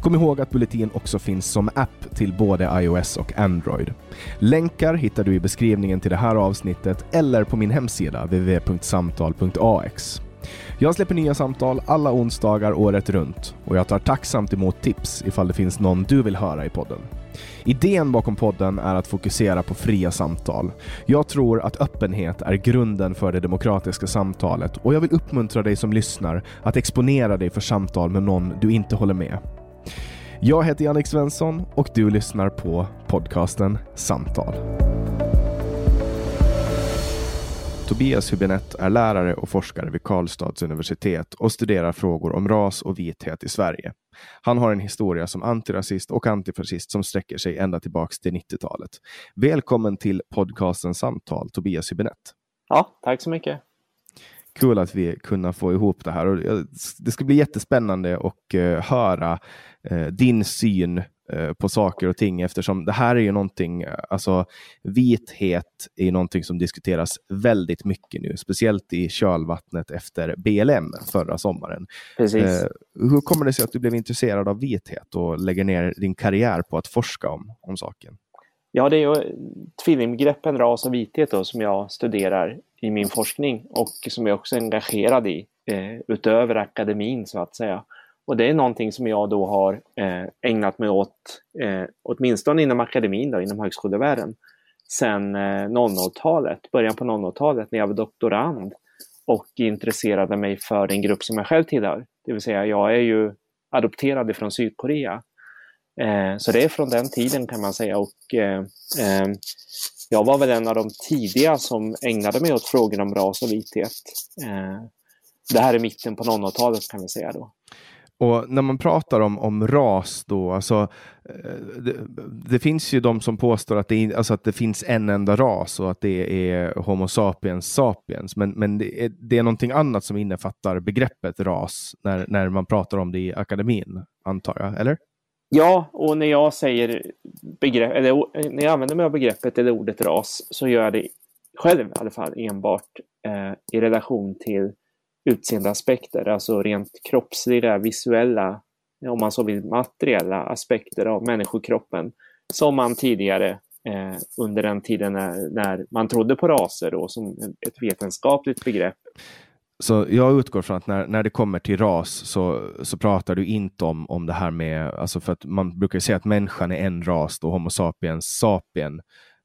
Kom ihåg att Bulletin också finns som app till både iOS och Android. Länkar hittar du i beskrivningen till det här avsnittet eller på min hemsida www.samtal.ax. Jag släpper nya samtal alla onsdagar året runt och jag tar tacksamt emot tips ifall det finns någon du vill höra i podden. Idén bakom podden är att fokusera på fria samtal. Jag tror att öppenhet är grunden för det demokratiska samtalet och jag vill uppmuntra dig som lyssnar att exponera dig för samtal med någon du inte håller med. Jag heter Jannik Svensson och du lyssnar på podcasten Samtal. Tobias Hübinette är lärare och forskare vid Karlstads universitet och studerar frågor om ras och vithet i Sverige. Han har en historia som antirasist och antifascist som sträcker sig ända tillbaks till 90-talet. Välkommen till podcasten Samtal, Tobias Hübinette. Ja, tack så mycket. Kul att vi kunna få ihop det här. Och det ska bli jättespännande att uh, höra uh, din syn uh, på saker och ting eftersom det här är ju någonting, alltså vithet är någonting som diskuteras väldigt mycket nu, speciellt i kölvattnet efter BLM förra sommaren. Precis. hur kommer det sig att du blev intresserad av vithet och lägger ner din karriär på att forska om, om saken? Ja, det är ju tvillingbegreppen ras och vithet då, som jag studerar i min forskning och som jag också är engagerad i eh, utöver akademin så att säga. Och det är någonting som jag då har eh, ägnat mig åt, eh, åtminstone inom akademin, då, inom högskolevärlden, sedan eh, 00-talet, början på 00-talet när jag var doktorand och intresserade mig för den grupp som jag själv tillhör. Det vill säga, jag är ju adopterad från Sydkorea. Eh, så det är från den tiden kan man säga och eh, eh, jag var väl en av de tidiga som ägnade mig åt frågor om ras och vithet. Eh, det här är mitten på 00-talet kan vi säga då. Och när man pratar om, om ras då, alltså, eh, det, det, finns ju de som påstår att det, alltså att det finns en enda ras och att det är Homo sapiens sapiens. Men, men det, är, det är någonting annat som innefattar begreppet ras när, när man pratar om det i akademin, antar jag, eller? Ja, och när jag säger begrepp, eller när jag använder mig av begreppet eller ordet ras så gör jag det själv i alla fall enbart eh, i relation till utseendeaspekter, alltså rent kroppsliga, visuella, om man så vill materiella aspekter av människokroppen som man tidigare eh, under den tiden när, när, man trodde på raser då, som ett vetenskapligt begrepp. Så jag utgår från att när, när det kommer till ras så, så pratar du inte om, om det här med, alltså för att man brukar säga att människan är en ras, då Homo sapiens sapien,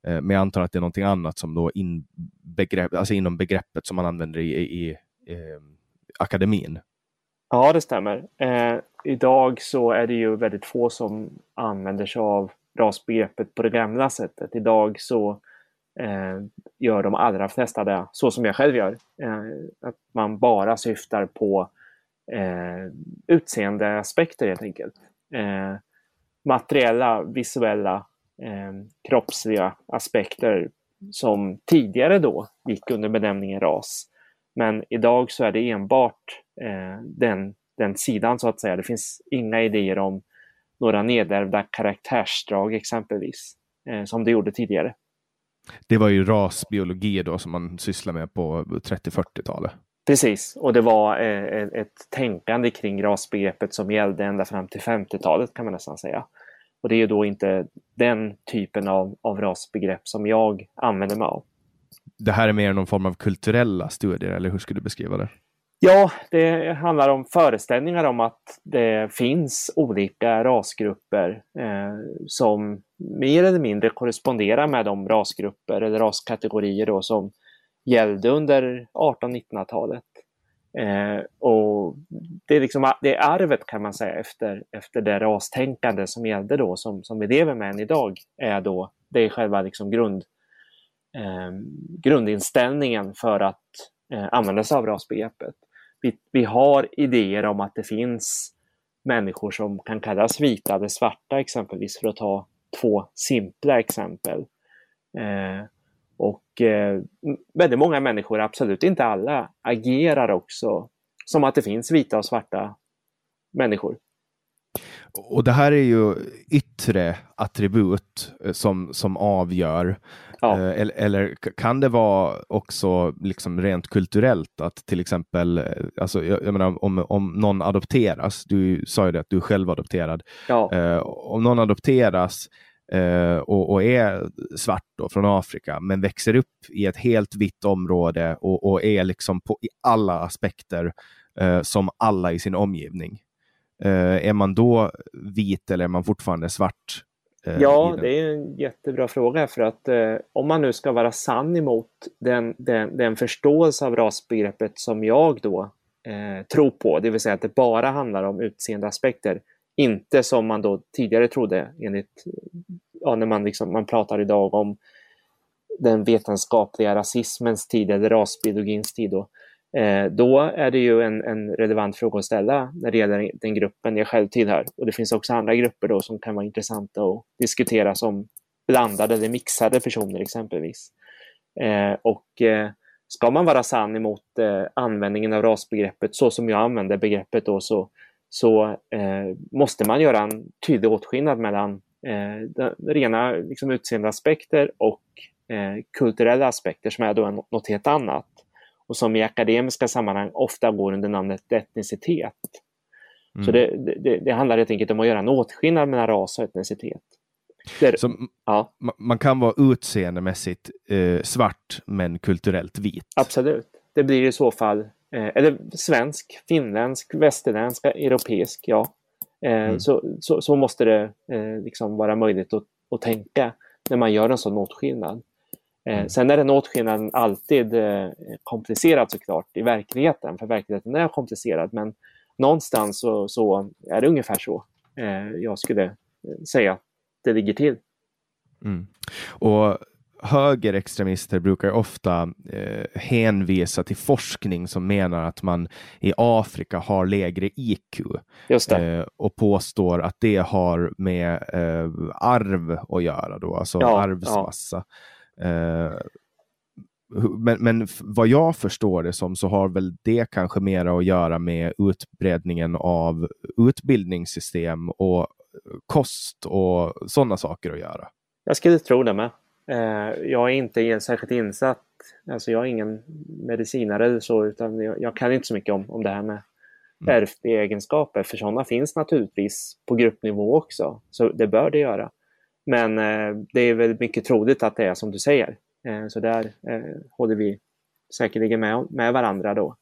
eh, men jag antar att det är någonting annat som då in begrepp, alltså inom begreppet som man använder i, i, i eh, akademin. Ja, det stämmer. Eh, idag så är det ju väldigt få som använder sig av rasbegreppet på det gamla sättet. Idag så eh, Eh, gör de allra flesta det så som jag själv gör. Eh, att man bara syftar på eh, utseendeaspekter helt enkelt. Eh, materiella, visuella, eh, kroppsliga aspekter som tidigare då gick under benämningen ras. Men idag så är det enbart eh, den, den sidan så att säga. Det finns inga idéer om några nedärvda karaktärsdrag exempelvis, eh, som det gjorde tidigare. Det var ju rasbiologi då som man sysslade med på 30-40-talet. Precis, och det var eh, ett tänkande kring rasbegreppet som gällde ända fram till 50-talet kan man nästan säga. Och det är då inte den typen av, av rasbegrepp som jag använder mig av. Det här är mer någon form av kulturella studier, eller hur skulle du beskriva det? Ja, det handlar om föreställningar om att det finns olika rasgrupper eh, som mer eller mindre korresponderar med de rasgrupper eller raskategorier då som gällde under 1800-1900-talet. Eh, och det är, liksom, det är arvet kan man säga efter, efter det rastänkande som gällde då, som, som vi lever med än idag, är då, det är själva liksom grund, eh, grundinställningen för att eh, använda sig av rasbegreppet vi, vi har idéer om att det finns människor som kan kallas vita eller svarta exempelvis, för att ta två simpla exempel. Eh, och eh, väldigt många människor, absolut inte alla, agerar också som att det finns vita och svarta människor. Och det här är ju yttre attribut eh, som, som avgör. Ja. Eh, eller, eller, kan det vara också liksom rent kulturellt att till exempel, eh, alltså, jag, jag menar, om, om någon adopteras, du sa ju det att du är själv adopterad. Ja. Eh, om någon adopteras eh, och, och, är svart då, från Afrika, men växer upp i ett helt vitt område och, och är liksom på, i alla aspekter eh, som alla i sin omgivning. Eh, är man då vit eller är man fortfarande svart? Eh, ja, det är en jättebra fråga för att eh, om man nu ska vara sann emot den, den, den förståelse av rasbegreppet som jag då eh, tror på, det vill säga att det bara handlar om utseendeaspekter, inte som man då tidigare trodde enligt, ja, när man, liksom, man pratar idag om den vetenskapliga rasismens tid eller rasbiologins tid. Då. Eh, då är det ju en, en, relevant fråga att ställa när det gäller den gruppen jag själv tillhör. Och det finns också andra grupper då som kan vara intressanta att diskutera som blandade eller mixade personer exempelvis. Eh, och eh, ska man vara sann emot eh, användningen av rasbegreppet så som jag använder begreppet då så, så eh, måste man göra en tydlig åtskillnad mellan eh, rena liksom, utseendeaspekter och eh, kulturella aspekter som är då något helt annat och som i akademiska sammanhang ofta går under namnet etnicitet. Mm. Så det, det, det, handlar helt enkelt om att göra en åtskillnad mellan ras och etnicitet. Där, ja. Man kan vara utseendemässigt eh, svart men kulturellt vit? Absolut. Det blir i så fall eh, eller svensk, finländsk, västerländsk, europeisk, ja. Eh, mm. så, så, så, måste det eh, liksom vara möjligt att, att tänka när man gör en sån åtskillnad. Eh, mm. sen är den åtskillnaden alltid eh, komplicerad såklart i verkligheten, för verkligheten är komplicerad. Men någonstans så, så är det ungefär så eh, jag skulle säga att det ligger till. Mm. Och högerextremister brukar ofta eh, hänvisa till forskning som menar att man i Afrika har lägre IQ eh, och påstår att det har med eh, arv att göra, då, alltså ja, arvsmassa. Ja. Eh, men, men vad jag förstår det som så har väl det kanske mer att göra med utbredningen av utbildningssystem och kost och sådana saker att göra. Jag skulle tro det med. Eh, jag är inte särskilt insatt. Alltså jag är ingen medicinare eller så, utan jag, jag kan inte så mycket om, om det här med mm. ärftliga egenskaper, för sådana finns naturligtvis på gruppnivå också. Så det bör det göra. Men eh, det är väl mycket troligt att det är som du säger. Eh, så där eh, håller vi säkerligen med, med varandra då.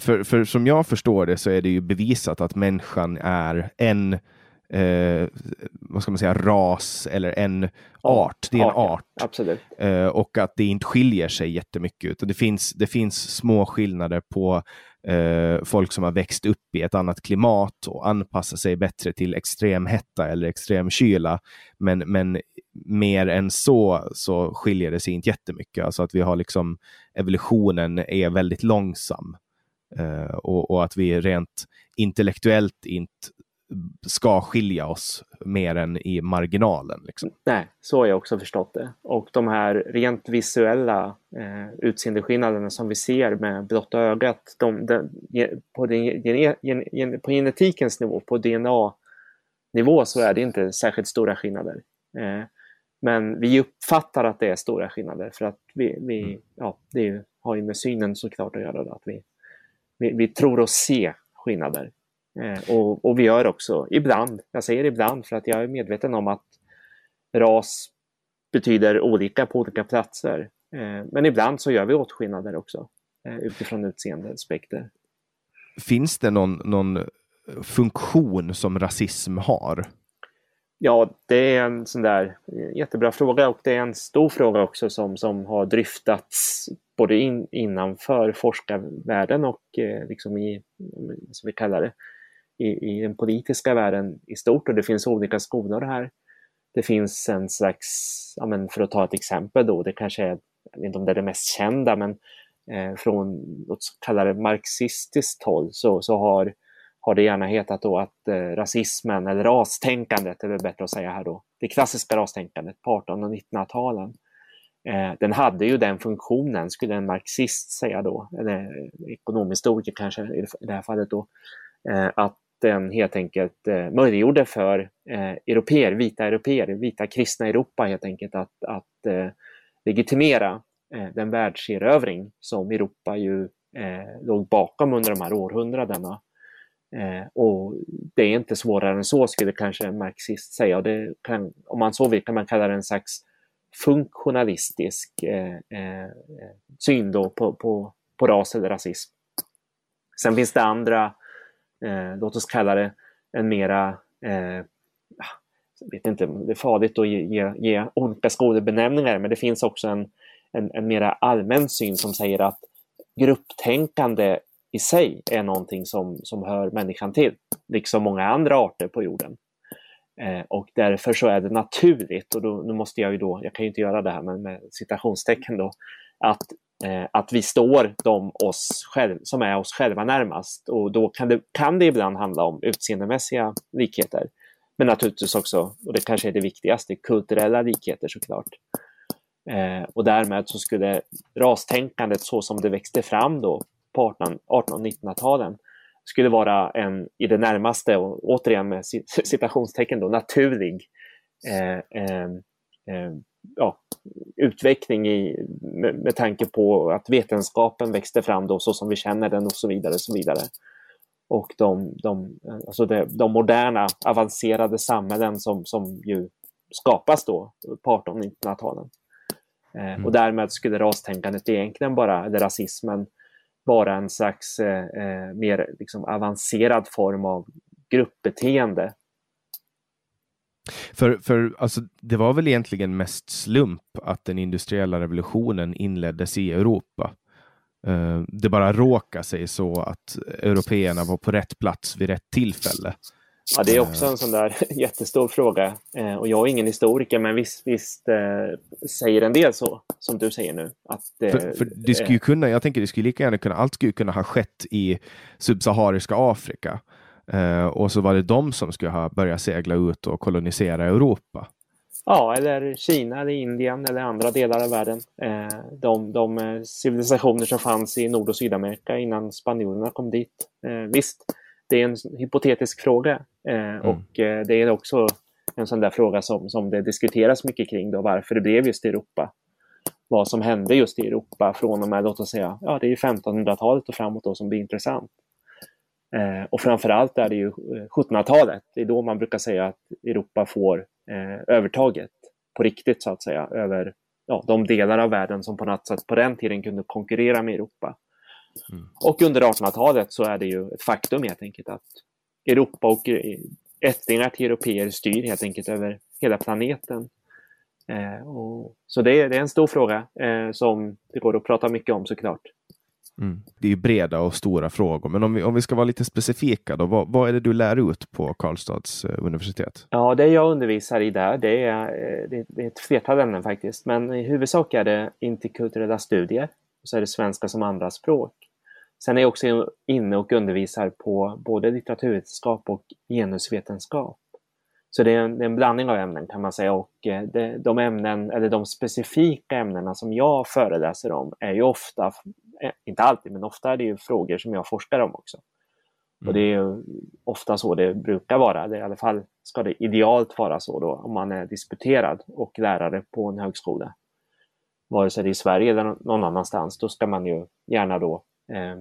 För, för som jag förstår det så är det ju bevisat att människan är en eh, vad ska man säga, ras eller en art. Det är en art. Absolut. Eh, och att det inte skiljer sig jättemycket. Utan det, finns, det finns små skillnader på eh, folk som har växt upp i ett annat klimat och anpassar sig bättre till extrem hetta eller extrem kyla. Men, men mer än så så skiljer det sig inte jättemycket. Alltså att vi har liksom evolutionen är väldigt långsam. Uh, och, och, att vi rent intellektuellt inte ska skilja oss mer än i marginalen. Liksom. Nej, så har jag också förstått det. Och de här rent visuella eh, utseendeskillnaderna som vi ser med blotta ögat, de, de, på, den, gen, på genetikens nivå, på DNA-nivå så är det inte särskilt stora skillnader. Eh, men vi uppfattar att det är stora skillnader för att vi, vi mm. ja, det har ju med synen såklart att göra. Att vi, vi, vi tror oss se skillnader. Eh, och, och, vi gör också ibland, jag säger ibland för att jag är medveten om att ras betyder olika på olika platser. Eh, men ibland så gör vi åtskillnader också eh, utifrån utseendeaspekter. Finns det någon, någon funktion som rasism har? Ja, det är en sån där jättebra fråga och det är en stor fråga också som, som har dryftats både in, innanför forskarvärlden och eh, liksom i, som vi kallar det, i, i den politiska världen i stort och det finns olika skolor här. Det finns en slags, ja, men för att ta ett exempel då, det kanske är, jag vet inte om det är det mest kända, men eh, från låt kalla det marxistiskt håll så, så har, har det gärna hetat då att eh, rasismen eller rastänkandet, är väl bättre att säga här då, det klassiska rastänkandet på 1800 och 1900-talen, eh, den hade ju den funktionen, skulle en marxist säga då, eller ekonomhistoriker kanske i det här fallet då, eh, att den helt enkelt eh, möjliggjorde för eh, europeer, vita europeer, vita kristna Europa helt enkelt att, att eh, legitimera eh, den världserövring som Europa ju eh, låg bakom under de här århundradena. Eh, och det är inte svårare än så skulle kanske en marxist säga. Och det kan, om man så vill kan man kalla det en slags funktionalistisk eh, eh, syn då på, på, på ras eller rasism. Sen finns det andra eh, låt oss kalla det en mera, eh, jag vet inte, det är farligt att ge, ge, ge olika skolbenämningar, men det finns också en, en, en mera allmän syn som säger att grupptänkande i sig är någonting som, som hör människan till, liksom många andra arter på jorden. Eh, och därför så är det naturligt, och då, nu måste jag ju då, jag kan ju inte göra det här men med citationstecken då, att eh, att vi står de oss själv, som är oss själva närmast. Och då kan det, kan det ibland handla om utseendemässiga likheter. Men naturligtvis också, och det kanske är det viktigaste, kulturella likheter såklart. Eh, och därmed så skulle rastänkandet så som det växte fram då på 1800 och 1900-talen skulle vara en i det närmaste, och återigen med citationstecken då, naturlig eh, eh, eh ja, utveckling i, med, med tanke på att vetenskapen växte fram då så som vi känner den och så vidare. Och så vidare. Och de, de, alltså det, de moderna avancerade samhällen som, som ju skapas då på 1800-1900-talen. Eh, mm. Och därmed skulle rastänkandet egentligen bara, eller rasismen, vara en slags eh, eh, mer liksom avancerad form av gruppbeteende för, för alltså, det var väl egentligen mest slump att den industriella revolutionen inleddes i Europa. Eh, det bara råkade sig så att européerna var på rätt plats vid rätt tillfälle. Ja, det är också en sån där jättestor fråga. Uh, och jag är ingen historiker, men visst, visst uh, säger en del så, som du säger nu. Att, för, för det skulle kunna, jag tänker det skulle lika gärna kunna, allt skulle kunna ha skett i subsahariska Afrika. Eh, och så var det de som skulle ha börjat segla ut och kolonisera Europa. Ja, eller Kina eller Indien eller andra delar av världen. Eh, de, de eh, civilisationer som fanns i Nord och Sydamerika innan spanjorerna kom dit. Eh, visst, det är en hypotetisk fråga eh, mm. och eh, det är också en sån där fråga som, som det diskuteras mycket kring då, varför det blev just Europa. Vad som hände just i Europa från och med, låt oss säga, ja det är 1500-talet och framåt då som blir intressant. Eh, och framförallt är det ju 1700-talet. Eh, det är då man brukar säga att Europa får eh, övertaget. på riktigt så att säga över ja, de delar av världen som på något sätt på den tiden kunde konkurrera med Europa. Mm. Och under 1800-talet så är det ju ett faktum helt enkelt att Europa och ättlingar till europeer styr helt enkelt över hela planeten. Eh, och, så det, det, är en stor fråga eh, som det går att prata mycket om såklart. Mm. Det är breda och stora frågor, men om vi, om vi ska vara lite specifika, då, vad, vad är det du lär ut på Karlstads eh, universitet? Ja, det jag undervisar i där, det är, eh, det, det är ett flertal ämnen faktiskt, men i huvudsak är det interkulturella studier, och så är det svenska som andraspråk. Sen är jag också inne och undervisar på både litteraturvetenskap och genusvetenskap. Så det är, en, det är en blandning av ämnen kan man säga och eh, det, de ämnen, eller de specifika ämnena som jag föreläser om är ju ofta, eh, inte alltid, men ofta är det ju frågor som jag forskar om också. Mm. Och det är ju ofta så det brukar vara, det, i alla fall ska det idealt vara så då om man är disputerad och lärare på en högskola. Vare sig det är i Sverige eller någon annanstans, då ska man ju gärna då eh,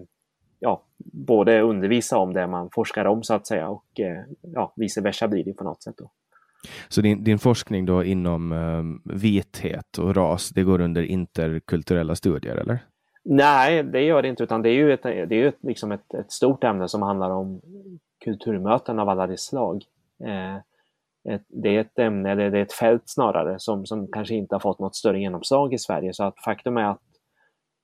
ja, både undervisa om det man forskar om så att säga och eh, ja, vice versa blir det på något sätt. Då. Så din, din forskning då inom um, vithet och ras, det går under interkulturella studier eller? Nej, det gör det inte, utan det är ju ett, det är ett, liksom ett, ett stort ämne som handlar om kulturmöten av alla dess slag. Eh, ett, det är ett ämne, eller det är ett fält snarare, som, som kanske inte har fått något större genomslag i Sverige. Så att faktum är att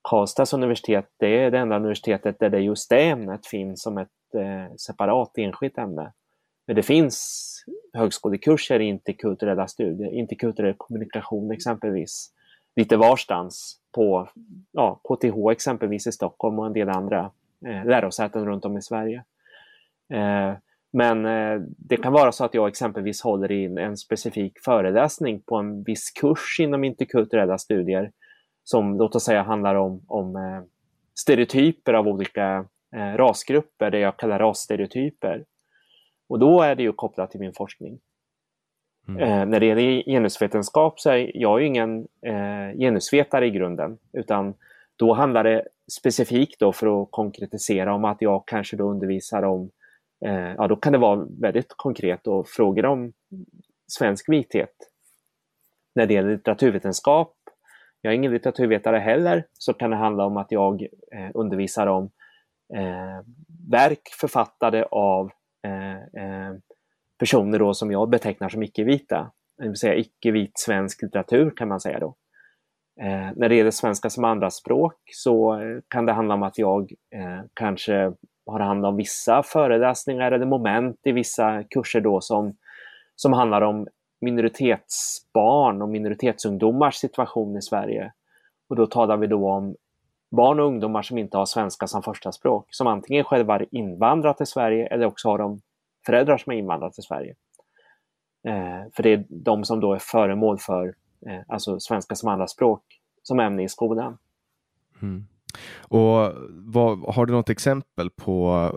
Karlstads universitet det är det enda universitetet där det just det ämnet finns som ett eh, separat enskilt ämne. Men det finns högskolekurser i interkulturella studier, interkulturell kommunikation exempelvis, lite varstans på ja, KTH exempelvis i Stockholm och en del andra eh, lärosäten runt om i Sverige. Eh, men eh, det kan vara så att jag exempelvis håller in en specifik föreläsning på en viss kurs inom interkulturella studier som låt oss säga handlar om, om eh, stereotyper av olika eh, rasgrupper, det jag kallar rasstereotyper. Och då är det ju kopplat till min forskning. Mm. Eh, när det gäller genusvetenskap så är jag ju ingen eh, genusvetare i grunden, utan då handlar det specifikt då för att konkretisera om att jag kanske då undervisar om, Eh, ja då kan det vara väldigt konkret och frågor om svensk vithet. När det gäller litteraturvetenskap jag är ingen litteraturvetare heller, så kan det handla om att jag eh, undervisar om eh, verk författade av eh, eh, personer då som jag betecknar som icke-vita, det vill säga icke-vit svensk litteratur kan man säga då. Eh, när det gäller svenska som andraspråk så eh, kan det handla om att jag eh, kanske har hand om vissa föreläsningar eller moment i vissa kurser då som, som handlar om minoritetsbarn och minoritetsungdomars situation i Sverige. Och då talar vi då om barn och ungdomar som inte har svenska som första språk, som antingen själva har invandrat till Sverige eller också har de föräldrar som har invandrat till Sverige. Eh, för det är de som då är föremål för eh, alltså svenska som andraspråk som ämne i skolan. Mm. Och vad, Har du något exempel på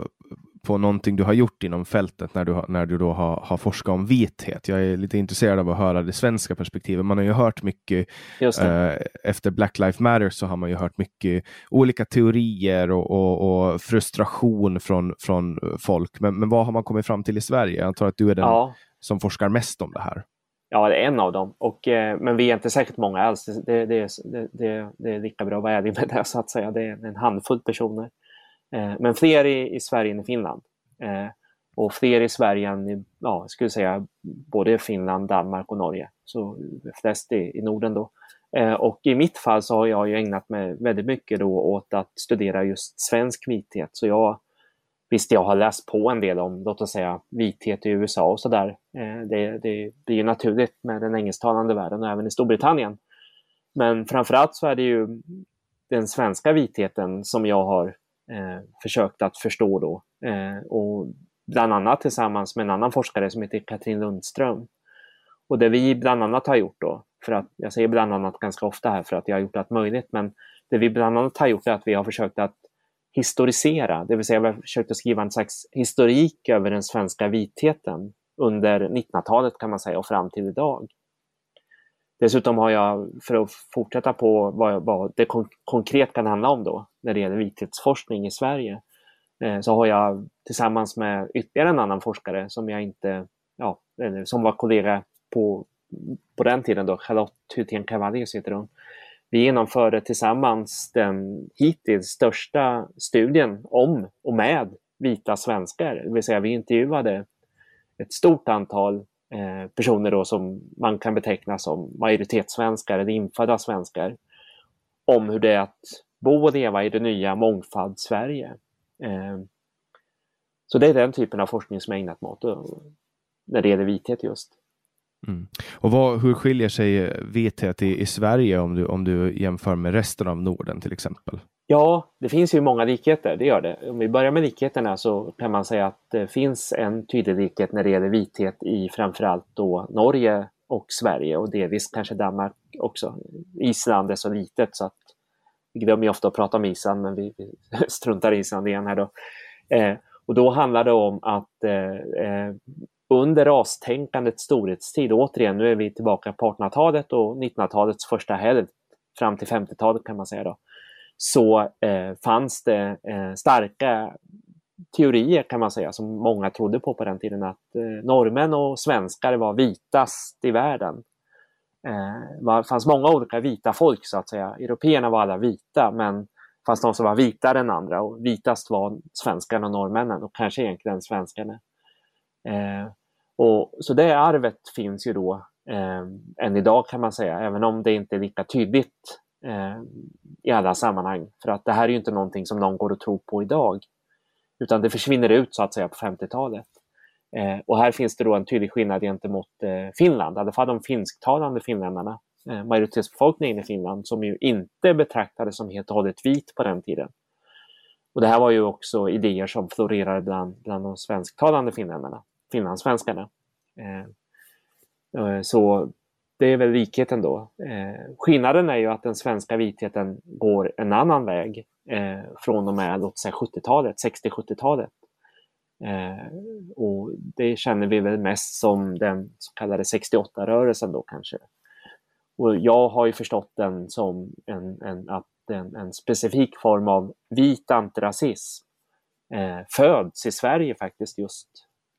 på någonting du har gjort inom fältet när du, när du då har, har forskat om vithet. Jag är lite intresserad av att höra det svenska perspektivet. Man har ju hört mycket eh, efter Black Lives Matter så har man ju hört mycket olika teorier och, och, och frustration från, från folk. Men, men vad har man kommit fram till i Sverige? Jag antar att du är den ja. som forskar mest om det här. Ja, det är en av dem. Och, eh, men vi är inte särskilt många alls. Det, det, det, det, det är lika bra att vara ärlig med det, så att säga. Det är en handfull personer. Eh, men fler i, i, Sverige än i Finland. Eh, och fler i Sverige än i, ja, skulle säga, både Finland, Danmark och Norge. Så flest i, i Norden då. Eh, och i mitt fall så har jag ju ägnat mig väldigt mycket då åt att studera just svensk vithet. Så jag, visst, jag har läst på en del om, låt oss säga, vithet i USA och sådär. Eh, det, det blir ju naturligt med den engelsktalande världen och även i Storbritannien. Men framförallt så är det ju den svenska vitheten som jag har eh, försökt att förstå då. Eh, och bland annat tillsammans med en annan forskare som heter Katrin Lundström. Och det vi bland annat har gjort då, för att jag säger bland annat ganska ofta här för att jag har gjort allt möjligt, men det vi bland annat har gjort är att vi har försökt att historisera, det vill säga jag försökte skriva en slags historik över den svenska vitheten under 1900-talet kan man säga och fram till idag. Dessutom har jag, för att fortsätta på vad, vad det kon konkret kan handla om då, när det gäller vithetsforskning i Sverige, eh, så har jag tillsammans med ytterligare en annan forskare som jag inte, ja, som var kollega på på den tiden då, Charlotte Hytén-Cavallius, heter hon. Vi genomförde tillsammans den hittills största studien om och med vita svenskar. Det vill säga vi intervjuade ett stort antal eh, personer då som man kan beteckna som majoritetssvenskar eller infödda svenskar om hur det är att bo och leva i det nya mångfald-Sverige. Eh, så det är den typen av forskning som jag ägnat mig åt eh, när det gäller vithet just. Mm. Och vad, hur skiljer sig vithet i, i, Sverige om du, om du jämför med resten av Norden till exempel? Ja, det finns ju många likheter, det gör det. Om vi börjar med likheterna så kan man säga att det finns en tydlig likhet när det gäller vithet i framförallt då Norge och Sverige och delvis kanske Danmark också. Island är så litet så att vi glömmer ofta att prata om Island men vi, vi struntar i Island igen här då. Eh, och då handlar det om att eh, eh under rastänkandets storhetstid, återigen nu är vi tillbaka på 1800-talet och 1900-talets första hälft fram till 50-talet kan man säga då, så eh, fanns det eh, starka teorier kan man säga som många trodde på på den tiden att eh, norrmän och svenskar var vitast i världen. Eh, det fanns många olika vita folk så att säga. Européerna var alla vita men fanns de som var vitare än andra och vitast var svenskarna och norrmännen och kanske egentligen svenskarna. Eh, och, så det arvet finns ju då eh, än idag kan man säga, även om det inte är lika tydligt eh, i alla sammanhang. För att det här är ju inte någonting som någon går och tror på idag. Utan det försvinner ut så att säga på 50-talet. Eh, och här finns det då en tydlig skillnad gentemot eh, Finland, i alla fall de finsktalande finländarna, eh, majoritetsbefolkningen i Finland, som ju inte betraktades som helt och hållet vit på den tiden. Och det här var ju också idéer som florerade bland, bland de svensktalande finländarna finlandssvenskarna. Eh, eh, så det är väl likheten då. Eh, skillnaden är ju att den svenska vitheten går en annan väg från och med låt säga 70-talet, 60-70-talet. och det känner vi väl mest som den så kallade 68-rörelsen då kanske. Och jag har ju förstått den som en, en, att en, en specifik form av vit antirasism eh, föds i Sverige faktiskt just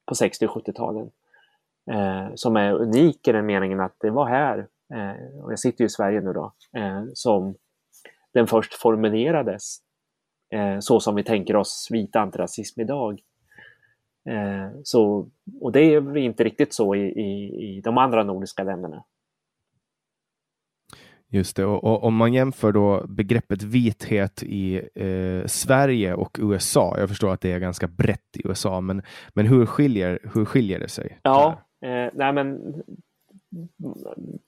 på 60 och 70-talen. Eh, som är unik i den meningen att det var här, eh, och jag sitter ju i Sverige nu då, eh, som den först formulerades eh, så som vi tänker oss vit antirasism idag. Eh, så, och det är inte riktigt så i, i, i de andra nordiska länderna. Just det, och, och, om man jämför då begreppet vithet i eh, Sverige och USA. Jag förstår att det är ganska brett i USA, men, men hur, skiljer, hur skiljer det sig? Ja, eh, nej men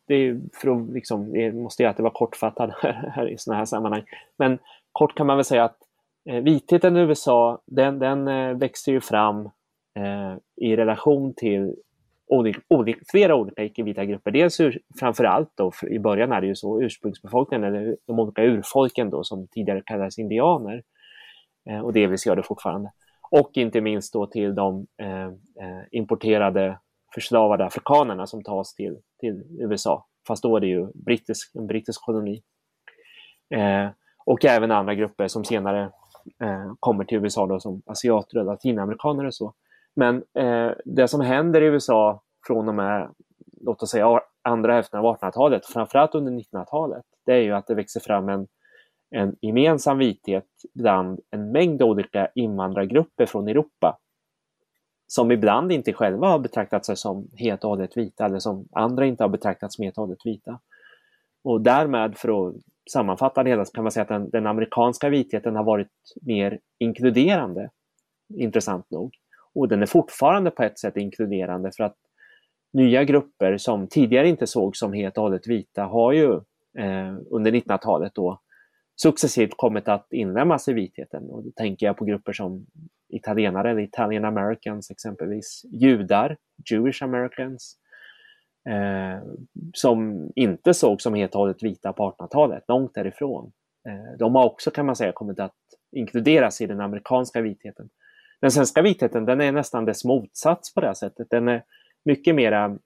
det är för att liksom, det måste jag alltid vara kortfattad här, här i sådana här sammanhang. Men kort kan man väl säga att eh, vitheten i USA, den, den eh, växer ju fram eh, i relation till olika, olika, flera olika icke-vita grupper. Dels ur, framför allt då, i början är det ju så ursprungsbefolkningen eller de olika urfolken då som tidigare kallades indianer eh, och delvis gör det fortfarande. Och inte minst då till de eh, eh, importerade förslavade afrikanerna som tas till, till USA. Fast då är det ju brittisk, en brittisk koloni. Eh, och även andra grupper som senare eh, kommer till USA då, som asiater och latinamerikaner och så. Men eh, det som händer i USA från och med, låt oss säga andra hälften av 1800-talet, framförallt under 1900-talet, det är ju att det växer fram en, en gemensam vithet bland en mängd olika invandrargrupper från Europa som ibland inte själva har betraktat sig som helt och hållet vita eller som andra inte har betraktat som helt och hållet vita. Och därmed, för att sammanfatta det hela, så kan man säga att den, den amerikanska vitheten har varit mer inkluderande, intressant nog. Och den är fortfarande på ett sätt inkluderande för att nya grupper som tidigare inte såg som helt och hållet vita har ju eh, under 1900-talet då successivt kommit att inlemmas i vitheten. Och då tänker jag på grupper som italienare eller Italian Americans exempelvis, judar, Jewish Americans, eh, som inte såg som helt och hållet vita på 1800-talet, långt därifrån. Eh, de har också kan man säga kommit att inkluderas i den amerikanska vitheten. Den svenska vitheten den är nästan dess motsats på det här sättet. Den är mycket mera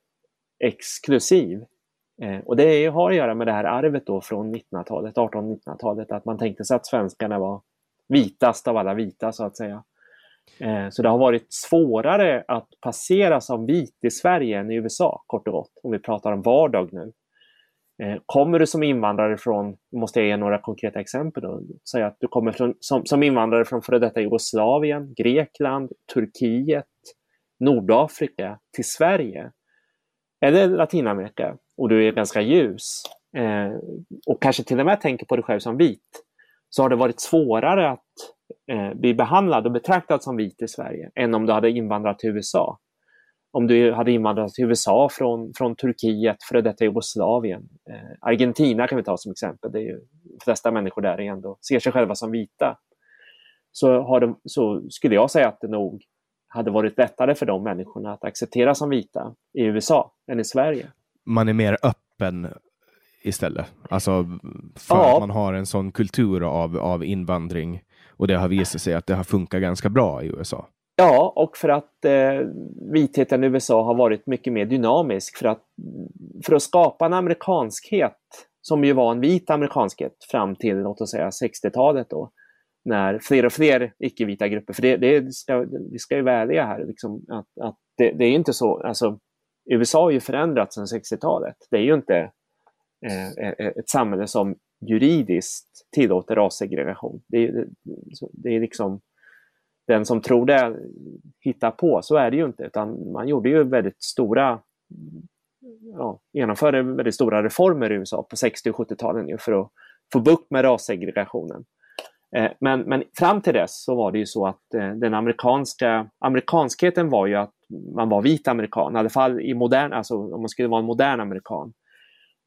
exklusiv. Eh, och det har att göra med det här arvet då från 1900-talet, 1800-1900-talet, att man tänkte sig att svenskarna var vitast av alla vita så att säga. Eh, så det har varit svårare att passera som vit i Sverige än i USA, kort och gott, om vi pratar om vardag nu. Eh, kommer du som invandrare från, måste jag ge några konkreta exempel då, säg att du kommer från, som, som invandrare från före detta Jugoslavien, Grekland, Turkiet, Nordafrika till Sverige. Eller Latinamerika. Och du är ganska ljus. Eh, och kanske till och med tänker på dig själv som vit. Så har det varit svårare att eh, bli behandlad och betraktad som vit i Sverige än om du hade invandrat till USA. Om du hade invandrat till USA från, från Turkiet, före detta Jugoslavien. Eh, Argentina kan vi ta som exempel. Det är ju, de flesta människor där ändå ser sig själva som vita. Så, har de, så skulle jag säga att det nog hade varit lättare för de människorna att acceptera som vita i USA än i Sverige. Man är mer öppen istället. Alltså för Ja. att man har en sån kultur av, av invandring och det har visat sig att det har funkat ganska bra i USA. Ja, och för att eh, vitheten i USA har varit mycket mer dynamisk för att, för att skapa en amerikanskhet som ju var en vit amerikanskhet fram till låt oss säga 60-talet då. När fler och fler icke-vita grupper, för det, det ska, vi ska ju vara ärliga här, liksom, att, att det, det är inte så, alltså USA har ju förändrats sedan 60-talet. Det är ju inte eh, eh, ett samhälle som juridiskt tillåter rassegregation. Det det, det är liksom den som tror det hittar på, så är det ju inte. Utan man gjorde ju väldigt stora, ja, genomförde väldigt stora reformer i USA på 60 och 70-talen för att få bukt med rassegregationen. Eh, men, men fram till dess så var det ju så att eh, den amerikanska amerikanskheten var ju att man var vit amerikan, i alla fall i modern, alltså om man skulle vara en modern amerikan.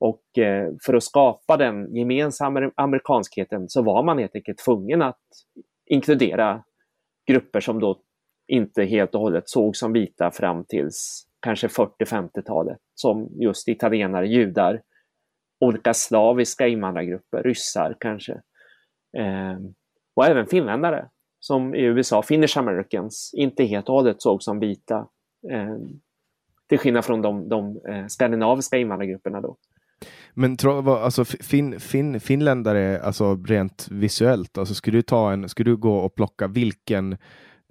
Och eh, för att skapa den gemensamma amerikanskheten så var man helt enkelt tvungen att inkludera grupper som då inte helt och hållet såg som vita fram tills kanske 40-50-talet, som just italienare, judar, olika slaviska invandrargrupper, ryssar kanske. Eh, och även finländare, som i USA, Finnish Americans, inte helt och hållet såg som vita. Eh, till skillnad från de, de eh, skandinaviska invandrargrupperna då. Men alltså, fin, fin, finländare, alltså rent visuellt, alltså skulle du, ta en, skulle du gå och plocka vilken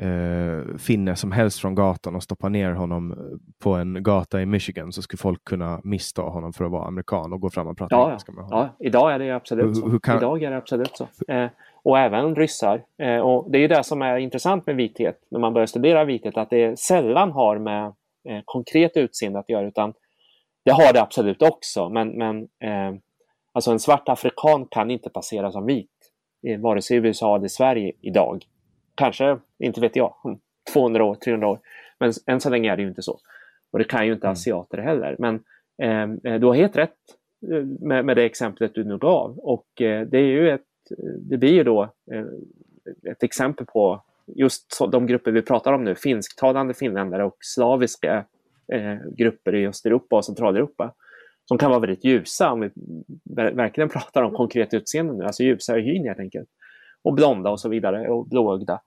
eh, finne som helst från gatan och stoppa ner honom på en gata i Michigan så skulle folk kunna missta honom för att vara amerikan och gå fram och prata Ja, engelska med honom. ja, idag är det absolut Hur- så. hur kan- Idag är det absolut så. Eh, och även ryssar. Eh, och det är ju det som är intressant med vithet, när man börjar studera vithet, att det sällan har med eh, konkret utseende att göra, utan det har det absolut också. Men, men eh, alltså en svart afrikan kan inte passera som vit, eh, vare sig i USA eller i Sverige idag. Kanske, inte vet jag, om 200 år, 300 år. Men än så länge är det ju inte så. Och det kan ju inte asiater heller. Men eh, du har helt rätt eh, med, med det exemplet du nu gav. Och eh, det är ju ett, det blir ju då eh, ett exempel på just så, de grupper vi pratar om nu, finsktalande finländare och slaviska eh, grupper i Östeuropa och Centraleuropa, som kan vara väldigt ljusa om vi ver- verkligen pratar om konkret utseende nu, alltså ljusa i hyn helt enkelt. Och blonda och så vidare, och blåögda.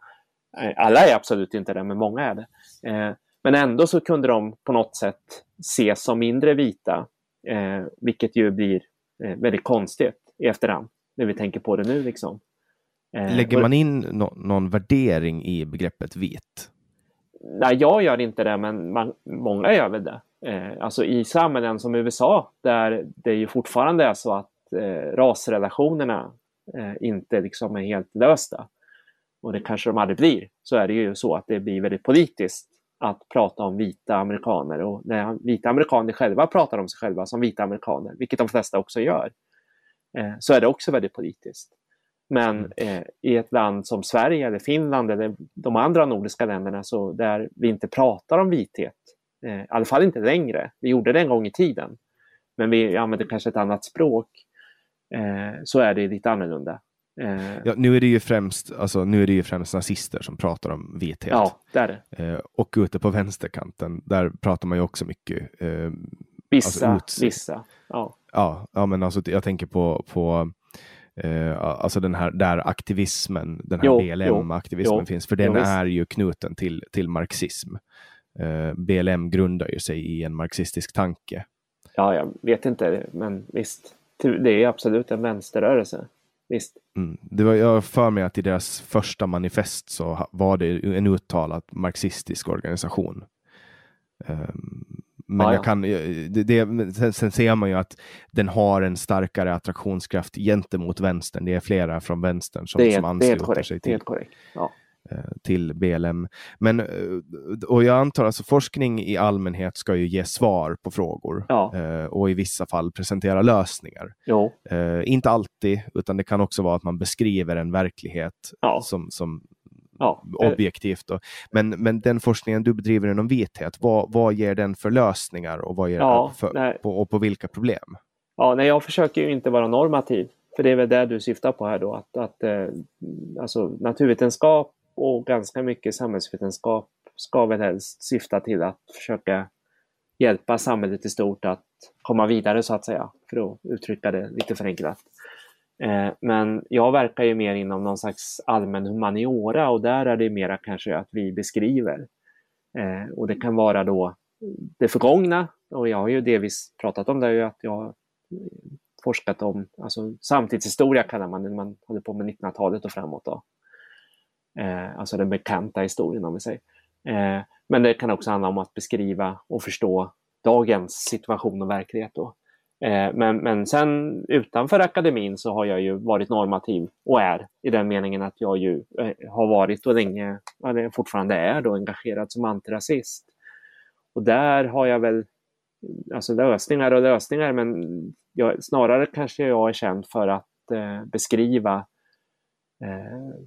Eh, Alla är absolut inte det, men många är det. Eh, Men ändå så kunde de på något sätt ses som mindre vita, eh, vilket ju blir eh, väldigt konstigt i efterhand, när vi tänker på det nu. Liksom. Lägger man in nå- någon värdering i begreppet vit? Nej, jag gör inte det, men man, många gör väl det. Eh, alltså i samhällen som USA, där det ju fortfarande är så att eh, rasrelationerna eh, inte liksom är helt lösta, och det kanske de aldrig blir, så är det ju så att det blir väldigt politiskt att prata om vita amerikaner. Och när vita amerikaner själva pratar om sig själva som vita amerikaner, vilket de flesta också gör, eh, så är det också väldigt politiskt. Men eh, i ett land som Sverige eller Finland eller de andra nordiska länderna så där vi inte pratar om vithet, eh, i alla fall inte längre, vi gjorde det en gång i tiden, men vi använder kanske ett annat språk, eh, så är det lite annorlunda. Eh, Ja, nu, är det ju främst, alltså, nu är det ju främst nazister som pratar om vithet. ja, det är det. Eh, och ute på vänsterkanten, där pratar man ju också mycket. Eh, Vissa, Alltså, vissa. Ja. ja, ja, men alltså, jag tänker på, på eh, alltså den här där aktivismen, den här Jo, BLM-aktivismen jo, finns, för jo, den visst. är ju knuten till, till marxism. Eh, BLM grundar ju sig i en marxistisk tanke. ja, jag vet inte, men visst. Det är absolut en vänsterrörelse. visst. Mm. Det var, jag för mig att i deras första manifest så var det en uttalat marxistisk organisation. Um, men ja, jag kan, det, det, sen, sen, ser man ju att den har en starkare attraktionskraft gentemot vänstern. Det är flera från vänstern som, det är, som ansluter det sig till. Korrekt. Ja. Eh, till BLM. Men, eh, och jag antar alltså forskning i allmänhet ska ju ge svar på frågor ja. Eh, och i vissa fall presentera lösningar. Jo. Inte alltid, utan det kan också vara att man beskriver en verklighet som, som ja. objektivt. Då. Men, men den forskningen du bedriver inom vithet, vad, vad ger den för lösningar och, vad ger ja, för, på, och på vilka problem? Ja, nej, jag försöker ju inte vara normativ. För det är väl det du syftar på här då, att, att eh, alltså, naturvetenskap och ganska mycket samhällsvetenskap ska väl helst syfta till att försöka hjälpa samhället i stort att komma vidare så att säga, för att uttrycka det lite förenklat. Eh, men jag verkar ju mer inom någon slags allmän humaniora och där är det mera kanske att vi beskriver. Eh, och det kan vara då det förgångna och jag har ju delvis pratat om det, att jag har forskat om alltså samtidshistoria kallar man det, när man håller på med 1900-talet och framåt. Då. Eh, alltså den bekanta historien om vi säger. Men det kan också handla om att beskriva och förstå dagens situation och verklighet. Då. Eh, men, men sen utanför akademin så har jag ju varit normativ och är i den meningen att jag ju eh, har varit och länge, eller fortfarande är då, engagerad som antirasist. Och där har jag väl alltså lösningar och lösningar, men jag, snarare kanske jag är känd för att eh, beskriva eh,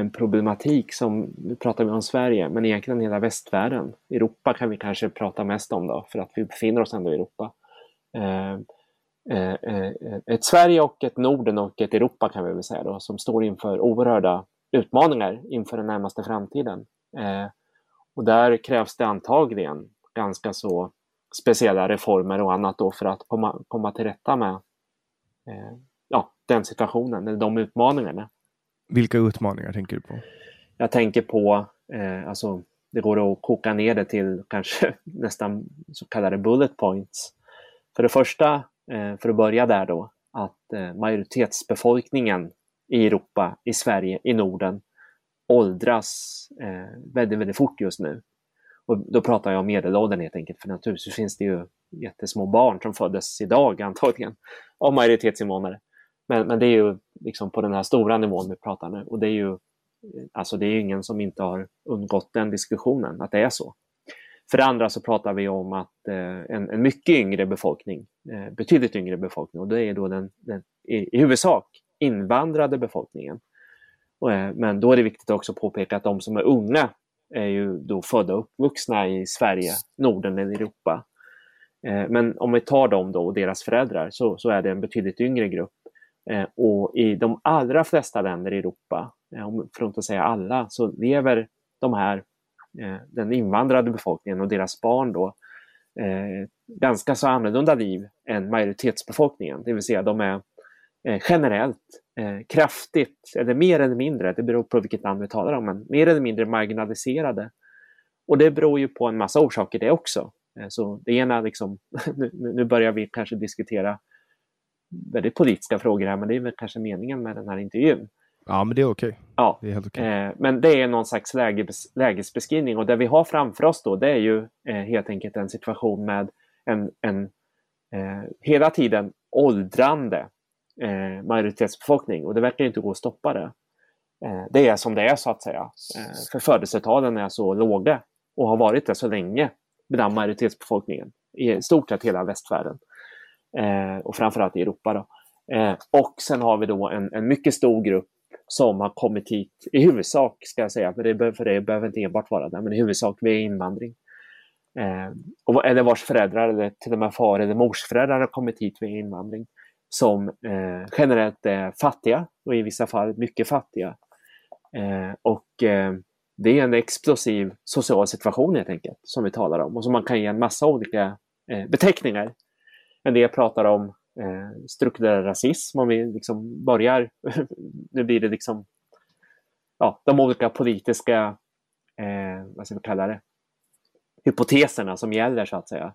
en problematik som, nu pratar vi om Sverige, men egentligen hela västvärlden. Europa kan vi kanske prata mest om då, för att vi befinner oss ändå i Europa. Eh, eh, eh, ett Sverige och ett Norden och ett Europa kan vi väl säga då, som står inför oerhörda utmaningar inför den närmaste framtiden. Eh, och där krävs det antagligen ganska så speciella reformer och annat då för att komma, komma till rätta med eh, ja, den situationen, eller de utmaningarna. Vilka utmaningar tänker du på? Jag tänker på, eh, alltså det går att koka ner det till kanske nästan så kallade bullet points. För det första, eh, för att börja där då, att eh, majoritetsbefolkningen i Europa, i Sverige, i Norden åldras eh, väldigt, väldigt fort just nu. Och då pratar jag om medelåldern helt enkelt, för naturligtvis finns det ju jättesmå barn som föddes idag antagligen av majoritetsinvånare. Men, men det är ju liksom på den här stora nivån vi pratar nu och det är ju alltså det är ingen som inte har undgått den diskussionen, att det är så. För det andra så pratar vi om att eh, en, en, mycket yngre befolkning, eh, betydligt yngre befolkning, och det är då den, den i, i, huvudsak invandrade befolkningen. Och, eh, men då är det viktigt också att påpeka att de som är unga är ju då födda och uppvuxna i Sverige, Norden eller Europa. Eh, men om vi tar dem då och deras föräldrar så, så är det en betydligt yngre grupp Eh, och i de allra flesta länder i Europa, eh, för att inte säga alla, så lever de här, eh, den invandrade befolkningen och deras barn då eh, ganska så annorlunda liv än majoritetsbefolkningen. Det vill säga de är eh, generellt kraftigt, eller mer eller mindre, det beror på vilket land vi talar om, men mer eller mindre marginaliserade. Och det beror ju på en massa orsaker det också. Så det ena, liksom, nu börjar vi kanske diskutera väldigt politiska frågor här, men det är väl kanske meningen med den här intervjun. Ja, men det är okej. Okay. Ja, det är helt okay. eh, men det är någon slags läges, lägesbeskrivning och det vi har framför oss då, det är ju eh, helt enkelt en situation med en, en eh, hela tiden åldrande eh, majoritetsbefolkning och det verkar inte gå att stoppa det. Eh, det är som det är så att säga. Eh, för födelsetalen är så låga och har varit det så länge bland majoritetsbefolkningen i stort sett hela västvärlden eh, och framförallt i Europa. Då. Eh, och sen har vi då en, en, mycket stor grupp som har kommit hit, i huvudsak ska jag säga, för det, för det behöver inte enbart vara det, men i huvudsak via invandring. Eh, och, eller vars föräldrar, eller till och med far eller morsföräldrar har kommit hit via invandring, som eh, generellt är fattiga och i vissa fall mycket fattiga. Eh, och eh, det är en explosiv social situation helt enkelt, som vi talar om och som man kan ge en massa olika eh, beteckningar en del pratar om eh, strukturell rasism, om vi liksom börjar, nu blir det liksom ja, de olika politiska, eh, vad ska vi kalla det, hypoteserna som gäller så att säga.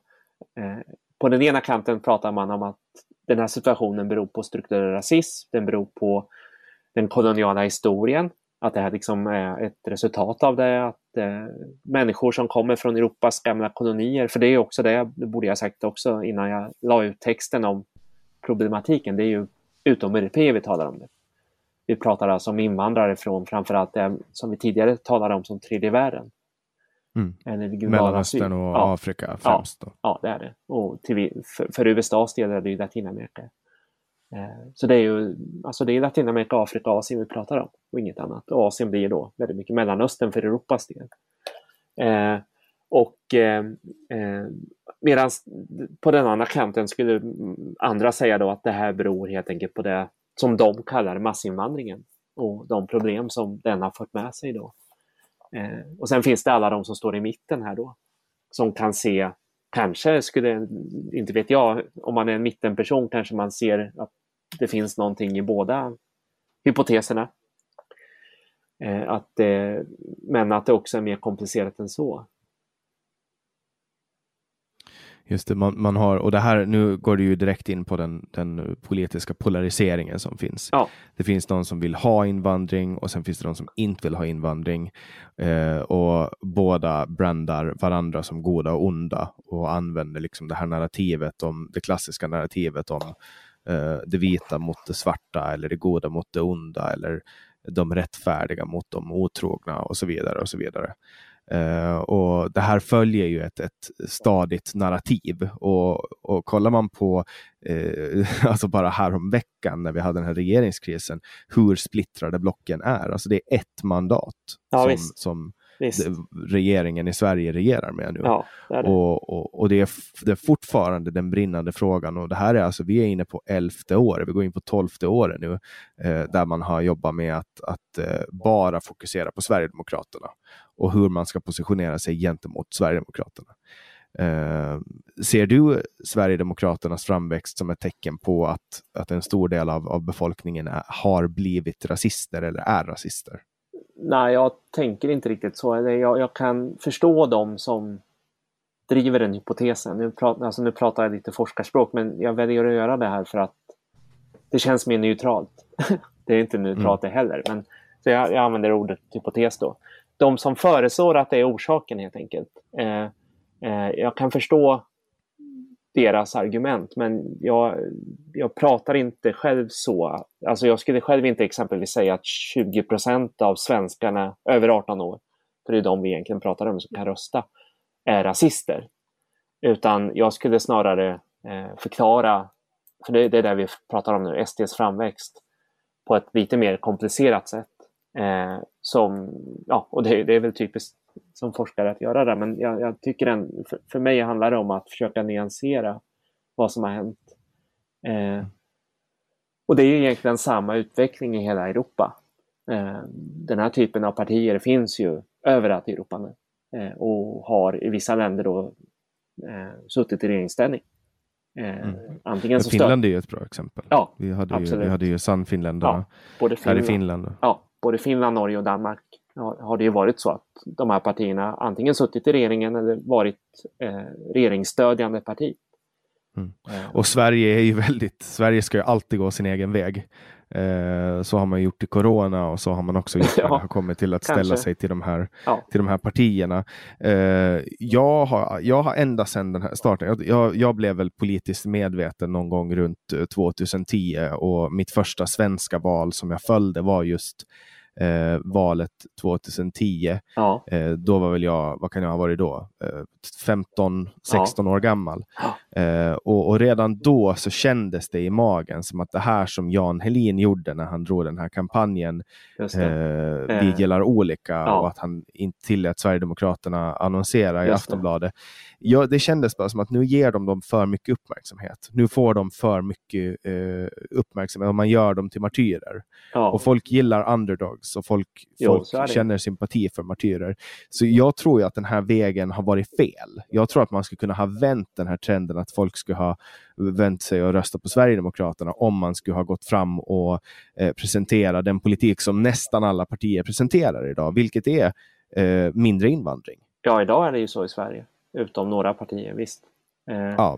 Eh, på den ena kanten pratar man om att den här situationen beror på strukturell rasism, den beror på den koloniala historien, att det här liksom är ett resultat av det, att människor som kommer från Europas gamla kolonier, för det är också det, det borde jag sagt också innan jag la ut texten om problematiken, det är ju utomeuropeer vi talar om. det. Vi pratar alltså om invandrare från framförallt det som vi tidigare talade om som tredje världen. Mm. Mellanöstern och ja. Afrika främst. Ja, ja, det är det. Och till, för, för USAs del är det ju Latinamerika. Eh, så det är ju alltså det är Latinamerika, Afrika Asien vi pratar om och inget annat. Och Asien blir då väldigt mycket Mellanöstern för Europas del. Eh, och eh, eh medan på den andra kanten skulle andra säga då att det här beror helt enkelt på det som de kallar massinvandringen och de problem som den har fört med sig då. Eh, och sen finns det alla de som står i mitten här då, som kan se, kanske skulle, inte vet jag, om man är en mittenperson kanske man ser att det finns någonting i båda hypoteserna. Eh, att, eh, men att det också är mer komplicerat än så. Just det, man, man, har, och det här, nu går det ju direkt in på den, den politiska polariseringen som finns. Ja. Det finns de som vill ha invandring och sen finns det de som inte vill ha invandring. Eh, och båda brandar varandra som goda och onda och använder liksom det här narrativet om det klassiska narrativet om det vita mot det svarta eller det goda mot det onda eller de rättfärdiga mot de otrogna och så vidare och så vidare. Uh, och Det här följer ju ett, ett stadigt narrativ och, och kollar man på, uh, alltså bara häromveckan när vi hade den här regeringskrisen, hur splittrade blocken är. Alltså det är ett mandat ja, som, som regeringen i Sverige regerar med nu. Ja, det det. Och, och, och det, är, det är fortfarande den brinnande frågan och det här är alltså, vi är inne på elfte året, vi går in på tolfte året nu, eh, där man har jobbat med att, att eh, bara fokusera på Sverigedemokraterna och hur man ska positionera sig gentemot Sverigedemokraterna. Eh, ser du Sverigedemokraternas framväxt som ett tecken på att, att en stor del av, av befolkningen är, har blivit rasister eller är rasister? Nej, jag tänker inte riktigt så. Jag, jag kan förstå dem som driver den hypotesen. Nu, pratar, alltså nu pratar jag lite forskarspråk, men jag väljer att göra det här för att det känns mer neutralt. det är inte neutralt mm. det heller, men så jag, jag, använder ordet hypotes då. De som föreslår att det är orsaken helt enkelt. Eh, eh, jag kan förstå deras argument. Men jag, jag pratar inte själv så. Alltså jag skulle själv inte exempelvis säga att 20 procent av svenskarna över 18 år, för det är de vi egentligen pratar om som kan rösta, är rasister. Utan jag skulle snarare eh, förklara, för det, det är det vi pratar om nu, SDs framväxt, på ett lite mer komplicerat sätt. Eh, som, ja, och det, det, är väl typiskt som forskare att göra det, men jag, jag tycker en, för, för, mig handlar det om att försöka nyansera vad som har hänt. Eh, och det är egentligen samma utveckling i hela Europa. Eh, den här typen av partier finns ju överallt i Europa nu eh, och har i vissa länder då eh, suttit i regeringsställning. Eh, mm. Antingen så Finland är ju ett bra exempel. Ja, vi, hade ju, vi hade ju Sannfinländarna ja, här i Finland. Ja, både Finland, Norge och Danmark har det ju varit så att de här partierna antingen suttit i regeringen eller varit eh, regeringsstödjande parti. Mm. Eh. Och Sverige är ju väldigt, Sverige ska ju alltid gå sin egen väg. Eh, så har man gjort i Corona och så har man också gjort det har kommit till att ställa sig till de här, ja. till de här partierna. Eh, jag, har, jag har ända sedan den här starten, jag, jag, blev väl politiskt medveten någon gång runt 2010 eh, och mitt första svenska val som jag följde var just eh, valet 2010. Ja. Eh, då var väl jag, vad kan jag ha varit då? Eh, 15, 16 ja. år gammal. Ja. Eh, och, och, redan då så kändes det i magen som att det här som Jan Helin gjorde när han drog den här kampanjen eh, Vi eh. gillar olika och att han inte tillät Sverigedemokraterna annonsera i Aftonbladet ja, det kändes bara som att nu ger de dem för mycket uppmärksamhet. Nu får de för mycket uppmärksamhet och man gör dem till martyrer. Ja. Och folk gillar underdogs och folk, jo, folk känner sympati för martyrer. Så jag tror ju att den här vägen har varit fel. Jag tror att man skulle kunna ha vänt den här trenden att folk skulle ha vänt sig och röstat på Sverigedemokraterna om man skulle ha gått fram och eh, presentera den politik som nästan alla partier presenterar idag, vilket är eh, mindre invandring. Ja, idag är det ju så i Sverige utom några partier, visst. Eh, Ja,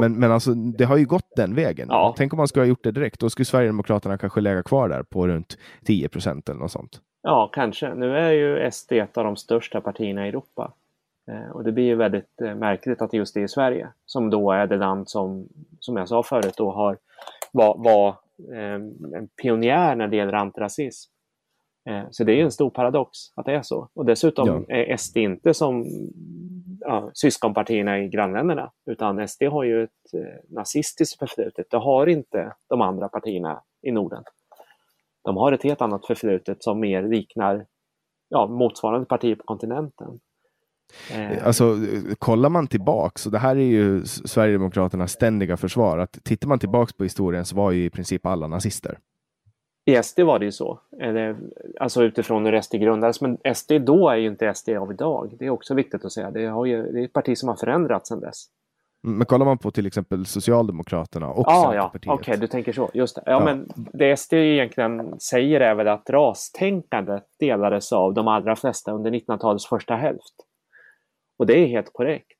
men, men alltså det har ju gått den vägen. Ja. Tänk om man skulle ha gjort det direkt. Då skulle Sverigedemokraterna kanske lägga kvar där på runt 10 procent eller något sånt. Ja, kanske. Nu är ju SD ett av de största partierna i Europa. Eh, och det blir ju väldigt eh, märkligt att just det är Sverige, som då är det land som, som jag sa förut, då har, var, var en pionjär när det gäller antirasism. Så det är ju en stor paradox att det är så. Och dessutom Ja. är SD inte som ja, syskonpartierna i grannländerna, utan SD har ju ett eh, nazistiskt förflutet. Det har inte de andra partierna i Norden. De har ett helt annat förflutet som mer liknar ja, motsvarande partier på kontinenten. Eh. Alltså, kollar man tillbaks, och det här är ju Sverigedemokraternas ständiga försvar, att tittar man tillbaks på historien så var ju i princip alla nazister. I SD var det ju så, eller, alltså utifrån hur SD grundades. Men SD då är ju inte SD av idag. Det är också viktigt att säga. Det, ju, det är ett parti som har förändrats sedan dess. Men kollar man på till exempel Socialdemokraterna och Ah, ja, Centerpartiet. okej, du tänker så. Just det. Ja, Ja. men det SD egentligen säger är väl att rastänkandet delades av de allra flesta under 1900-talets första hälft. Och det är helt korrekt.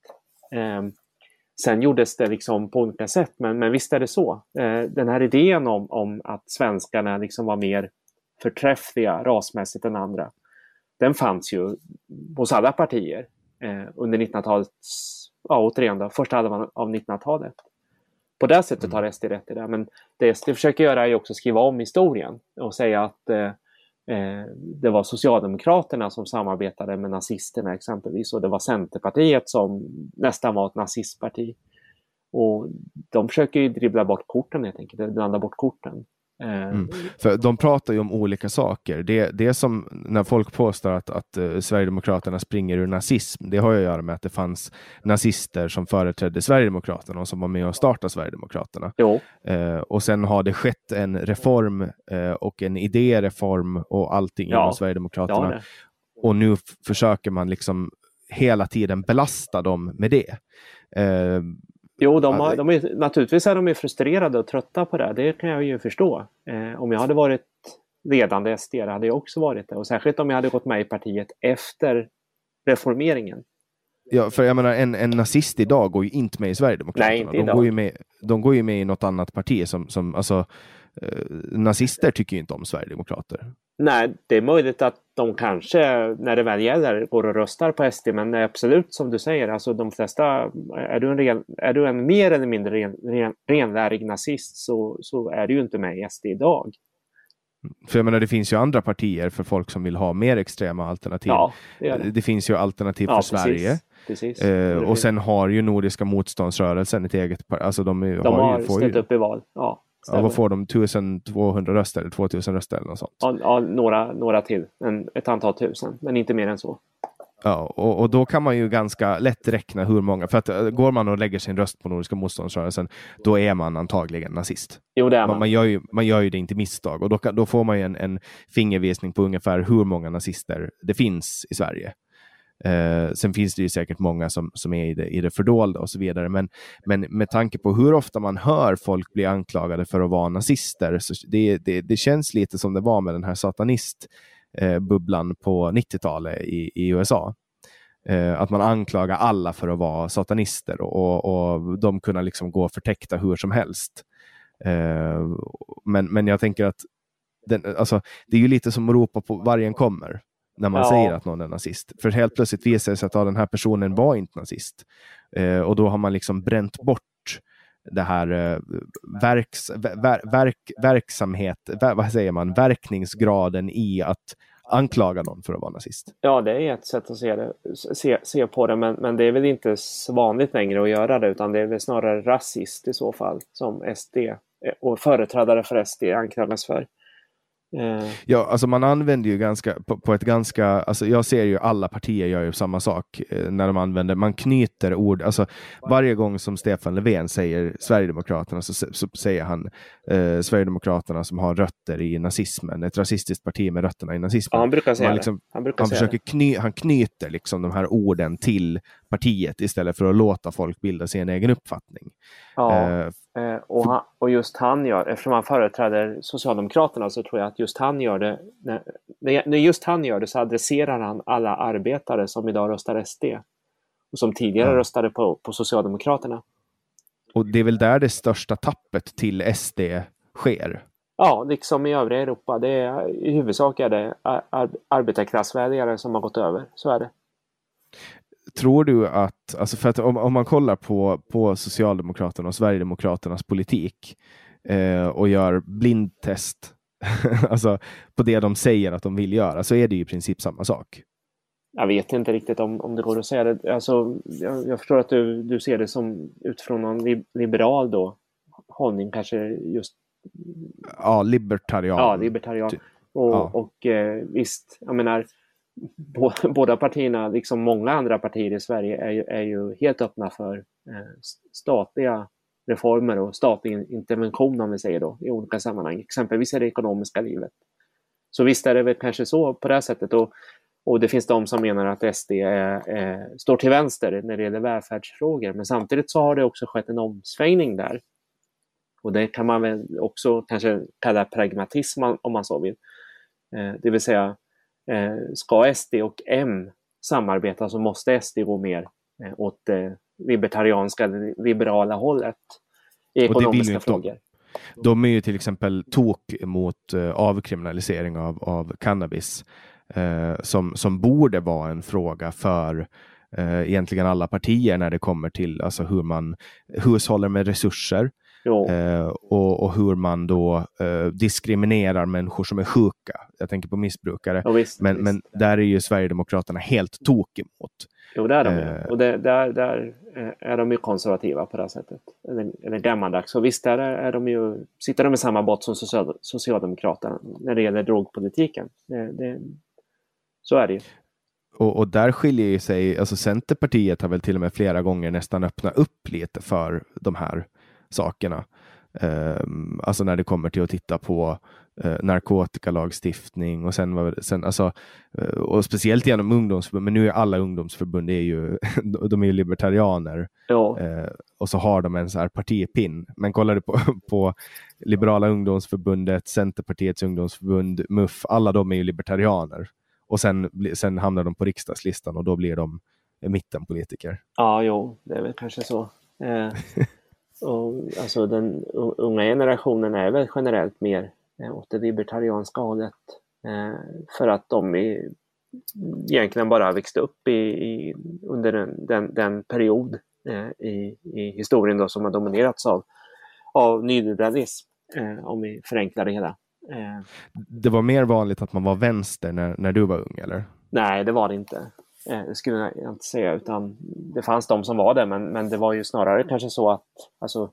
Sen gjordes det liksom på olika sätt, men, men visst är det så. Eh, den här idén om, om att svenskarna liksom var mer förträffliga rasmässigt än andra, den fanns ju hos alla partier eh, under 1900-talets, ja återigen då, första halvan av 1900-talet. På det sättet har SD rätt i det. Men det SD försöker göra är också skriva om historien och säga att eh, Eh, det var Socialdemokraterna som samarbetade med nazisterna exempelvis och det var Centerpartiet som nästan var ett nazistparti. Och de försöker ju dribbla bort korten helt enkelt, blanda bort korten. Eh, Mm. För de pratar ju om olika saker. Det, det är som när folk påstår att, att eh, Sverigedemokraterna springer ur nazism. Det har ju att göra med att det fanns nazister som företrädde Sverigedemokraterna och som var med och startade Sverigedemokraterna. Eh, och sen har det skett en reform eh, och en idéreform och allting Ja. inom ja, Sverigedemokraterna. det. Och nu försöker man liksom hela tiden belasta dem med det. Jo, de har, de är, naturligtvis är de frustrerade och trötta på det. Det kan jag ju förstå. Eh, om jag hade varit ledande SD hade jag också varit det. Och särskilt om jag hade gått med i partiet efter reformeringen. Ja, för jag menar en, en nazist idag går ju inte med i Sverigedemokraterna. Nej, inte de, idag. går ju med, de går ju med i något annat parti som, som alltså, nazister tycker ju inte om Sverigedemokrater. Nej, det är möjligt att de kanske när det väl gäller går och röstar på SD. Men absolut som du säger, alltså de flesta, är du en, ren, är du en mer eller mindre ren, ren, renlärig nazist så, så är du ju inte med i SD idag. För jag menar, det finns ju andra partier för folk som vill ha mer extrema alternativ. Ja, det det. det finns ju alternativ Ja, för Sverige. Precis. Eh, och sen har ju Nordiska motståndsrörelsen ett eget par- alltså de, de har har ju, får ställt ju, upp i val. Ja, ja, vad får de? 1200 röster eller 2000 röster eller något sånt. Ja, ja, några, några till, en, ett antal tusen, men inte mer än så. Ja, och, och då kan man ju ganska lätt räkna hur många, för att eh, går man och lägger sin röst på Nordiska motståndsrörelsen, då är man antagligen nazist. Jo, det är Man, man. man, gör, ju, man gör ju det inte misstag och då, kan, då får man ju en, en fingervisning på ungefär hur många nazister det finns i Sverige. Eh, sen finns det ju säkert många som, som är i det, i det fördolda och så vidare, men, men med tanke på hur ofta man hör folk bli anklagade för att vara nazister, så det, det, det känns lite som det var med den här satanistbubblan eh, på 90-talet i, i USA. Eh, att man anklagar alla för att vara satanister och, och, de kunna liksom gå förtäckta hur som helst. Eh, men, men jag tänker att den, alltså, det är ju lite som att ropa på vargen kommer när man Ja. säger att någon är nazist. För helt plötsligt visar det sig att ja, den här personen var inte nazist. Eh, och då har man liksom bränt bort det här eh, verks, ver, verk, verksamhet, ver, vad säger man, verkningsgraden i att anklaga någon för att vara nazist. Ja, det är ett sätt att se, det, se, se på det, men, men det är väl inte vanligt längre att göra det, utan det är väl snarare rasist i så fall, som SD eh, och företrädare för SD anklagas för. Eh, Ja, alltså man använder ju ganska på, på ett ganska, alltså jag ser ju alla partier gör ju samma sak eh, när de använder, man knyter ord, alltså varje gång som Stefan Löfven säger Sverigedemokraterna så, så säger han eh, Sverigedemokraterna som har rötter i nazismen, ett rasistiskt parti med rötterna i nazismen. ja, han brukar säga man det. liksom- Han brukar Han, försöker kny, han knyter liksom de här orden till partiet istället för att låta folk bilda sig en egen uppfattning. Ja, eh, och, han, och just han gör, eftersom han företräder Socialdemokraterna så tror jag att just han gör det, när, när just han gör det så adresserar han alla arbetare som idag röstar SD. och som tidigare Ja. röstade på, på Socialdemokraterna. Och det är väl där det största tappet till SD sker. Ja, liksom i övriga Europa. Det är, I huvudsak är det ar arbetarklassväljare som har gått över. Så är det. Tror du att, alltså för att om, om man kollar på, på Socialdemokraterna och Sverigedemokraternas politik eh, och gör blindtest alltså på det de säger att de vill göra så är det ju i princip samma sak. Jag vet inte riktigt om, om det går att säga det. Alltså, jag, jag förstår att du, du ser det som utifrån någon li liberal då, hållning, kanske just Ja, libertarian. ja, libertarian. Ty- Och, ja. och eh, visst, jag menar, båda partierna, liksom många andra partier i Sverige, är ju, är ju helt öppna för eh, statliga reformer och statlig intervention, om vi säger då, i olika sammanhang, exempelvis i det ekonomiska livet. Så visst är det väl kanske så på det här sättet. Och, och det finns de som menar att SD är, är, står till vänster när det gäller välfärdsfrågor. Men samtidigt så har det också skett en omsvängning där. Och det kan man väl också kanske kalla pragmatism om- man så vill. Eh, det vill säga, ska SD och M samarbeta så måste SD gå mer eh, åt det libertarianska, eller liberala hållet i ekonomiska de. frågor. De är ju till exempel tok mot eh, avkriminalisering av, av cannabis eh, som, som borde vara en fråga för eh, egentligen alla partier när det kommer till alltså hur man hushåller med resurser eh, och, och hur man då eh, diskriminerar människor som är sjuka. Jag tänker på missbrukare. ja, visst, Men, visst. men där är ju Sverigedemokraterna helt tok emot. Jo, det är de. Eh. Och det, där, där eh, är de ju konservativa på det här sättet. Eller, eller gammaldags. Och visst, där är, de ju, sitter de i samma båt som social, Socialdemokraterna när det gäller drogpolitiken. Det, det, så är det ju. Och, och där skiljer ju sig, alltså Centerpartiet har väl till och med flera gånger nästan öppnat upp lite för de här sakerna. Ehm, alltså när det kommer till att titta på uh, narkotikalagstiftning och sen, var- sen alltså, eh, och speciellt genom ungdomsförbund, men nu är alla ungdomsförbund är ju, de är ju libertarianer Ja, eh, och så har de en så här partipin. Men kollar du på, på Liberala ungdomsförbundet, Centerpartiets ungdomsförbund, MUF, alla de är ju libertarianer. Och sen, sen hamnar de på riksdagslistan och då blir de mittenpolitiker. ja jo, det är väl kanske så. Eh, och, alltså, den unga generationen är väl generellt mer eh, åt det libertarianska hållet. Eh, för att de är, egentligen bara växte upp i, i, under den, den, den period eh, i, i historien då som har dominerats av, av nyliberalism, om vi förenklar det hela. Det var mer vanligt att man var vänster när, när du var ung, eller? nej, det var det inte. Eh, det skulle jag inte säga, utan det fanns de som var det, men, men det var ju snarare kanske så att, alltså,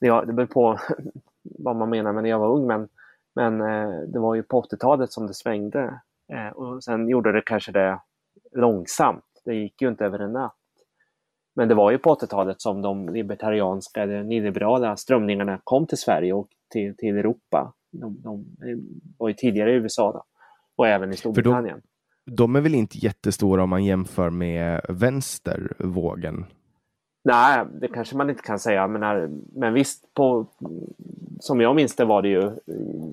det, det beror på vad man menar med när jag var ung, men, men eh, det var ju på 80-talet som det svängde. Eh, och sen gjorde det kanske det långsamt. Det gick ju inte över en natt. Men det var ju på 80-talet som de libertarianska eller nyliberala strömningarna kom till Sverige och till, till Europa. De, de var ju tidigare i USA då, och även i Storbritannien. De är väl inte jättestora om man jämför med vänstervågen? Nej, det kanske man inte kan säga. Men, när, men visst, på, som jag minns det var det ju,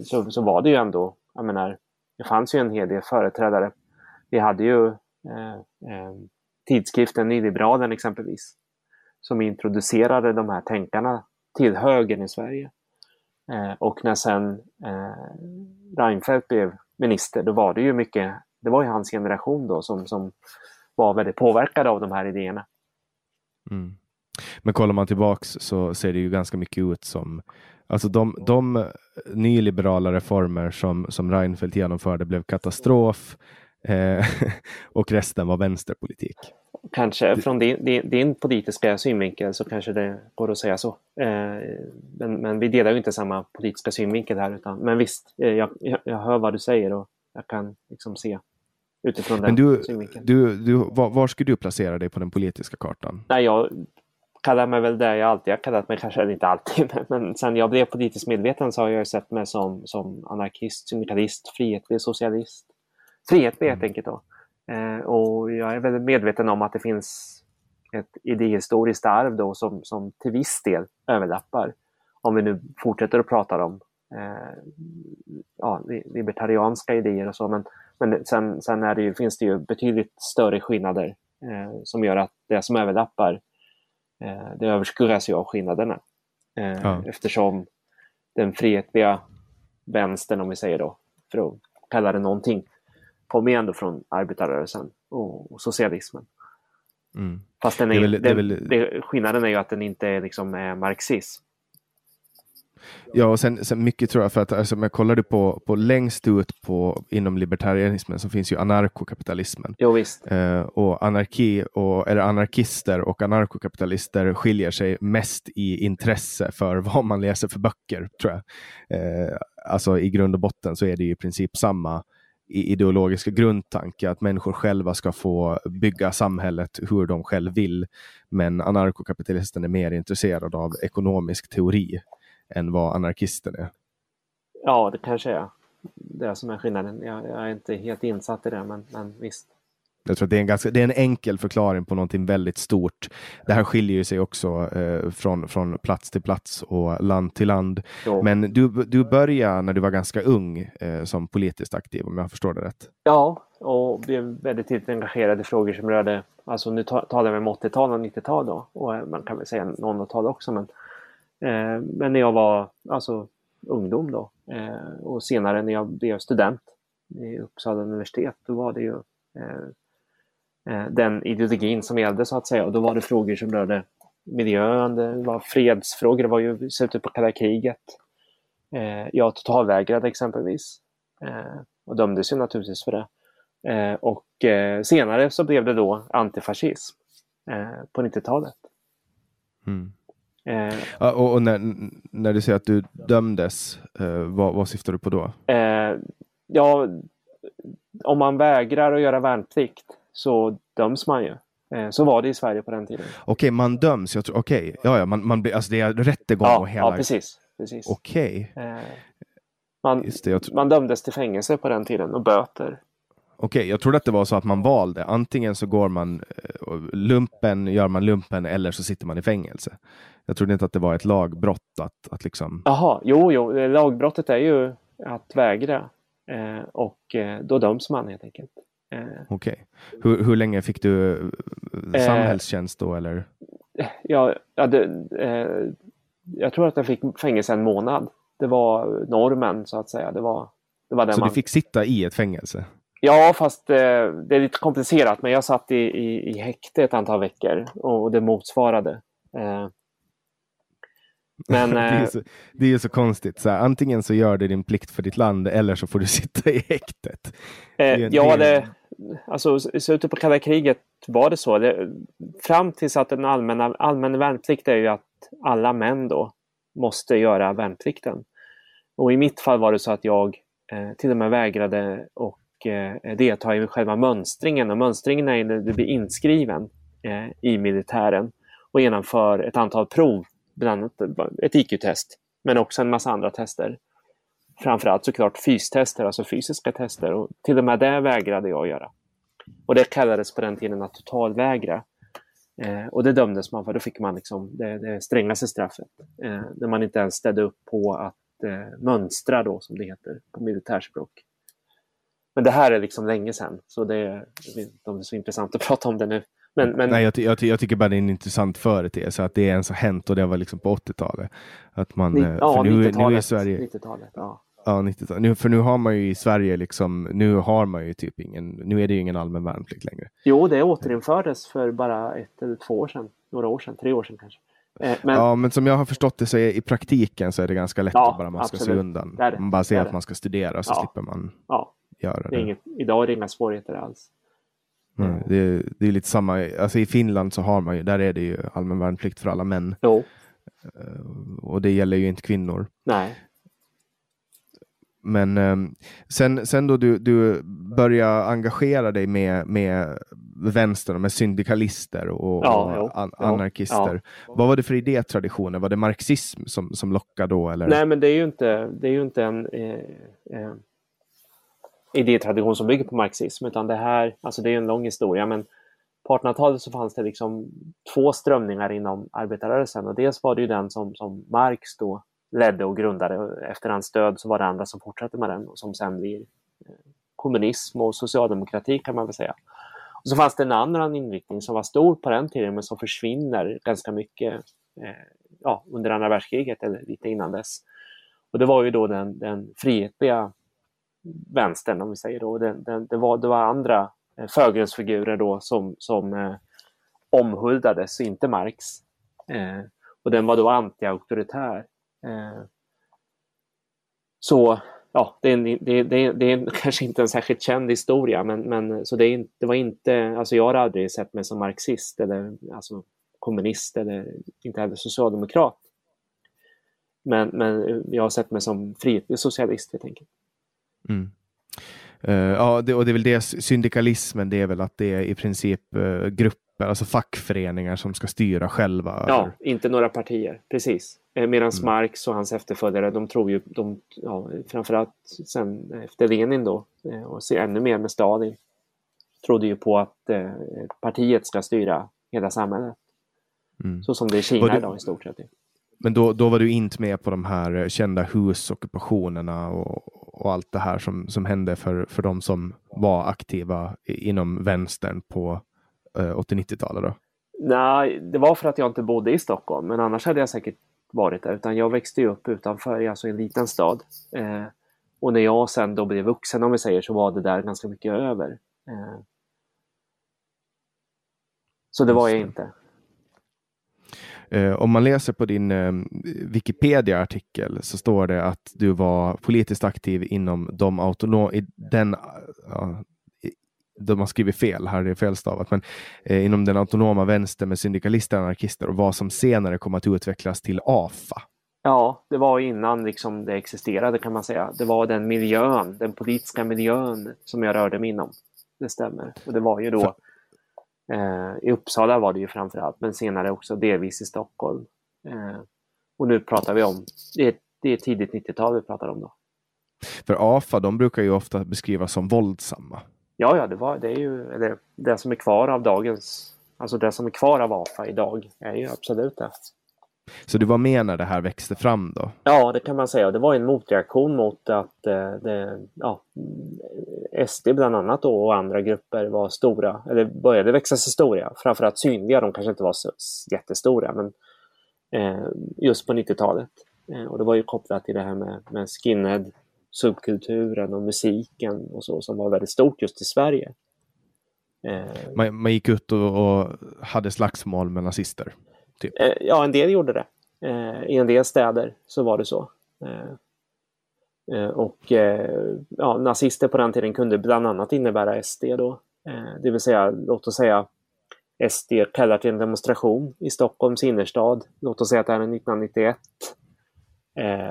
så, så var det ju ändå, jag menar, det fanns ju en hel del företrädare. Vi hade ju eh, eh, tidskriften Nyliberalen exempelvis, som introducerade de här tänkarna till högern i Sverige. Eh, och när sen eh, Reinfeldt blev minister, då var det ju mycket, det var ju hans generation då som, som var väldigt påverkade av de här idéerna. Mm. Men kollar man tillbaks så ser det ju ganska mycket ut som Alltså de, de nyliberala reformer som, som Reinfeldt genomförde blev katastrof eh, och resten var vänsterpolitik. Kanske från din, din, din politiska synvinkel så kanske det går att säga så. Eh, men, men vi delar ju inte samma politiska synvinkel här. Utan, men visst, eh, jag, jag, jag hör vad du säger och jag kan liksom se utifrån Men du, du, du, var, var ska du placera dig på den politiska kartan? Nej, jag kallar mig väl det jag alltid har kallat mig, kanske eller inte alltid, men, men sen jag blev politiskt medveten så har jag sett mig som, som anarkist, syndikalist, frihetlig socialist. Frihetlig helt enkelt då. Eh, och jag är väldigt medveten om att det finns ett idéhistoriskt arv då som, som till viss del överlappar. Om vi nu fortsätter att prata om eh, ja, li- libertarianska idéer och så. Men, men sen, sen är det ju, finns det ju betydligt större skillnader eh, som gör att det som överlappar eh, det överskuggas ju av skillnaderna. Eh, ja. Eftersom den frihetliga vänstern, om vi säger då, för att kalla det någonting, kommer ju ändå från arbetarrörelsen och, och socialismen. Mm. Fast den är, det är väl, det är väl... skillnaden är ju att den inte är liksom marxism. Ja, och sen, sen mycket tror jag, för att alltså, om jag kollade på, på längst ut på, inom libertarianismen så finns ju anarkokapitalismen. Jo, visst. Eh, och anarki, och, eller anarkister och anarkokapitalister skiljer sig mest i intresse för vad man läser för böcker, tror jag. Eh, alltså i grund och botten så är det i princip samma ideologiska grundtanke att människor själva ska få bygga samhället hur de själv vill. Men anarkokapitalisten är mer intresserad av ekonomisk teori än vad anarkisten är. Ja, det kanske är det som är skillnaden. Jag, jag är inte helt insatt i det, men, men visst. Jag tror att det är, en ganska, det är en enkel förklaring på någonting väldigt stort. Det här skiljer sig också eh, från, från plats till plats och land till land. Jo. Men du, du började när du var ganska ung eh, som politiskt aktiv, om jag förstår det rätt? Ja, och blev väldigt tidigt engagerad i frågor som rörde, alltså nu talar vi om 80-tal och 90-tal då, och man kan väl säga 00-tal också, men Eh, men när jag var alltså, ungdom då eh, och senare när jag blev student i Uppsala universitet, då var det ju eh, eh den ideologin som gällde så att säga. Och då var det frågor som rörde miljön, det var fredsfrågor, det var ju slutet på kalla kriget. Eh, jag totalvägrade exempelvis eh, och dömdes ju naturligtvis för det. Och senare så blev det då antifascism på 90-talet. Mm. Eh, och, och när, när, du säger att du dömdes, eh, vad, vad syftar du på då? Eh, ja, om man vägrar att göra värnplikt så döms man ju. Eh, så var det i Sverige på den tiden. Okej, okay, man döms. Okej, okay. ja, ja, man, man, alltså det är rättegång ja, och hela... Ja, precis. precis. Okej. Okay. Eh, man, man dömdes till fängelse på den tiden och böter. Okej, jag trodde att det var så att man valde. Antingen så går man eh, lumpen, gör man lumpen eller så sitter man i fängelse. Jag trodde inte att det var ett lagbrott att, att liksom... Jaha, jo, jo, lagbrottet är ju att vägra eh, och eh, då döms man helt enkelt. Eh, Okej. Okay. Hur, hur länge fick du eh, samhällstjänst då eller? Ja, ja det, eh, jag tror att jag fick fängelse en månad. Det var normen så att säga. Det var, det var så man... du fick sitta i ett fängelse? Ja, fast eh, det är lite komplicerat. Men jag satt i, i, i häkte ett antal veckor och det motsvarade. Eh, men, det, är eh, så, det är ju så konstigt. Så här, antingen så gör du din plikt för ditt land eller så får du sitta i häktet. Eh, det ja, det, alltså, i slutet på kalla kriget var det så. Det, fram tills att den allmänna, allmänna värnplikt är ju att alla män då måste göra värnplikten. Och i mitt fall var det så att jag eh, till och med vägrade och eh, delta i själva mönstringen. Och mönstringen är när du blir inskriven eh, i militären och genomför ett antal prov bland annat ett IQ-test, men också en massa andra tester. Framförallt såklart fystester, alltså fysiska tester. Och till och med det vägrade jag göra. Och det kallades på den tiden att totalvägra. Eh, och det dömdes man för. Då fick man liksom det, det strängaste straffet. Eh, när man inte ens ställde upp på att eh, mönstra då, som det heter på militärspråk. Men det här är liksom länge sedan, så det är, det är så intressant att prata om det nu. Men, men... Nej, jag, jag, jag, tycker bara det är en intressant företeelse att det ens har hänt och det var liksom på 80-talet. Att man, Ni, eh, ja, 90-talet. Sverige... 90-talet, ja. Ja, 90 nu, för nu har man ju i Sverige liksom, nu har man ju typ ingen, nu är det ju ingen allmän värnplikt längre. Jo, det återinfördes för bara ett eller två år sedan, några år sedan, tre år sedan kanske. Eh, men... Ja, men som jag har förstått det så är i praktiken så är det ganska lätt ja, att bara man ska se undan. Det det. Man bara säger att man ska studera så ja. slipper man ja. göra det. det. Inget, idag är det inga svårigheter alls. Mm. Det, är, det är lite samma, alltså i Finland så har man ju, där är det ju allmän värnplikt för alla män. Jo. Eh, och det gäller ju inte kvinnor. Nej. Men um, sen, sen då du, du började engagera dig med, med vänstern, med syndikalister och, ja, och an, anarkister. Ja. Vad var det för idétraditioner? Var det marxism som, som lockade då? Eller? Nej, men det är ju inte, det är ju inte en eh, eh, idétradition som bygger på marxism, utan det här, alltså det är en lång historia, men på 1800-talet så fanns det liksom två strömningar inom arbetarrörelsen och dels var det ju den som, som Marx då ledde och grundade. och Efter hans död så var det andra som fortsatte med den och som sen blir eh, kommunism och socialdemokrati kan man väl säga. Och så fanns det en annan inriktning som var stor på den tiden men som försvinner ganska mycket eh, ja, under andra världskriget eller lite innan dess. Och det var ju då den, den frihetliga vänstern om vi säger då. Det, det, det, var, det var andra eh, förgrundsfigurer då som, som eh, omhuldades, inte Marx. Eh, och den var då anti-auktoritär. Eh, så ja, det är, en, det, det, det är kanske inte en särskilt känd historia, men, men så det, är, det var inte, alltså jag har aldrig sett mig som marxist eller alltså kommunist eller inte heller socialdemokrat. Men, men jag har sett mig som frihetlig socialist helt enkelt. Mm. Uh, ja, det, och det är väl det syndikalismen, det är väl att det är i princip uh, grupper, alltså fackföreningar som ska styra själva? Ja, eller? inte några partier, precis. Eh, Medan mm. Marx och hans efterföljare, de tror ju, de, ja, framförallt sen efter Lenin då, och ännu mer med Stalin, trodde ju på att eh, partiet ska styra hela samhället. Mm. Så som det är i Kina idag i stort sett. Men då, då var du inte med på de här kända husockupationerna och, och allt det här som, som hände för, för de som var aktiva inom vänstern på eh, 80-90-talet? Då? Nej, det var för att jag inte bodde i Stockholm, men annars hade jag säkert varit där. Utan jag växte upp utanför, alltså i en liten stad. Eh, och när jag sen då blev vuxen, om vi säger, så var det där ganska mycket över. Eh, så det var jag inte. Eh, om man läser på din eh, Wikipedia-artikel så står det att du var politiskt aktiv inom de autonoma, den, ja, de har skrivit fel, här är det felstavat, men eh, inom den autonoma vänstern med syndikalister och anarkister och vad som senare kom att utvecklas till AFA. Ja, det var innan liksom det existerade kan man säga. Det var den miljön, den politiska miljön som jag rörde mig inom. Det stämmer. Och det var ju då För I Uppsala var det ju framförallt, men senare också delvis i Stockholm. Eh, och nu pratar vi om, det är, det är tidigt 90-tal vi pratar om då. För AFA, de brukar ju ofta beskrivas som våldsamma. Ja, ja, det, var, det är ju eller, det som är kvar av dagens, alltså det som är kvar av AFA idag är ju absolut det. Så du var med när det här växte fram då? Ja, det kan man säga. Det var en motreaktion mot att eh, det, ja, SD bland annat då, och andra grupper var stora, eller började växa sig stora. Framförallt synliga, de kanske inte var så jättestora, men eh, just på 90-talet. Eh, och det var ju kopplat till det här med, med skinhead, subkulturen och musiken och så som var väldigt stort just i Sverige. Eh, man, man, gick ut och, och hade slagsmål med nazister? Typ. Eh, ja, en del gjorde det. Eh, I en del städer så var det så. Eh, och ja, nazister på den tiden kunde bland annat innebära SD då. Det vill säga, låt oss säga SD kallar till en demonstration i Stockholms innerstad. Låt oss säga att det här är 1991.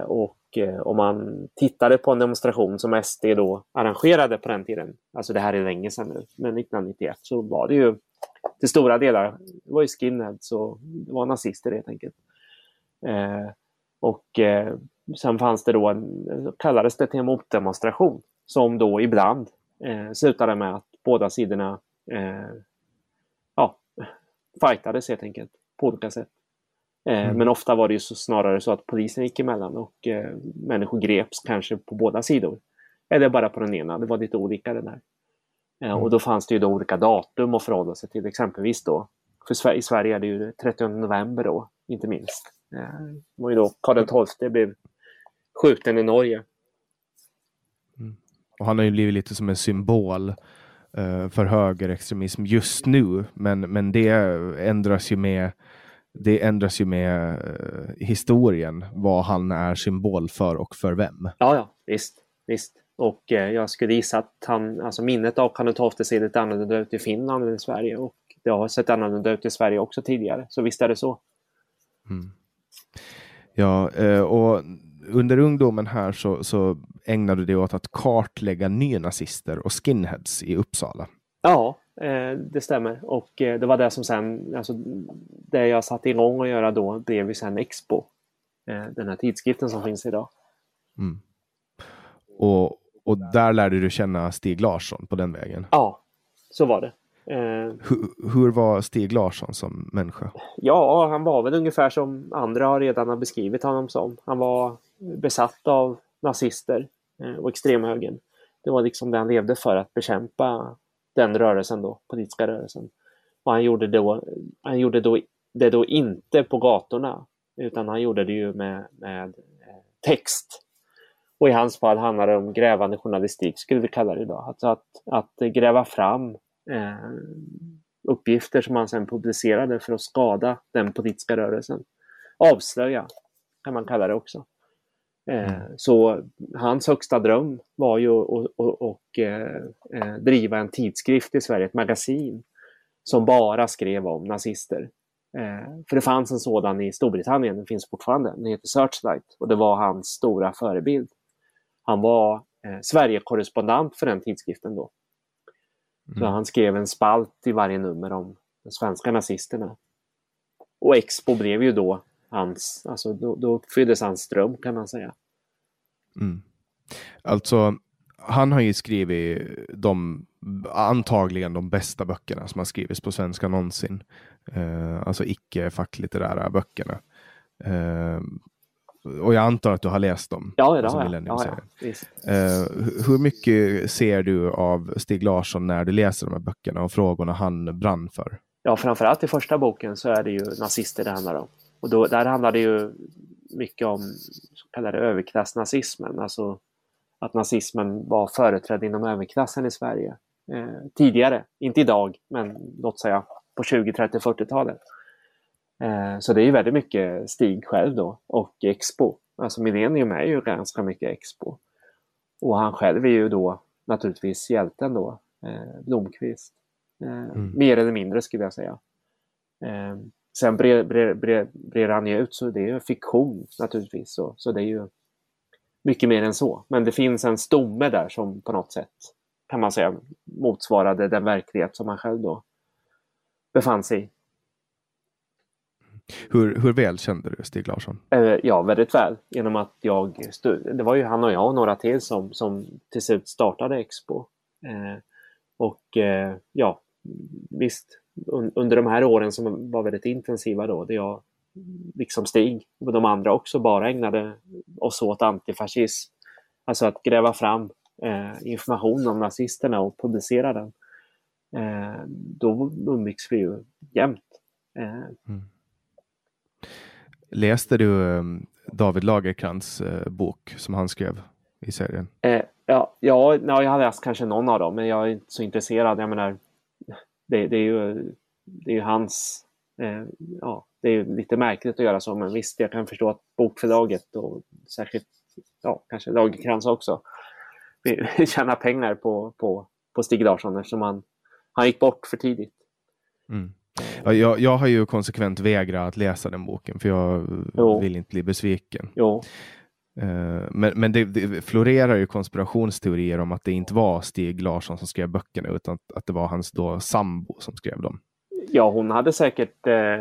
och om man tittade på en demonstration som SD då arrangerade på den tiden, alltså det här är länge sedan nu, men 1991 så var det ju till stora delar, det var ju skinheads och det var nazister helt enkelt. Eh, och eh, sen fanns det då en, kallades det till en motdemonstration som då ibland eh, slutade med att båda sidorna eh, ja, fightades helt enkelt på olika sätt. Eh, mm. Men ofta var det ju så, snarare så att polisen gick emellan och eh, människor greps kanske på båda sidor. Eller bara på den ena, det var lite olika det där. Mm. Och då fanns det ju då olika datum att förhålla sig till. Exempelvis då, för i Sverige är det ju 30 november då, inte minst. Eh, det var ju då Karl XII blev skjuten i Norge. Mm. Och han har ju blivit lite som en symbol uh, för högerextremism just nu, men, men det ändras ju med det ändras ju med uh, historien, vad han är symbol för och för vem. Ja, ja, visst, visst. Och eh, jag skulle gissa att han, alltså minnet av XII ser lite annorlunda ut i Finland än i Sverige och det har sett annorlunda ut i Sverige också tidigare. Så visst är det så. Mm. Ja, eh, och under ungdomen här så, så ägnade du dig åt att kartlägga nynazister och skinheads i Uppsala. Ja, eh, det stämmer. Och det var det som sen, alltså det jag satte igång att göra då blev ju sen Expo. Den här tidskriften som finns idag. Mm. Och, och där lärde du känna Stig Larsson på den vägen? Ja, så var det. Eh, hur, hur, var Stig Larsson som människa? Ja, han var väl ungefär som andra redan har beskrivit honom som. Han var besatt av nazister eh, och extremhögern. Det var liksom det han levde för, att bekämpa den rörelsen då, politiska rörelsen. Och han gjorde, då, han gjorde då, det då inte på gatorna, utan han gjorde det ju med, med eh, text. Och i hans fall handlar det om grävande journalistik, skulle vi kalla det idag. Alltså att, att gräva fram eh, uppgifter som han sedan publicerade för att skada den politiska rörelsen. Avslöja, kan man kalla det också. Eh, mm. Så hans högsta dröm var ju att eh, eh, driva en tidskrift i Sverige, ett magasin, som bara skrev om nazister. För det fanns en sådan i Storbritannien, den finns fortfarande, den heter Searchlight och det var hans stora förebild. Han var Sverige-korrespondent för den tidskriften då. Mm. Så han skrev en spalt i varje nummer om de svenska nazisterna. Och Expo blev ju då hans, alltså då, då uppfylldes hans dröm kan man säga. Mm. Alltså, han har ju skrivit de antagligen de bästa böckerna som har skrivits på svenska någonsin. Uh, alltså icke facklitterära böckerna. Uh, och jag antar att du har läst dem? Ja, det har jag. Ja, ja, uh, hur mycket ser du av Stig Larsson när du läser de här böckerna och frågorna han brann för? Ja, framförallt i första boken så är det ju nazister det handlar om. Och då, där handlar det ju mycket om så kallade överklassnazismen, alltså att nazismen var företrädd inom överklassen i Sverige eh, tidigare, inte idag, men låt säga på 20, 30, 40-talet. Eh, så det är ju väldigt mycket Stig själv då och Expo. Alltså Millennium är ju ganska mycket Expo. Och han själv är ju då naturligtvis hjälten då, eh, Blomqvist. Eh, mm. Mer eller mindre skulle jag säga. Sen brer han ju ut så det är ju fiktion naturligtvis. Så, så det är ju mycket mer än så. Men det finns en stomme där som på något sätt kan man säga motsvarade den verklighet som han själv då befann sig i. Hur, hur väl kände du Stig Larsson? Eh, ja, väldigt väl. Genom att jag, det var ju han och jag och några till som, som till slut startade Expo. Eh, och eh, ja, visst, under de här åren som var väldigt intensiva då, där jag liksom Stig och de andra också bara ägnade oss åt antifascism. Alltså att gräva fram eh, information om nazisterna och publicera den. Eh, då umgicks vi ju jämt. Eh. Mm. Läste du eh, David Lagerkrans eh, bok som han skrev i serien? Eh, ja, ja, jag har läst kanske någon av dem, men jag är inte så intresserad. Jag menar, det, det, är ju, det är ju hans... Eh, ja, det är lite märkligt att göra så, men visst, jag kan förstå att bokförlaget och särskilt ja, kanske Lagercrantz också vill tjäna pengar på, på, på Stig Larsson eftersom han, han gick bort för tidigt. Mm. Ja, jag, jag har ju konsekvent vägrat att läsa den boken för jag jo. vill inte bli besviken. Jo. Eh, men, men det, det, florerar ju konspirationsteorier om att det inte var Stig Larsson som skrev böckerna utan att det var hans då sambo som skrev dem. Ja, hon hade säkert eh,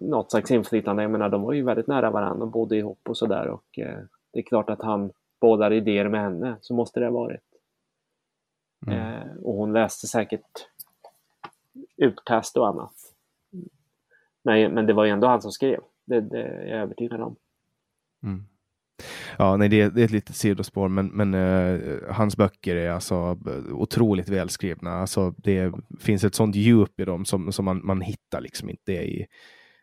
något slags inflytande. Jag menar, de var ju väldigt nära varandra och bodde ihop och sådär. Och eh, det är klart att han bådar idéer med henne, så måste det ha varit. Mm. Eh, och hon läste säkert utkast och annat. Men, men det var ju ändå han som skrev. Det, det är jag övertygad om. Mm. Ja, nej, det är, det är ett litet sidospår, men, men uh, hans böcker är alltså otroligt välskrivna. Alltså, det finns ett sånt djup i dem som, som man, man hittar liksom inte i,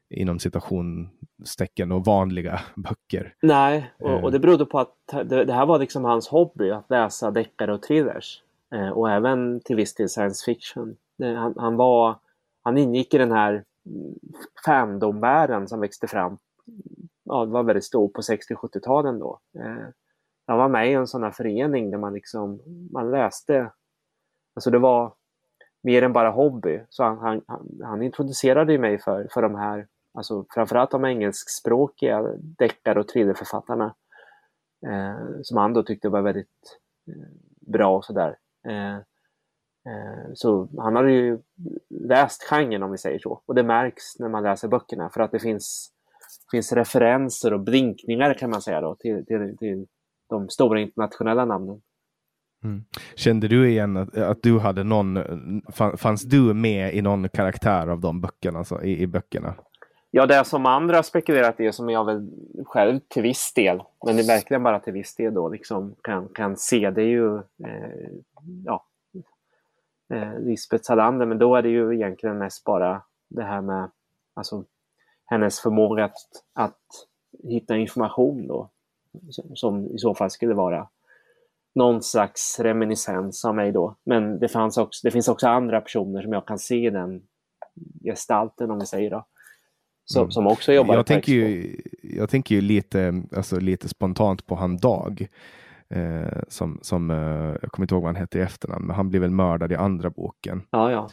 inom citationstecken och vanliga böcker. Nej, och, och det berodde på att det, det, här var liksom hans hobby, att läsa deckare och thrillers. Eh, och även till viss del science fiction. Han, han, var, han ingick i den här fandomvärlden som växte fram ja, var väldigt stor på 60-70-talen då. Eh, han var med i en sån här förening där man liksom, man läste, alltså det var mer än bara hobby. Så han, han, han introducerade mig för, för de här, alltså framförallt de engelskspråkiga deckare och thrillerförfattarna. Eh, som han då tyckte var väldigt eh, bra och sådär. Eh, så han hade ju läst genren om vi säger så. Och det märks när man läser böckerna för att det finns finns referenser och blinkningar kan man säga då till, till, till de stora internationella namnen. Mm. Kände du igen att, att, du hade någon, fanns du med i någon karaktär av de böckerna, alltså, i, i böckerna? Ja, det som andra spekulerat i, som jag väl själv till viss del, men det är verkligen bara till viss del då, liksom kan, kan se, det är ju eh, ja, eh, Lisbeth Salander, men då är det ju egentligen mest bara det här med alltså, hennes förmåga att, att hitta information då, som i så fall skulle vara någon slags reminiscens av mig då. Men det, fanns också, det finns också andra personer som jag kan se i den gestalten, om vi säger då. Som, mm. som också jobbar jag tänker, ju, jag tänker ju lite, alltså lite spontant på han Dag. Eh, som, som eh, jag kommer inte ihåg vad han hette i efternamn, men han blir väl mördad i andra boken. Ja, ja.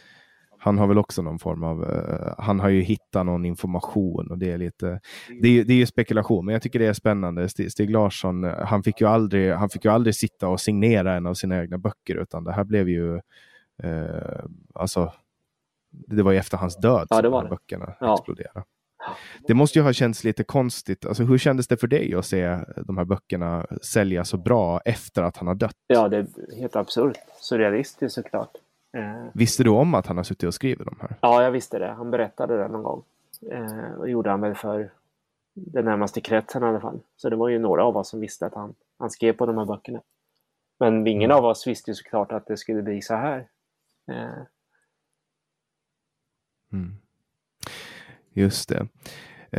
Han har väl också någon form av, uh, han har ju hittat någon information och det är lite, det är, det är ju spekulation, men jag tycker det är spännande. Stig, Stig Larsson, han fick, ju aldrig, han fick ju aldrig sitta och signera en av sina egna böcker, utan det här blev ju, uh, alltså, det var ju efter hans död ja, som de här böckerna ja. exploderade. Det måste ju ha känts lite konstigt. Alltså, hur kändes det för dig att se de här böckerna sälja så bra efter att han har dött? Ja, det är helt absurt. Surrealistiskt såklart. Eh. Visste du om att han har suttit och skrivit de här? Ja, jag visste det. Han berättade det någon gång. Eh, och gjorde han väl för den närmaste kretsen i alla fall. Så det var ju några av oss som visste att han, han skrev på de här böckerna. Men ingen mm. av oss visste ju såklart att det skulle bli så här. Eh. Mm. Just det.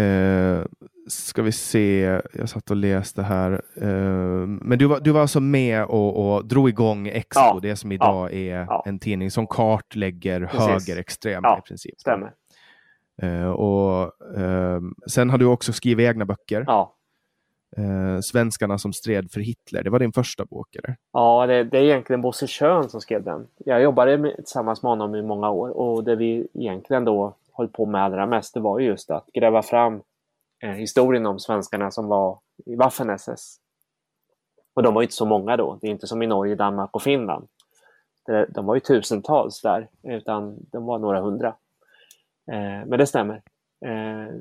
Eh, ska vi se, jag satt och läste här. Eh, men du var, du var alltså med och, och drog igång Expo, ja. det som idag ja. är ja. en tidning som kartlägger högerextrema i princip. Stämmer. Eh, och, ehm, sen har du också skrivit egna böcker. Ja. Eh, Svenskarna som stred för Hitler, det var din första bok eller? Ja, det, det är egentligen Bosse Schön som skrev den. Jag jobbade med, tillsammans med honom i många år och det vi egentligen då höll på med allra mest, det var just att gräva fram eh, historien om svenskarna som var i Waffen-SS. Och de var inte så många då. Det är inte som i Norge, Danmark och Finland. De var ju tusentals där, utan de var några hundra. Eh, men det stämmer. Eh,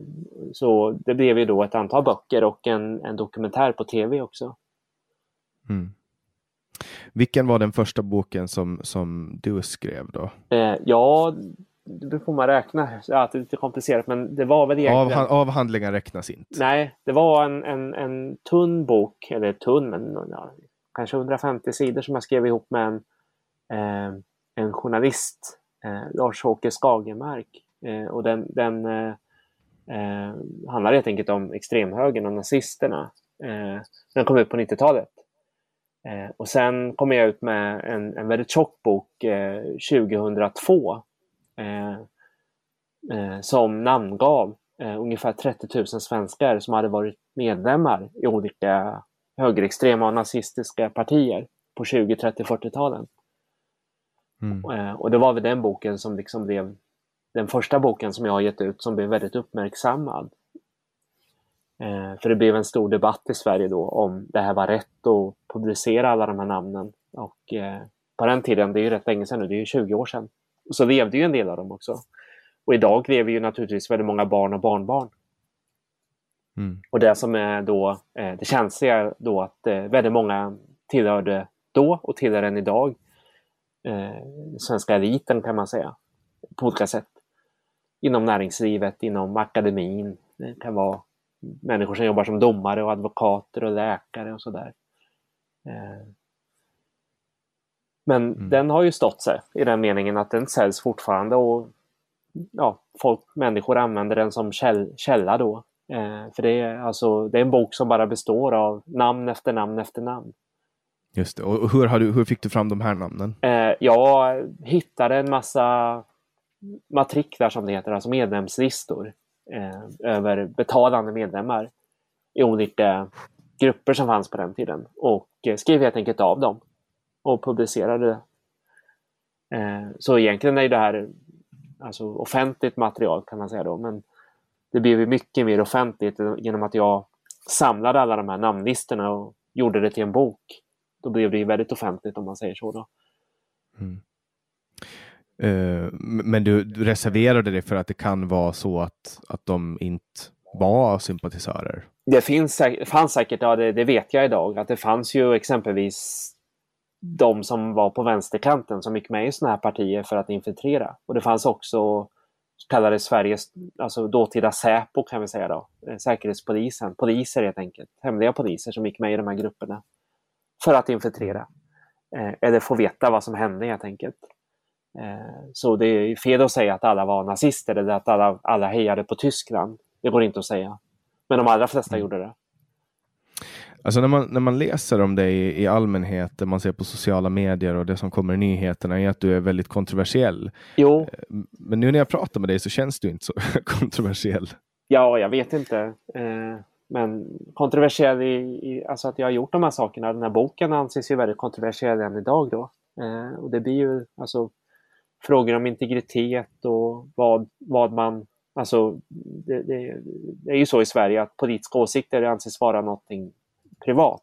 så det blev ju då ett antal böcker och en, en dokumentär på tv också. Mm. Vilken var den första boken som, som du skrev då? Eh, ja, det får man räkna. Ja, det är lite komplicerat, men det var väl egentligen... Av, avhandlingar räknas inte? Nej, det var en, en, en tunn bok, eller tunn, men ja, kanske 150 sidor som jag skrev ihop med en, eh, en journalist, eh, Lars-Åke Skagermark. Eh, och den, den eh, eh handlar helt enkelt om extremhögern och nazisterna. Eh, den kom ut på 90-talet. Eh, och sen kom jag ut med en, en väldigt tjock bok 2002 Eh, eh, som namngav eh, ungefär 30 000 svenskar som hade varit medlemmar i olika högerextrema och nazistiska partier på 20, 30, 40-talen. Mm. Och det var väl den boken som liksom blev den första boken som jag har gett ut som blev väldigt uppmärksammad. för det blev en stor debatt i Sverige då om det här var rätt att publicera alla de här namnen. Och på den tiden, det är ju rätt länge sedan nu, det är ju 20 år sedan, så levde ju en del av dem också. Och idag lever ju naturligtvis väldigt många barn och barnbarn. Mm. Och det som är då eh, det känsliga då att eh, väldigt många tillhörde då och tillhör än idag eh, svenska eliten kan man säga på olika sätt. Inom näringslivet, inom akademin. Det kan vara människor som jobbar som domare och advokater och läkare och sådär. Eh, men mm. den har ju stått sig i den meningen att den säljs fortfarande och ja, folk, människor använder den som käll, källa då. Eh, för det är, alltså, det är en bok som bara består av namn efter namn efter namn. Just det. Och hur, har du, hur fick du fram de här namnen? Eh, jag hittade en massa matriklar som det heter, alltså medlemslistor eh, över betalande medlemmar i olika grupper som fanns på den tiden och eh, skrev helt enkelt av dem och publicerade det. Eh, så egentligen är det här alltså offentligt material kan man säga då, men det blev mycket mer offentligt genom att jag samlade alla de här namnlistorna och gjorde det till en bok. Då blev det väldigt offentligt om man säger så. Då. Mm. Uh, men du, du, reserverade dig för att det kan vara så att, att de inte var sympatisörer? Det finns, fanns säkert, ja det, det vet jag idag, att det fanns ju exempelvis de som var på vänsterkanten som gick med i sådana här partier för att infiltrera. Och det fanns också kallade Sveriges, alltså dåtida Säpo kan vi säga då, eh, Säkerhetspolisen, poliser helt enkelt, hemliga poliser som gick med i de här grupperna för att infiltrera. Eh, eller få veta vad som hände helt enkelt. Eh, så det är fel att säga att alla var nazister eller att alla, alla hejade på Tyskland. Det går inte att säga. Men de allra flesta Mm. gjorde det. Alltså när man, när man läser om dig i, i allmänhet, det man ser på sociala medier och det som kommer i nyheterna är att du är väldigt kontroversiell. Jo, Men nu när jag pratar med dig så känns du inte så kontroversiell. ja, jag vet inte. Eh, men kontroversiell i, i, alltså att jag har gjort de här sakerna. Den här boken anses ju väldigt kontroversiell än idag då. Eh, och det blir ju alltså frågor om integritet och vad, vad man Alltså, det, det, det är ju så i Sverige att politiska åsikter anses vara någonting privat.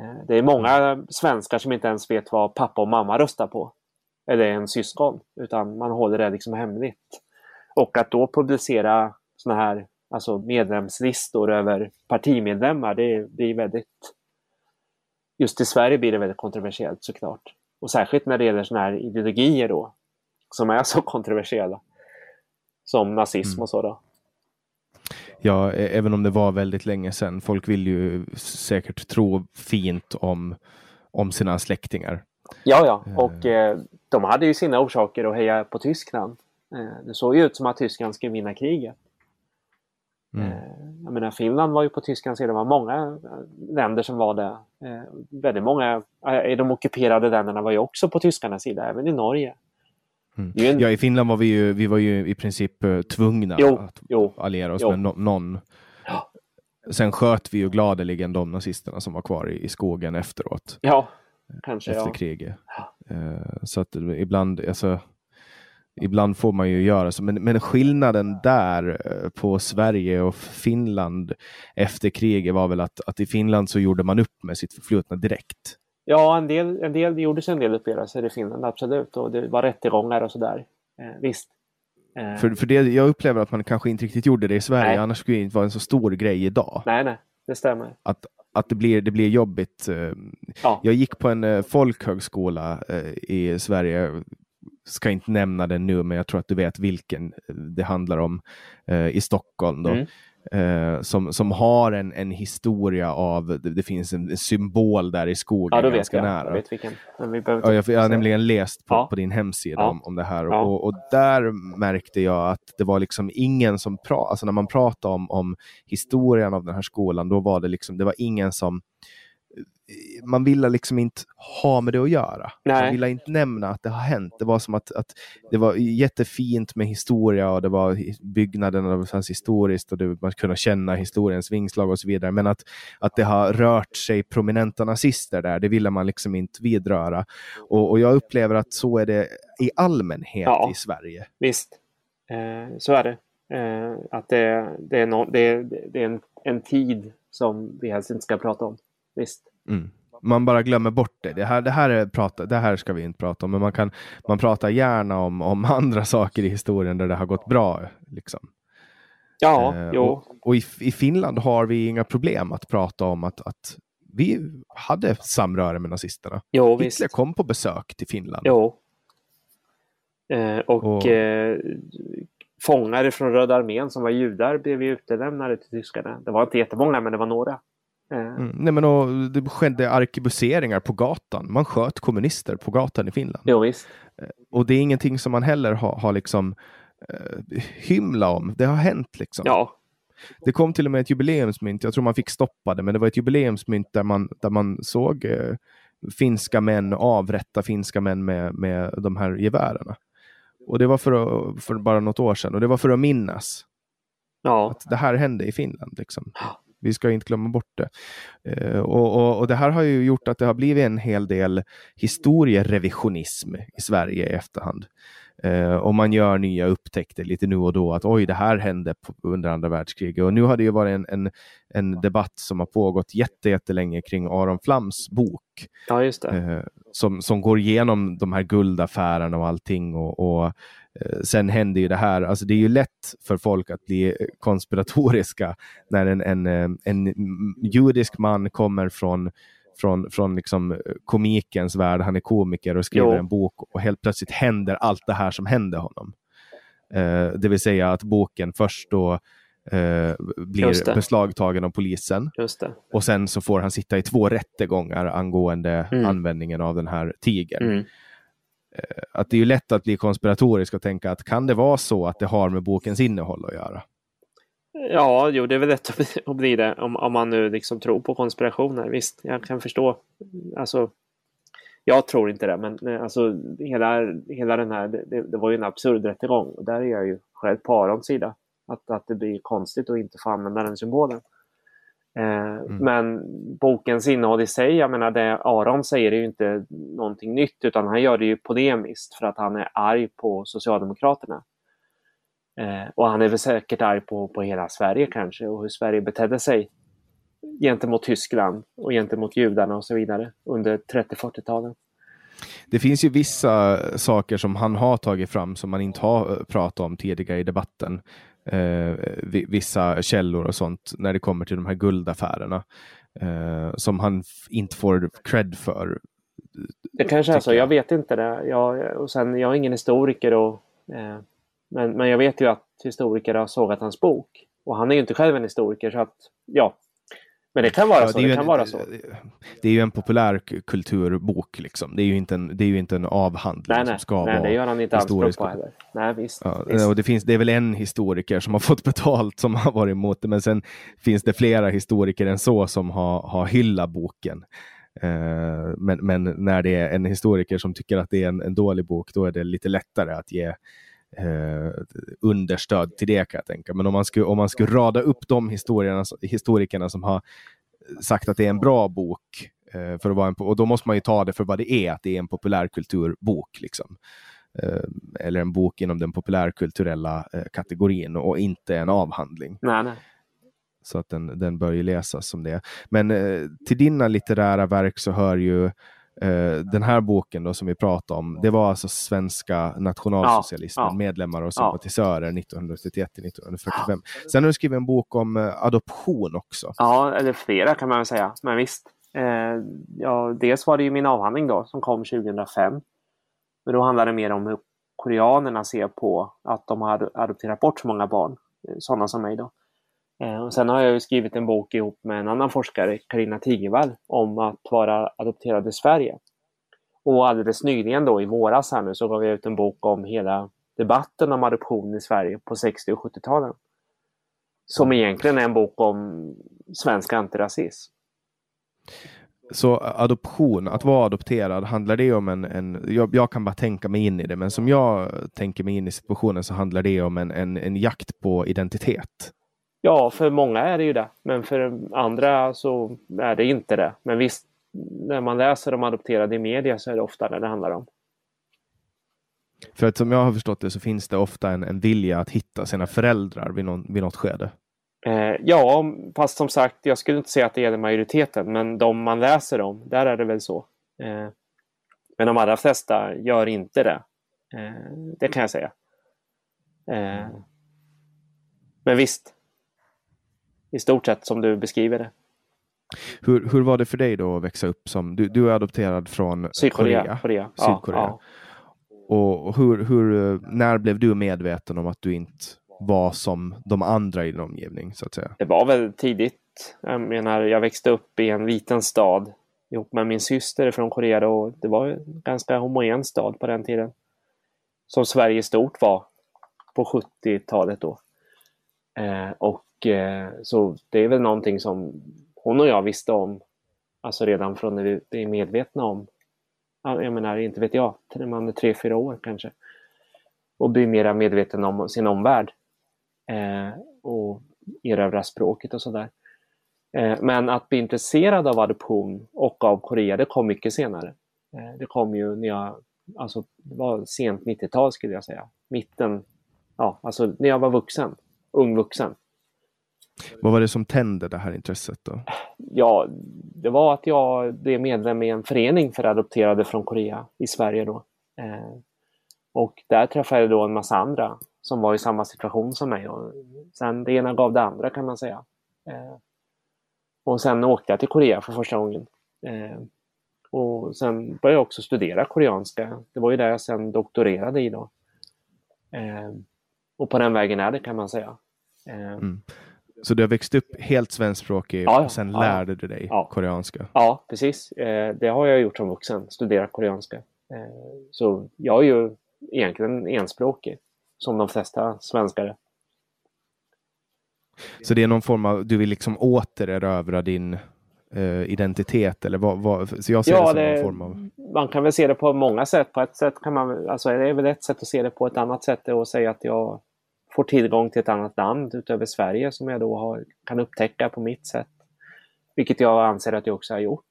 Eh, Det är många svenskar som inte ens vet vad pappa och mamma röstar på. Eller en syskon. Utan man håller det liksom hemligt. Och att då publicera såna här alltså medlemslistor över partimedlemmar, det blir väldigt... Just i Sverige blir det väldigt kontroversiellt såklart. Och särskilt när det gäller såna här ideologier då, som är så kontroversiella. Som nazism och så då. Ja, även om det var väldigt länge sedan. Folk vill ju säkert tro fint om, om sina släktingar. Ja, ja. Och eh, de hade ju sina orsaker att heja på Tyskland. Eh, det såg ju ut som att Tyskland skulle vinna kriget. Mm. Eh, jag menar, Finland var ju på Tysklands sida. Det var många eh, länder som var det. Eh, väldigt många eh, i de ockuperade länderna var ju också på tyskarnas sida, även i Norge. Mm. Ja, i Finland var vi ju, vi var ju i princip eh, tvungna Jo, att jo, alliera oss jo. med no någon. Ja. Sen sköt vi ju gladeligen de nazisterna som var kvar i, i skogen efteråt, Ja, kanske efter ja. kriget. Eh, så att ibland, alltså, ibland får man ju göra så. Men, men skillnaden där eh, på Sverige och Finland efter kriget var väl att, att i Finland så gjorde man upp med sitt förflutna direkt. Ja, en del, en del det gjordes en del uppgörelser i Finland, absolut. Och det var rättegångar och sådär. Eh, visst. Eh, För, för det, jag upplever att man kanske inte riktigt gjorde det i Sverige, Nej. annars skulle det inte vara en så stor grej idag. Nej, nej, det stämmer. Att, att det, blir, det blir jobbigt. eh, Ja. Jag gick på en eh, folkhögskola eh, i Sverige, ska inte nämna den nu, men jag tror att du vet vilken det handlar om eh, i Stockholm. Då. Mm. Eh, som, som har en, en historia av, det, det finns en symbol där i skogen Ja, då vet ganska jag. nära. Jag vet vilken. Men vi behöver Ja, jag, jag har nämligen läst på, Ja. på din hemsida Ja. om, om det här Ja. och, och där märkte jag att det var liksom ingen som pratade, alltså när man pratade om, om historien av den här skolan, då var det liksom, det var ingen som man ville liksom inte ha med det att göra. Man Nej. ville inte nämna att det har hänt. Det var som att, att det var jättefint med historia och det var byggnaden och det fanns historiskt och det, man kunde känna historiens vingslag och så vidare. Men att, att det har rört sig prominenta nazister där, det ville man liksom inte vidröra. Och, och jag upplever att så är det i allmänhet Ja. i Sverige. Visst, eh, så är det. Eh, att det, det är, no, det, det är en, en tid som vi helst inte ska prata om. Visst. Mm. Man bara glömmer bort det. Det här, det, här är prata, det här ska vi inte prata om, men man, kan, man pratar gärna om, om andra saker i historien där det har gått bra. Liksom. Ja, Eh, och och i, i Finland har vi inga problem att prata om att, att vi hade samröre med nazisterna. Jo, visst. Hitler kom på besök till Finland. Jo. Eh, och Och- Eh, fångar från Röda armén som var judar blev ju utlämnade till tyskarna. Det var inte jättemånga, men det var några. Eh, Mm, nej, men och, det skedde arkebuseringar på gatan. Man sköt kommunister på gatan i Finland. Jo, visst. Och det är ingenting som man heller har, har liksom eh, hymla om. Det har hänt liksom. Ja, Det kom till och med ett jubileumsmynt. Jag tror man fick stoppa det, men det var ett jubileumsmynt där man, där man såg eh, finska män avrätta finska män med, med de här gevären. Och det var för, att, för bara något år sedan och det var för att minnas ja, att det här hände i Finland. Liksom. Vi ska inte glömma bort det. Eh, och, och, och det här har ju gjort att det har blivit en hel del historierevisionism i Sverige i efterhand. Eh, och man gör nya upptäckter lite nu och då att oj, det här hände under andra världskriget. Och nu har det ju varit en, en, en debatt som har pågått jätte, jättelänge kring Aron Flams bok ja, just det. eh, som, som går igenom de här guldaffärerna och allting. Och, och sen händer ju det här, alltså det är ju lätt för folk att bli eh, konspiratoriska när en, en, eh, en judisk man kommer från från, från liksom eh, komikens värld, han är komiker och skriver Jo. en bok och helt plötsligt händer allt det här som hände honom. Eh, det vill säga att boken först då eh, blir beslagtagen av polisen och sen så får han sitta i två rättegångar angående Mm. användningen av den här tigern. Mm. Eh, att det är ju lätt att bli konspiratorisk och tänka att kan det vara så att det har med bokens innehåll att göra? Ja, jo, det är väl lätt att bli det om, om man nu liksom tror på konspirationer. Visst, jag kan förstå. Alltså, jag tror inte det, men eh, alltså hela, hela den här, det, det var ju en absurd rättegång och där är jag ju själv på Arons sida. Att, att det blir konstigt att inte få använda den symbolen. Eh, mm. Men bokens innehåll i sig, jag menar det Aron säger är ju inte någonting nytt utan han gör det ju polemiskt för att han är arg på Socialdemokraterna. Eh, och han är väl säkert arg på, på hela Sverige kanske och hur Sverige betedde sig gentemot Tyskland och gentemot judarna och så vidare under 30-40-talen. Det finns ju vissa saker som han har tagit fram som man inte har eh, pratat om tidigare i debatten. Eh, vissa källor och sånt när det kommer till de här guldaffärerna eh, som han inte får cred för. Det kanske är så, jag. jag vet inte det. Jag, och sen, jag är ingen historiker och eh, men, men jag vet ju att historiker har sågat hans bok. Och han är ju inte själv en historiker så att ja, men det kan vara ja, så. Det, det kan en, vara så. Det är ju en populärkulturbok. Liksom. Det, är ju inte en, det är ju inte en avhandling nej, som ska nej, vara det gör han inte anspråk på heller. Nej, visst, ja, visst. Och det, finns, det är väl en historiker som har fått betalt som har varit emot det, men sen finns det flera historiker än så som har, har hyllat boken. Uh, men, men, när det är en historiker som tycker att det är en, en dålig bok, då är det lite lättare att ge eh, understöd till det kan jag tänka. Men om man skulle, om man skulle rada upp de historierna, historikerna som har sagt att det är en bra bok, eh, för att vara en, och då måste man ju ta det för vad det är, att det är en populärkulturbok. Liksom. Eh, eller en bok inom den populärkulturella eh, kategorin och inte en avhandling. Nej, nej. Så att den, den bör ju läsas som det. Men eh, till dina litterära verk så hör ju den här boken då som vi pratade om, det var alltså svenska nationalsocialismen, ja, ja. medlemmar och sympatisörer ja. 1931 1945. Sen har du skrivit en bok om uh, adoption också. Ja, eller flera kan man väl säga, men visst. Uh, ja, dels var det ju min avhandling då som kom 2005. Men då handlade det mer om hur koreanerna ser på att de har adopterat bort så många barn, sådana som mig då. Eh, och sen har jag skrivit en bok ihop med en annan forskare, Karina Tigervall, om att vara adopterad i Sverige. Och alldeles nyligen då i våras här nu så gav jag ut en bok om hela debatten om adoption i Sverige på 60 och 70-talen. Som egentligen är en bok om svensk antirasism. Så adoption, att vara adopterad, handlar det om en, en jag, jag, kan bara tänka mig in i det, men som jag tänker mig in i situationen så handlar det om en, en, en jakt på identitet. Ja, för många är det ju det. Men för andra så är det inte det. Men visst, när man läser om adopterade i media så är det ofta det det handlar om. För att som jag har förstått det så finns det ofta en, en vilja att hitta sina föräldrar vid, någon, vid något skede. Eh, ja, fast som sagt, jag skulle inte säga att det gäller majoriteten, men de man läser om, där är det väl så. Eh, men de allra flesta gör inte det. Eh, det kan jag säga. Eh, men visst, i stort sett som du beskriver det. Hur, hur var det för dig då att växa upp som, du, du är adopterad från Sydkorea? Korea, Korea. Sydkorea. Ja, ja. Och hur, hur, när blev du medveten om att du inte var som de andra i din omgivning? så att säga? Det var väl tidigt. Jag menar, jag växte upp i en liten stad ihop med min syster från Korea och det var en ganska homogen stad på den tiden. Som Sverige stort var på 70-talet då. Eh, och Eh, så det är väl någonting som hon och jag visste om, alltså redan från när vi är medvetna om, jag menar inte vet jag, när man är tre, fyra år kanske. Och blir mera medveten om sin omvärld. Eh, och erövra språket och sådär. Eh, men att bli intresserad av adoption och av Korea, det kom mycket senare. Eh, det kom ju när jag, alltså det var sent 90-tal skulle jag säga. Mitten, ja, alltså när jag var vuxen, ung vuxen. Vad var det som tände det här intresset då? Ja, det var att jag blev medlem i en förening för adopterade från Korea i Sverige då. Eh, och där träffade jag då en massa andra som var i samma situation som mig. Och sen det ena gav det andra kan man säga. Eh, och sen åkte jag till Korea för första gången. Eh, och sen började jag också studera koreanska. Det var ju där jag sen doktorerade i då. Och på den vägen är det kan man säga. Mm. Så du har växt upp helt svenskspråkig ja, och sen ja, lärde du dig koreanska? Ja, precis. Eh, det har jag gjort som vuxen, studerat koreanska. Eh, så jag är ju egentligen enspråkig, som de flesta svenskar. Så det är någon form av, du vill liksom återerövra din uh, identitet eller vad, vad, så jag ser ja, det som det, form av... Man kan väl se det på många sätt. På ett sätt kan man, alltså det är väl ett sätt att se det på ett annat sätt är att säga att jag får tillgång till ett annat land utöver Sverige som jag då har, kan upptäcka på mitt sätt. Vilket jag anser att jag också har gjort.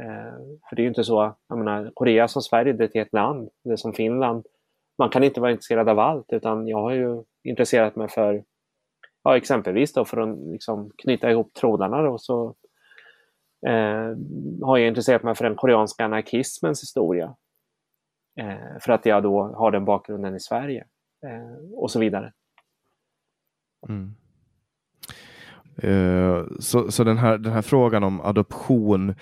Eh, för det är ju inte så, jag menar, Korea som Sverige, det är ett land, det är som Finland. Man kan inte vara intresserad av allt utan jag har ju intresserat mig för, ja exempelvis då för att liksom knyta ihop trådarna då så eh, har jag intresserat mig för den koreanska anarkismens historia. Eh, för att jag då har den bakgrunden i Sverige eh, och så vidare. Mm. Uh, så så den, här, den här frågan om adoption, uh,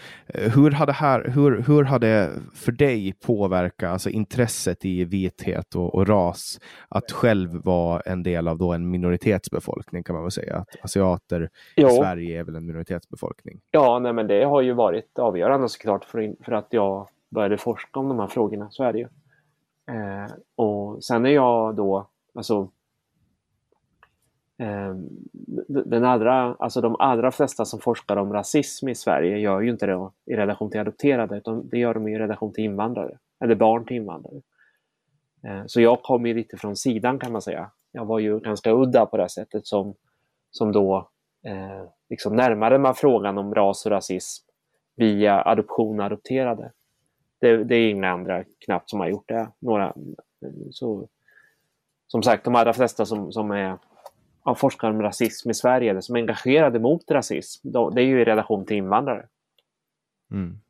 hur har det här, hur, hur har det för dig påverkat alltså intresset i vithet och, och, ras att själv vara en del av då en minoritetsbefolkning kan man väl säga? Att asiater jo. i Sverige är väl en minoritetsbefolkning? Ja, nej, men det har ju varit avgörande såklart för, för att jag började forska om de här frågorna, så är det ju. Uh, och sen är jag då, alltså Ehm, den allra, alltså de allra flesta som forskar om rasism i Sverige gör ju inte det i relation till adopterade utan det gör de i relation till invandrare, eller barn till invandrare. Ehm, så jag kom ju lite från sidan kan man säga. Jag var ju ganska udda på det sättet som, som då eh, liksom närmade man frågan om ras och rasism via adoption och adopterade. Det, det, är inga andra knappt som har gjort det. Några, så, som sagt, de allra flesta som, som är av forskare om rasism i Sverige eller som är engagerade mot rasism, då, det är ju i relation till invandrare. Mm.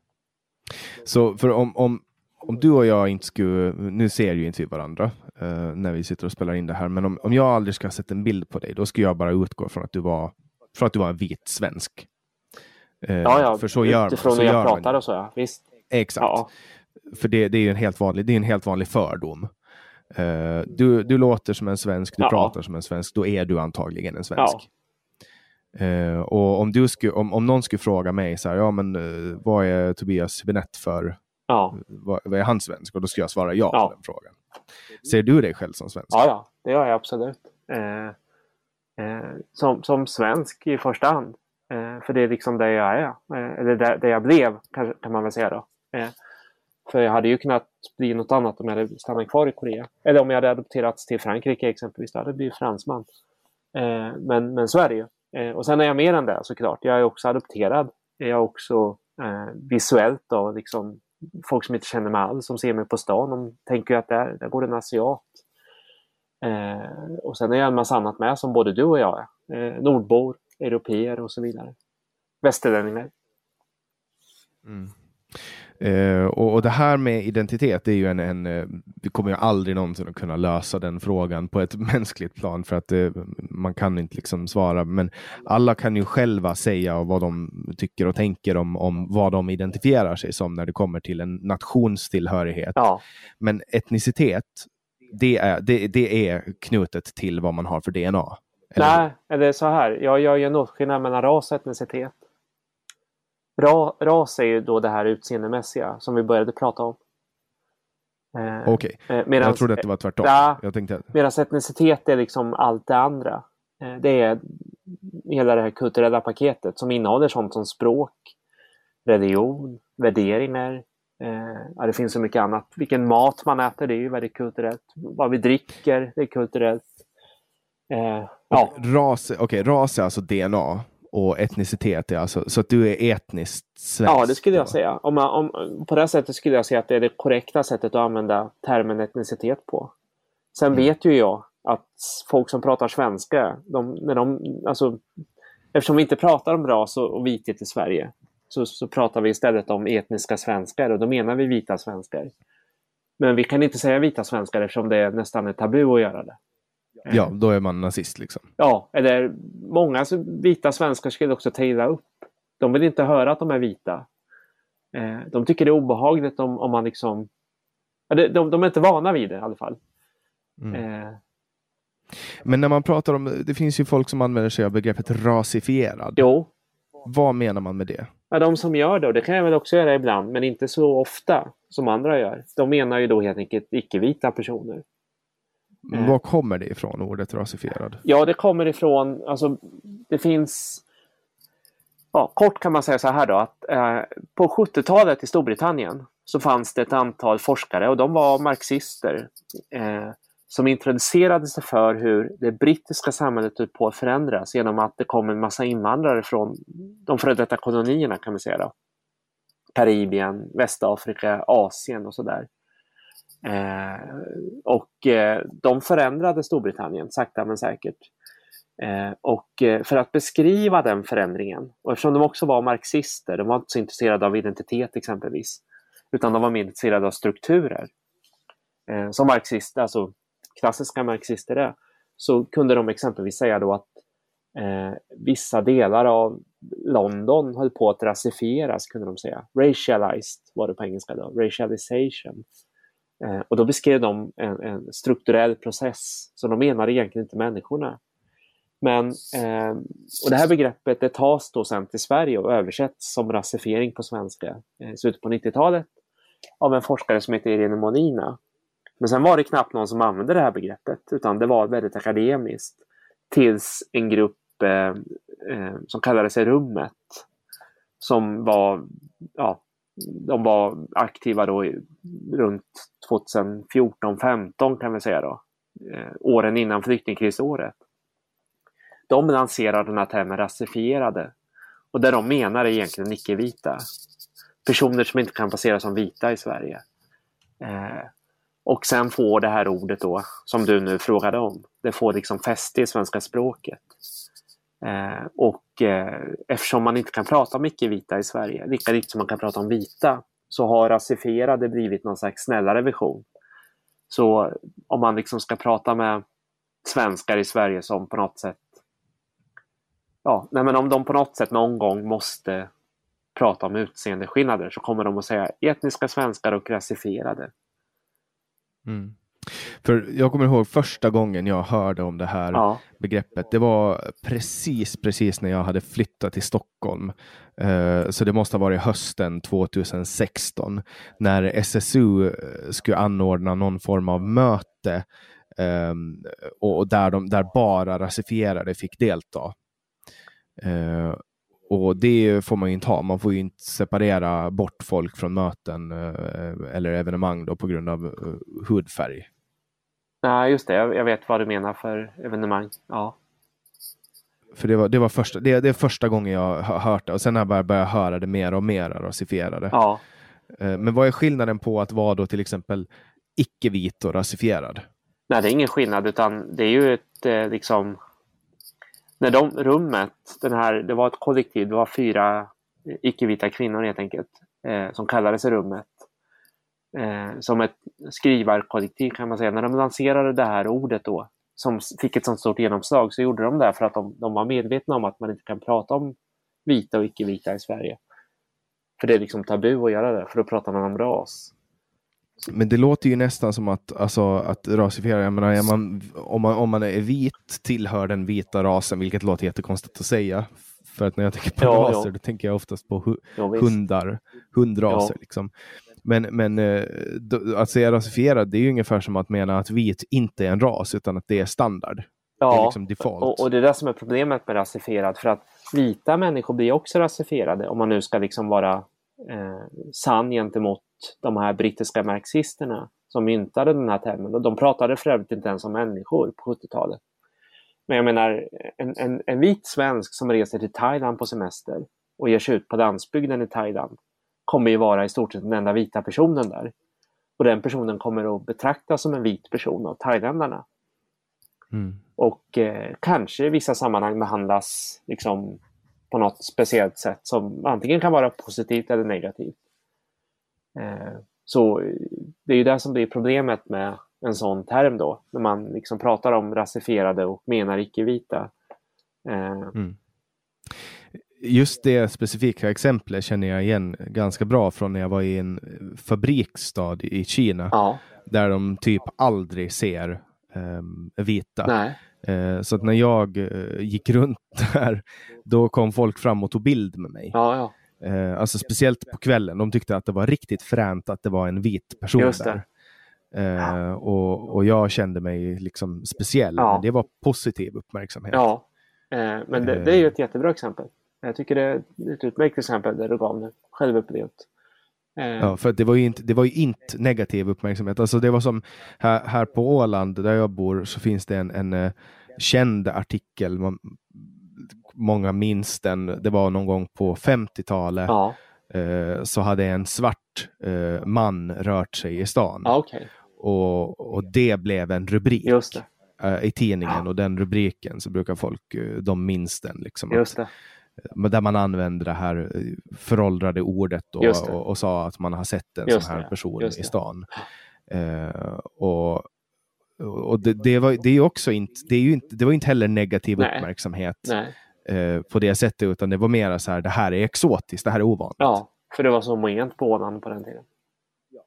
Så för om, om, om du och jag inte skulle, nu ser ju inte vi varandra uh, när vi sitter och spelar in det här, men om, om jag aldrig ska ha sett en bild på dig, då skulle jag bara utgå från att du var, från att du var en vit svensk. Uh, ja, ja, för så gör utifrån hur jag pratar och så, ja. Visst. Exakt. Ja. För det, det är ju en helt vanlig, det är en helt vanlig fördom. Uh, du, du låter som en svensk, du ja. pratar som en svensk, då är du antagligen en svensk. Ja. Uh, och om, du sku, om, om någon skulle fråga mig, så här, ja, men, uh, vad är Tobias Benett för? Ja. Vad, vad, är han svensk? Och då skulle jag svara ja, ja, på den frågan. Ser du dig själv som svensk? Ja, ja det gör jag absolut. som, som svensk i första hand. för det är liksom det jag är. eller det, det jag blev, kan, kan man väl säga då. För jag hade ju kunnat bli något annat om jag hade stannat kvar i Korea. Eller om jag hade adopterats till Frankrike exempelvis. Då hade jag blivit fransman. Eh, men, men så är det ju. Eh, och sen är jag mer än det såklart. Jag är också adopterad. Jag är också eh, visuellt då, liksom folk som inte känner mig alls, som ser mig på stan, de tänker ju att där, där går en asiat. Eh, och sen är jag en massa annat med som både du och jag är. Eh, nordbor, europeer och så vidare. Västerlänningar. Mm. Uh, och, och, det här med identitet, det är ju en, en uh, vi kommer ju aldrig någonsin att kunna lösa den frågan på ett mänskligt plan för att uh, man kan inte liksom svara. Men alla kan ju själva säga vad de tycker och tänker om, om vad de identifierar sig som när det kommer till en nationstillhörighet. Ja. Men etnicitet, det är, det, det är knutet till vad man har för DNA. Eller? Nej, det är så här. Jag gör ju en åtskillnad mellan ras och etnicitet. Ra, ras är ju då det här utseendemässiga som vi började prata om. Eh, Okej, okay. eh, jag trodde att det var tvärtom. Ja, jag tänkte... Medan etnicitet är liksom allt det andra. Eh, det är hela det här kulturella paketet som innehåller sånt som språk, religion, värderingar. Eh, det finns så mycket annat. Vilken mat man äter, det är ju väldigt kulturellt. Vad vi dricker, det är kulturellt. Eh, ja. ras, okay, ras är alltså DNA och etnicitet alltså, så att du är etniskt svensk? Ja, det skulle jag säga. Om man, om, på det sättet skulle jag säga att det är det korrekta sättet att använda termen etnicitet på. Sen mm. vet ju jag att folk som pratar svenska, de, när de, alltså, eftersom vi inte pratar om ras och, och vithet i Sverige, så, så pratar vi istället om etniska svenskar och då menar vi vita svenskar. Men vi kan inte säga vita svenskar eftersom det är nästan är tabu att göra det. Ja, då är man nazist liksom. Ja, eller många vita svenskar skulle också ta illa upp. De vill inte höra att de är vita. Eh, de tycker det är obehagligt om, om man liksom... De, de, de är inte vana vid det i alla fall. Mm. Eh. Men när man pratar om, det finns ju folk som använder sig av begreppet rasifierad. Jo. Vad menar man med det? Ja, de som gör det, och det kan jag väl också göra ibland, men inte så ofta som andra gör. De menar ju då helt enkelt icke-vita personer. Men var kommer det ifrån, ordet rasifierad? Ja, det kommer ifrån, alltså det finns Ja, kort kan man säga så här då att eh, på 70-talet i Storbritannien så fanns det ett antal forskare och de var marxister eh, som introducerade sig för hur det brittiska samhället höll på att förändras genom att det kom en massa invandrare från de före detta kolonierna kan vi säga. Då. Karibien, Västafrika, Asien och sådär. Eh, och eh, de förändrade Storbritannien sakta men säkert. Eh, och eh, för att beskriva den förändringen, och eftersom de också var marxister, de var inte så intresserade av identitet exempelvis, utan de var mer intresserade av strukturer. Eh, som marxister, alltså klassiska marxister är, så kunde de exempelvis säga då att eh, vissa delar av London höll på att rasifieras, kunde de säga. Racialized var det på engelska då, racialization. Eh, och då beskrev de en, en, strukturell process, så de menade egentligen inte människorna. Men, eh, och det här begreppet det tas då sen till Sverige och översätts som rasifiering på svenska eh, i slutet på 90-talet av en forskare som heter Irene Molina. Men sen var det knappt någon som använde det här begreppet utan det var väldigt akademiskt. Tills en grupp eh, eh, som kallade sig Rummet som var, ja, de var aktiva då runt 2014-15 kan vi säga då. Eh, åren innan flyktingkrisåret. De lanserar den här termen rasifierade. Och det de menar är egentligen icke-vita. Personer som inte kan passera som vita i Sverige. Eh, och sen får det här ordet då, som du nu frågade om, det får liksom fäste i svenska språket. Eh, och eh, eftersom man inte kan prata om icke-vita i Sverige, lika lite som man kan prata om vita, så har rasifierade blivit någon slags snällare vision. Så om man liksom ska prata med svenskar i Sverige som på något sätt ja, nej men om de på något sätt någon gång måste prata om utseendeskillnader så kommer de att säga etniska svenskar och rasifierade. Mm. För jag kommer ihåg första gången jag hörde om det här ja. begreppet. Det var precis, precis när jag hade flyttat till Stockholm. Uh, så det måste ha varit hösten 2016 när SSU eh, skulle anordna någon form av möte um, och där, de, där bara rasifierade fick delta. Uh, och det får man ju inte ha. Man får ju inte separera bort folk från möten eller evenemang då på grund av hudfärg. Nej, just det. Jag, jag, vet vad du menar för evenemang. Ja. För det var, det var första, det, det är första gången jag har hört det och sen har jag börjat, börjat höra det mer och mer rasifierade. Ja. Men vad är skillnaden på att vara då till exempel icke-vit och rasifierad? Nej, det är ingen skillnad utan det är ju ett liksom när de rummet, den här, det var ett kollektiv, det var fyra icke-vita kvinnor helt enkelt, eh, som kallade sig rummet. Eh, som ett skrivarkollektiv kan man säga. När de lanserade det här ordet då, som fick ett sånt stort genomslag, så gjorde de det för att de, de var medvetna om att man inte kan prata om vita och icke-vita i Sverige. För det är liksom tabu att göra det, för då pratar man om ras. Men det låter ju nästan som att, alltså, att rasifiera, jag menar, man, om, man, om man är vit tillhör den vita rasen, vilket låter jättekonstigt att säga. För att när jag tänker på ja, raser, ja. då tänker jag oftast på hu ja, hundar, hundraser. Liksom. Men, men eh, att säga rasifierad, det är ju ungefär som att mena att vit inte är en ras, utan att det är standard. Ja, det är liksom default. Och, och, det är det som är problemet med rasifierad, för att vita människor blir också rasifierade, om man nu ska liksom vara eh, sann gentemot de här brittiska marxisterna som myntade den här termen. de pratade för övrigt inte ens om människor på 70-talet. Men jag menar, en, en, en vit svensk som reser till Thailand på semester och ger sig ut på landsbygden i Thailand kommer ju vara i stort sett den enda vita personen där. Och den personen kommer att betraktas som en vit person av thailändarna. Mm. Och eh, kanske i vissa sammanhang behandlas liksom, på något speciellt sätt som antingen kan vara positivt eller negativt. Eh, så det är ju det som blir problemet med en sån term då, när man liksom pratar om rasifierade och menar icke-vita. Eh, mm. Just det specifika exemplet känner jag igen ganska bra från när jag var i en fabriksstad i Kina. Ja. Där de typ aldrig ser um, vita. Uh, så att när jag uh, gick runt där, då kom folk fram och tog bild med mig. Ja, ja. Eh, alltså speciellt på kvällen. De tyckte att det var riktigt fränt att det var en vit person där. Eh, och, och jag kände mig liksom speciell. Ja. Men det var positiv uppmärksamhet. Ja, men det, det är ju ett jättebra exempel. Jag tycker det är ett utmärkt exempel där du gav det självupplevt. Eh, Ja, för det var ju inte, det var ju inte negativ uppmärksamhet. Alltså det var som här, här på Åland där jag bor så finns det en, en eh, känd artikel. Man, många minns den. Det var någon gång på 50-talet. ja, Eh, så hade en svart eh, man rört sig i stan. ja okej. Och, och det blev en rubrik i tidningen. Och den rubriken så brukar folk, de minns den. Liksom, Just att, det. Där man använder det här eh, föråldrade ordet Just och, och, sa att man har sett en Just sån här det, person just i stan. Eh, och och det, det, var, det är också inte, det, är ju inte, det var inte heller negativ Nej. uppmärksamhet Nej. eh, på det sättet, utan det var mer så här, det här är exotiskt, det här är ovanligt. Ja, för det var så moment på på den tiden.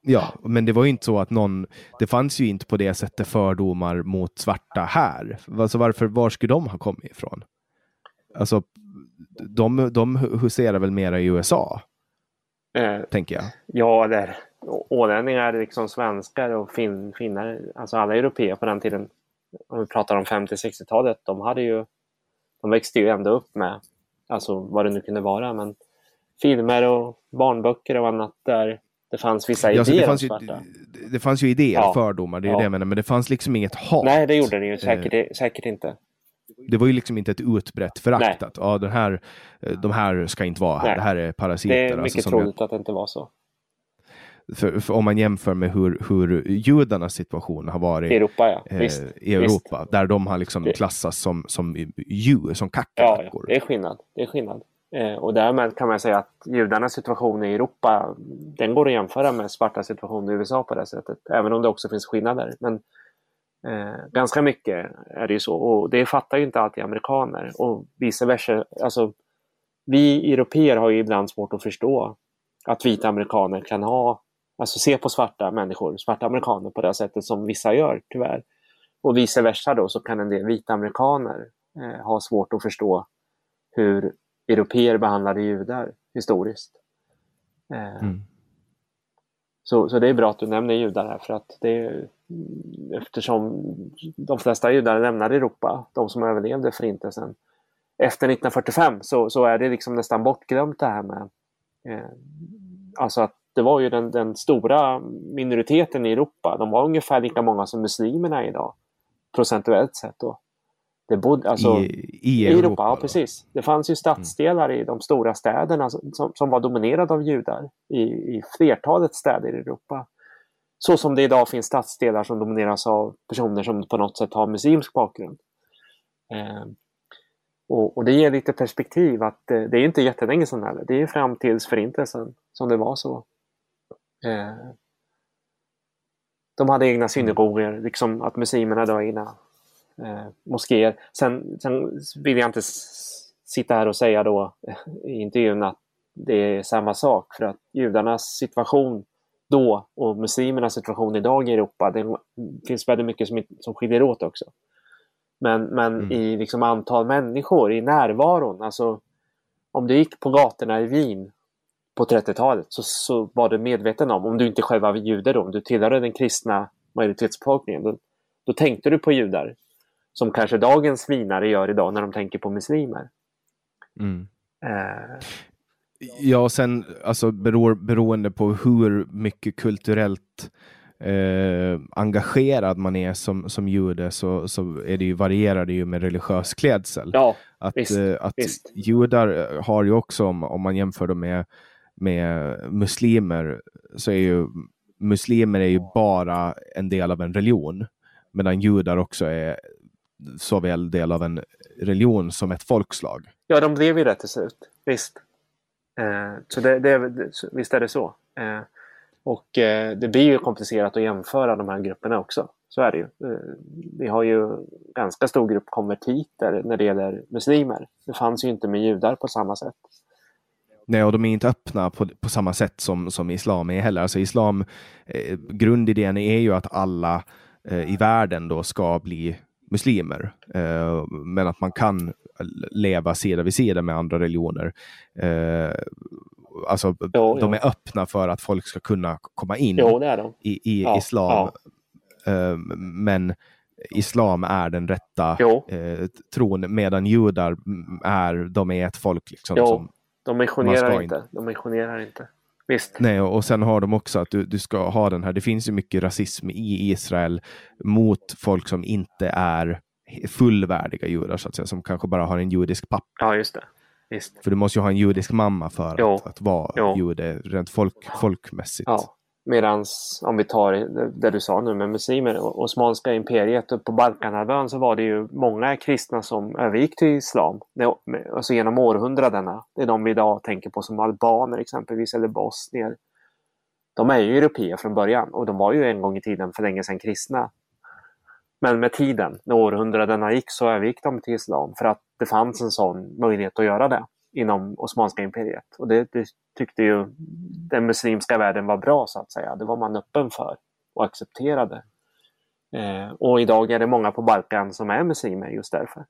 Ja, men det var ju inte så att någon, det fanns ju inte på det sättet fördomar mot svarta här. Alltså varför, var skulle de ha kommit ifrån? Alltså, de, de huserar väl mera i USA, Eh, tänker jag. ja, där ålänningar liksom svenskar och fin, finnar, alltså alla europeer på den tiden, om vi pratar om 50-60-talet, de hade ju, de växte ju ändå upp med, alltså vad det nu kunde vara, men filmer och barnböcker och annat där det fanns vissa Ja, idéer det, fanns ju, det fanns ju idéer Ja. fördomar, det är Ja. det jag menar, men det fanns liksom inget hat. Nej, det gjorde det ju säkert, säkert inte. Det var ju liksom inte ett utbrett förakt att ja, den här, eh, de här ska inte vara här, Nej. det här är parasiter. Det är alltså, mycket jag- troligt att det inte var så. för, för om man jämför med hur, hur judarnas situation har varit I Europa, ja. eh, Visst. i Europa, där de har liksom Det- klassats som, som djur, som Ja, kackerlackor. ja, det är skillnad. Det är skillnad. Eh, och därmed kan man säga att judarnas situation i Europa, den går att jämföra med svarta situation i USA på det sättet. Även om det också finns skillnader. Men eh, ganska mycket är det ju så. Och det fattar ju inte alltid amerikaner. Och vice versa. Alltså, vi europeer har ju ibland svårt att förstå att vita amerikaner kan ha, alltså se på svarta människor, svarta amerikaner på det sättet som vissa gör, tyvärr. Och vice versa då så kan en del vita amerikaner eh, ha svårt att förstå hur europeer behandlade judar historiskt. Eh, Mm. så, så det är bra att du nämner judar här för att det är, eftersom de flesta judar lämnade Europa, de som överlevde förintelsen, efter 1945 så, så är det liksom nästan bortglömt det här med eh, alltså att det var ju den, den stora minoriteten i Europa, de var ungefär lika många som muslimerna idag procentuellt sett. Då. Det bodde, alltså, I, I Europa. Europa, ja. Mm. precis. Det fanns ju stadsdelar i de stora städerna som, som var dominerade av judar i, i flertalet städer i Europa. Så som det idag finns stadsdelar som domineras av personer som på något sätt har muslimsk bakgrund. Eh, och, och det ger lite perspektiv att eh, det är inte jättelänge sedan heller. Det är fram tills förintelsen som det var så. Eh, de hade egna synagogor, liksom att muslimerna hade egna eh, moskéer. Sen, sen vill jag inte sitta här och säga då eh, i intervjun att det är samma sak för att judarnas situation då och muslimernas situation idag i Europa, det finns väldigt mycket som, som skiljer åt också. Men, men Mm. i liksom antal människor, i närvaron, alltså om du gick på gatorna i Wien på 30-talet så, så var du medveten om, om du inte själv var jude då, om du tillhörde den kristna majoritetsbefolkningen, då, då tänkte du på judar. Som kanske dagens vinare gör idag när de tänker på muslimer. Mm. Eh, Ja, och sen alltså, beror, beroende på hur mycket kulturellt eh, engagerad man är som, som jude så, så är det ju, varierar det ju med religiös klädsel. ja, att visst, eh, att visst. judar har ju också, om, om man jämför dem med, med muslimer, så är ju muslimer är ju bara en del av en religion, medan judar också är såväl del av en religion som ett folkslag. ja, de blev ju det till slut. Visst. Eh, så det, det, visst är det så. Eh, och eh, det blir ju komplicerat att jämföra de här grupperna också. Så är det ju. Eh, vi har ju ganska stor grupp konvertiter när det gäller muslimer. Det fanns ju inte med judar på samma sätt. Nej, och de är inte öppna på, på samma sätt som, som islam är heller. Alltså islam, eh, grundidén är ju att alla eh, i världen då ska bli muslimer. Eh, men att man kan leva sida vid sida med andra religioner. Eh, alltså, Jo, de jo. är öppna för att folk ska kunna komma in Jo, de. i, i Ja, islam. Eh, men islam är den rätta eh, tron, medan judar är, de är ett folk. Liksom, som, De missionerar inte. inte. De missionerar inte. Visst. Nej, och och sen har de också att du, du ska ha den här, det finns ju mycket rasism i Israel mot folk som inte är fullvärdiga judar, så att säga, som kanske bara har en judisk pappa. Ja, just det. Visst. För du måste ju ha en judisk mamma för Jo. att, att vara Jo. jude, rent folk, folkmässigt. Ja. Medans om vi tar det, du sa nu med muslimer, Osmanska imperiet och på Balkanhalvön så var det ju många kristna som övergick till islam. Alltså genom århundradena. Det är de vi idag tänker på som albaner exempelvis eller bosnier. De är ju europeer från början och de var ju en gång i tiden för länge sedan kristna. Men med tiden, när århundradena gick, så övergick de till islam för att det fanns en sån möjlighet att göra det inom Osmanska imperiet. Och det, det tyckte ju den muslimska världen var bra så att säga. Det var man öppen för och accepterade. Eh, och idag är det många på Balkan som är muslimer just därför.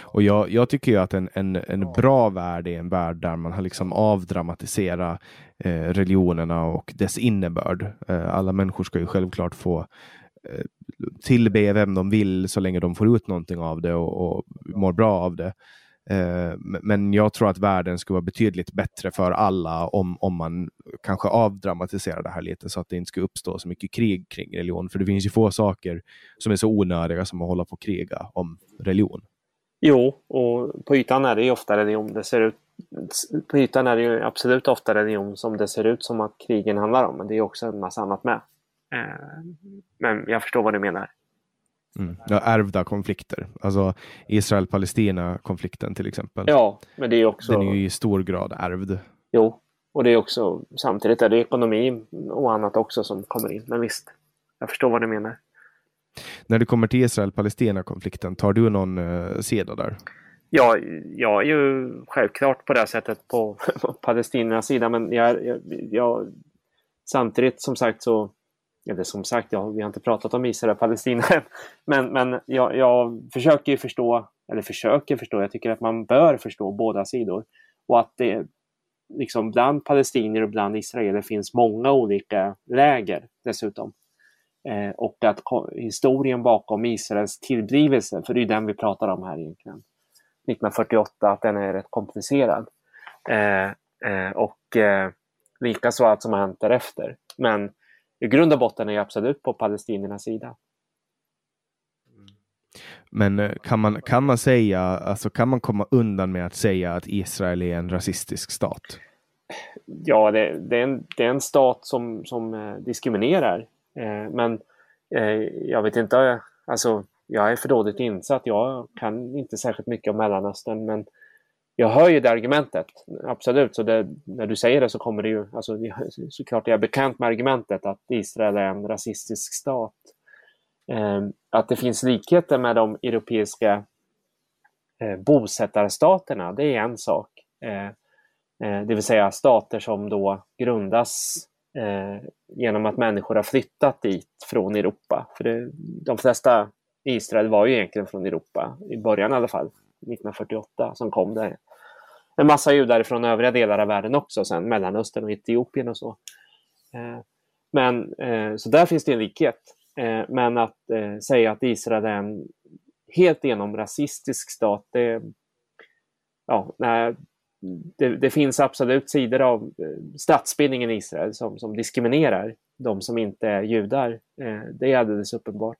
Och jag, jag tycker ju att en, en, en bra värld är en värld där man har liksom avdramatiserat eh, religionerna och dess innebörd. Eh, alla människor ska ju självklart få eh, tillbe vem de vill så länge de får ut någonting av det och, och mår bra av det. Eh, men- jag tror att världen skulle vara betydligt bättre för alla om, om man kanske avdramatiserar det här lite så att det inte skulle uppstå så mycket krig kring religion. För det finns ju få saker som är så onödiga som att hålla på och kriga om religion. Jo, och på ytan är det ju ofta religion. Det ser ut, på ytan är det ju absolut ofta religion som det ser ut som att krigen handlar om. Men det är också en massa annat med. Eh, men jag förstår vad du menar. Mm. Ja, ärvda konflikter. Alltså Israel-Palestina-konflikten till exempel. Ja, men det är också... Den är ju i stor grad ärvd. Jo, och det är också samtidigt är det ekonomi och annat också som kommer in. Men visst, jag förstår vad du menar. När det kommer till Israel-Palestina-konflikten, tar du någon uh, sida där? Ja, jag är ju självklart på det sättet på, på palestiniernas sida, men jag, jag, jag, samtidigt som sagt så, eller som sagt, ja, vi har inte pratat om Israel och Palestina än, men, men jag, jag försöker ju förstå, eller försöker förstå, jag tycker att man bör förstå båda sidor och att det liksom bland palestinier och bland israeler finns många olika läger dessutom. Eh, och att historien bakom Israels tillblivelse, för det är den vi pratar om här egentligen, 1948, att den är rätt komplicerad. Eh, eh, och eh, likaså allt som har hänt därefter. Men i grund och botten är jag absolut på palestiniernas sida. Men eh, kan man, kan man säga, alltså kan man komma undan med att säga att Israel är en rasistisk stat? Ja, det, det, är, en, det är en stat som, som eh, diskriminerar. Eh, men eh, jag vet inte, alltså jag är för dåligt insatt. Jag kan inte särskilt mycket om Mellanöstern, men jag hör ju det argumentet. Absolut, så det, när du säger det så kommer det ju, alltså, såklart jag är bekant med argumentet att Israel är en rasistisk stat. Eh, att det finns likheter med de europeiska eh, bosättarstaterna, det är en sak. Eh, eh, det vill säga stater som då grundas eh, genom att människor har flyttat dit från Europa. För det, de flesta i Israel var ju egentligen från Europa, i början i alla fall, 1948, som kom där. En massa judar från övriga delar av världen också, sen Mellanöstern och Etiopien och så. Eh, men, eh, så där finns det en likhet. Eh, men att säga att Israel är en helt igenom rasistisk stat, det, ja, nej, det, det, finns absolut sidor av statsbildningen i Israel som, som diskriminerar de som inte är judar. Det är alldeles uppenbart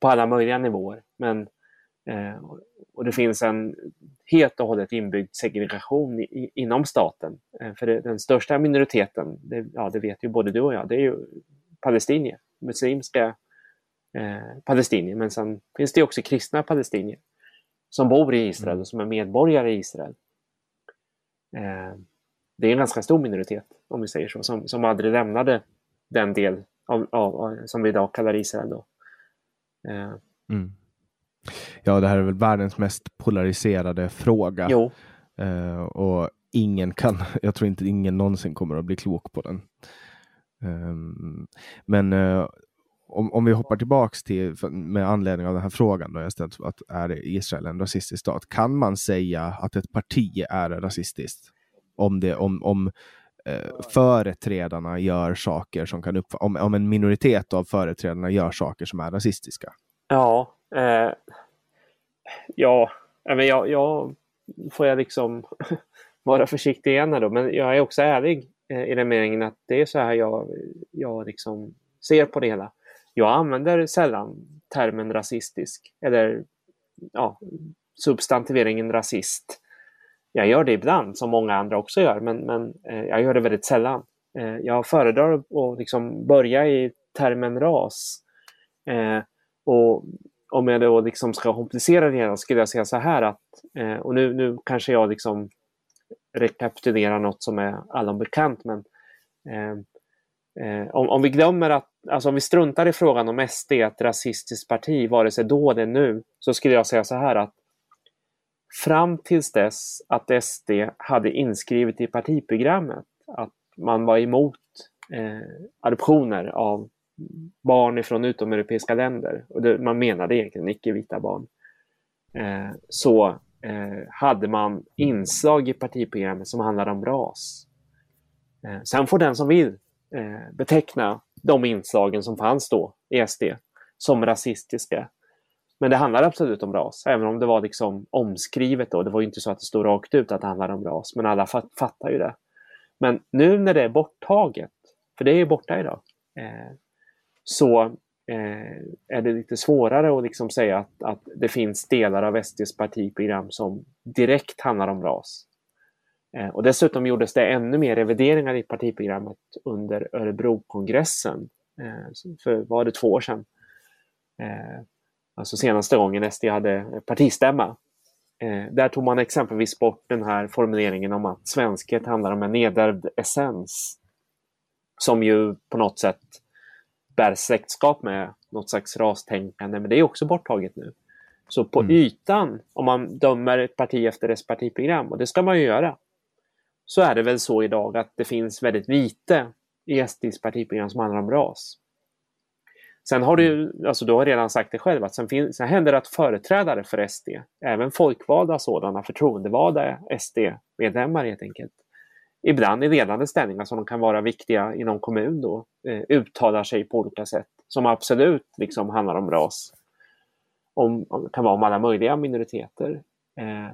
på alla möjliga nivåer. Men, eh, och det finns en helt och hållet inbyggd segregation i, inom staten. Eh, för det, den största minoriteten, det, ja, det vet ju både du och jag, det är ju palestinier, muslimska eh, palestinier. Men sen finns det också kristna palestinier som bor i Israel och som är medborgare i Israel. Eh, det är en ganska stor minoritet, om vi säger så, som, som aldrig lämnade den del av, av, av som vi idag kallar Israel. Då. Eh, Mm. Ja, det här är väl världens mest polariserade fråga. jo, Eh, och ingen kan, jag tror inte ingen någonsin kommer att bli klok på den. Ehm, men eh, om, om vi hoppar tillbaks till, med anledning av den här frågan då jag ställt, att är Israel en rasistisk stat? Kan man säga att ett parti är rasistiskt? om, det, om, om eh, företrädarna gör saker som kan uppfattas, om, om en minoritet av företrädarna gör saker som är rasistiska? Ja, eh, ja, eh, men jag, jag får jag liksom vara försiktig igen då, men jag är också ärlig eh, i den meningen att det är så här jag, jag liksom ser på det hela. Jag använder sällan termen rasistisk eller ja, substantiveringen rasist. Jag gör det ibland, som många andra också gör, men, men eh, jag gör det väldigt sällan. Eh, jag föredrar att liksom börja i termen ras. Eh, och om jag då liksom ska komplicera det hela skulle jag säga så här att, eh, och nu, nu kanske jag liksom rekapitulerar något som är allom bekant, men eh, Eh, om, om, vi glömmer att, alltså om vi struntar i frågan om SD är ett rasistiskt parti, vare sig då eller nu, så skulle jag säga så här att fram tills dess att SD hade inskrivet i partiprogrammet att man var emot eh, adoptioner av barn från utomeuropeiska länder, och det, man menade egentligen icke-vita barn, eh, så eh, hade man inslag i partiprogrammet som handlade om ras. Eh, sen får den som vill eh, beteckna de inslagen som fanns då i SD som rasistiska. Men det handlar absolut om ras, även om det var liksom omskrivet då. Det var inte så att det stod rakt ut att det handlar om ras, men alla fat fattar ju det. Men nu när det är borttaget, för det är ju borta idag, eh, så eh, är det lite svårare att liksom säga att, att det finns delar av SDs partiprogram som direkt handlar om ras. Eh, och dessutom gjordes det ännu mer revideringar i partiprogrammet under Örebrokongressen eh, för var det två år sedan. Eh, alltså senaste gången SD hade partistämma. Eh, där tog man exempelvis bort den här formuleringen om att svenskhet handlar om en nedärvd essens. Som ju på något sätt bär släktskap med något slags rastänkande, men det är också borttaget nu. Så på mm. ytan, om man dömer ett parti efter dess partiprogram, och det ska man ju göra, så är det väl så idag att det finns väldigt lite i SDs partiprogram som handlar om ras. Sen har du, alltså du har redan sagt det själv, att sen, finns, sen händer det att företrädare för SD, även folkvalda sådana, förtroendevalda SD-medlemmar helt enkelt, ibland i ledande ställningar som de kan vara viktiga i någon kommun då, eh, uttalar sig på olika sätt som absolut liksom handlar om ras. Om, kan vara om alla möjliga minoriteter. Eh,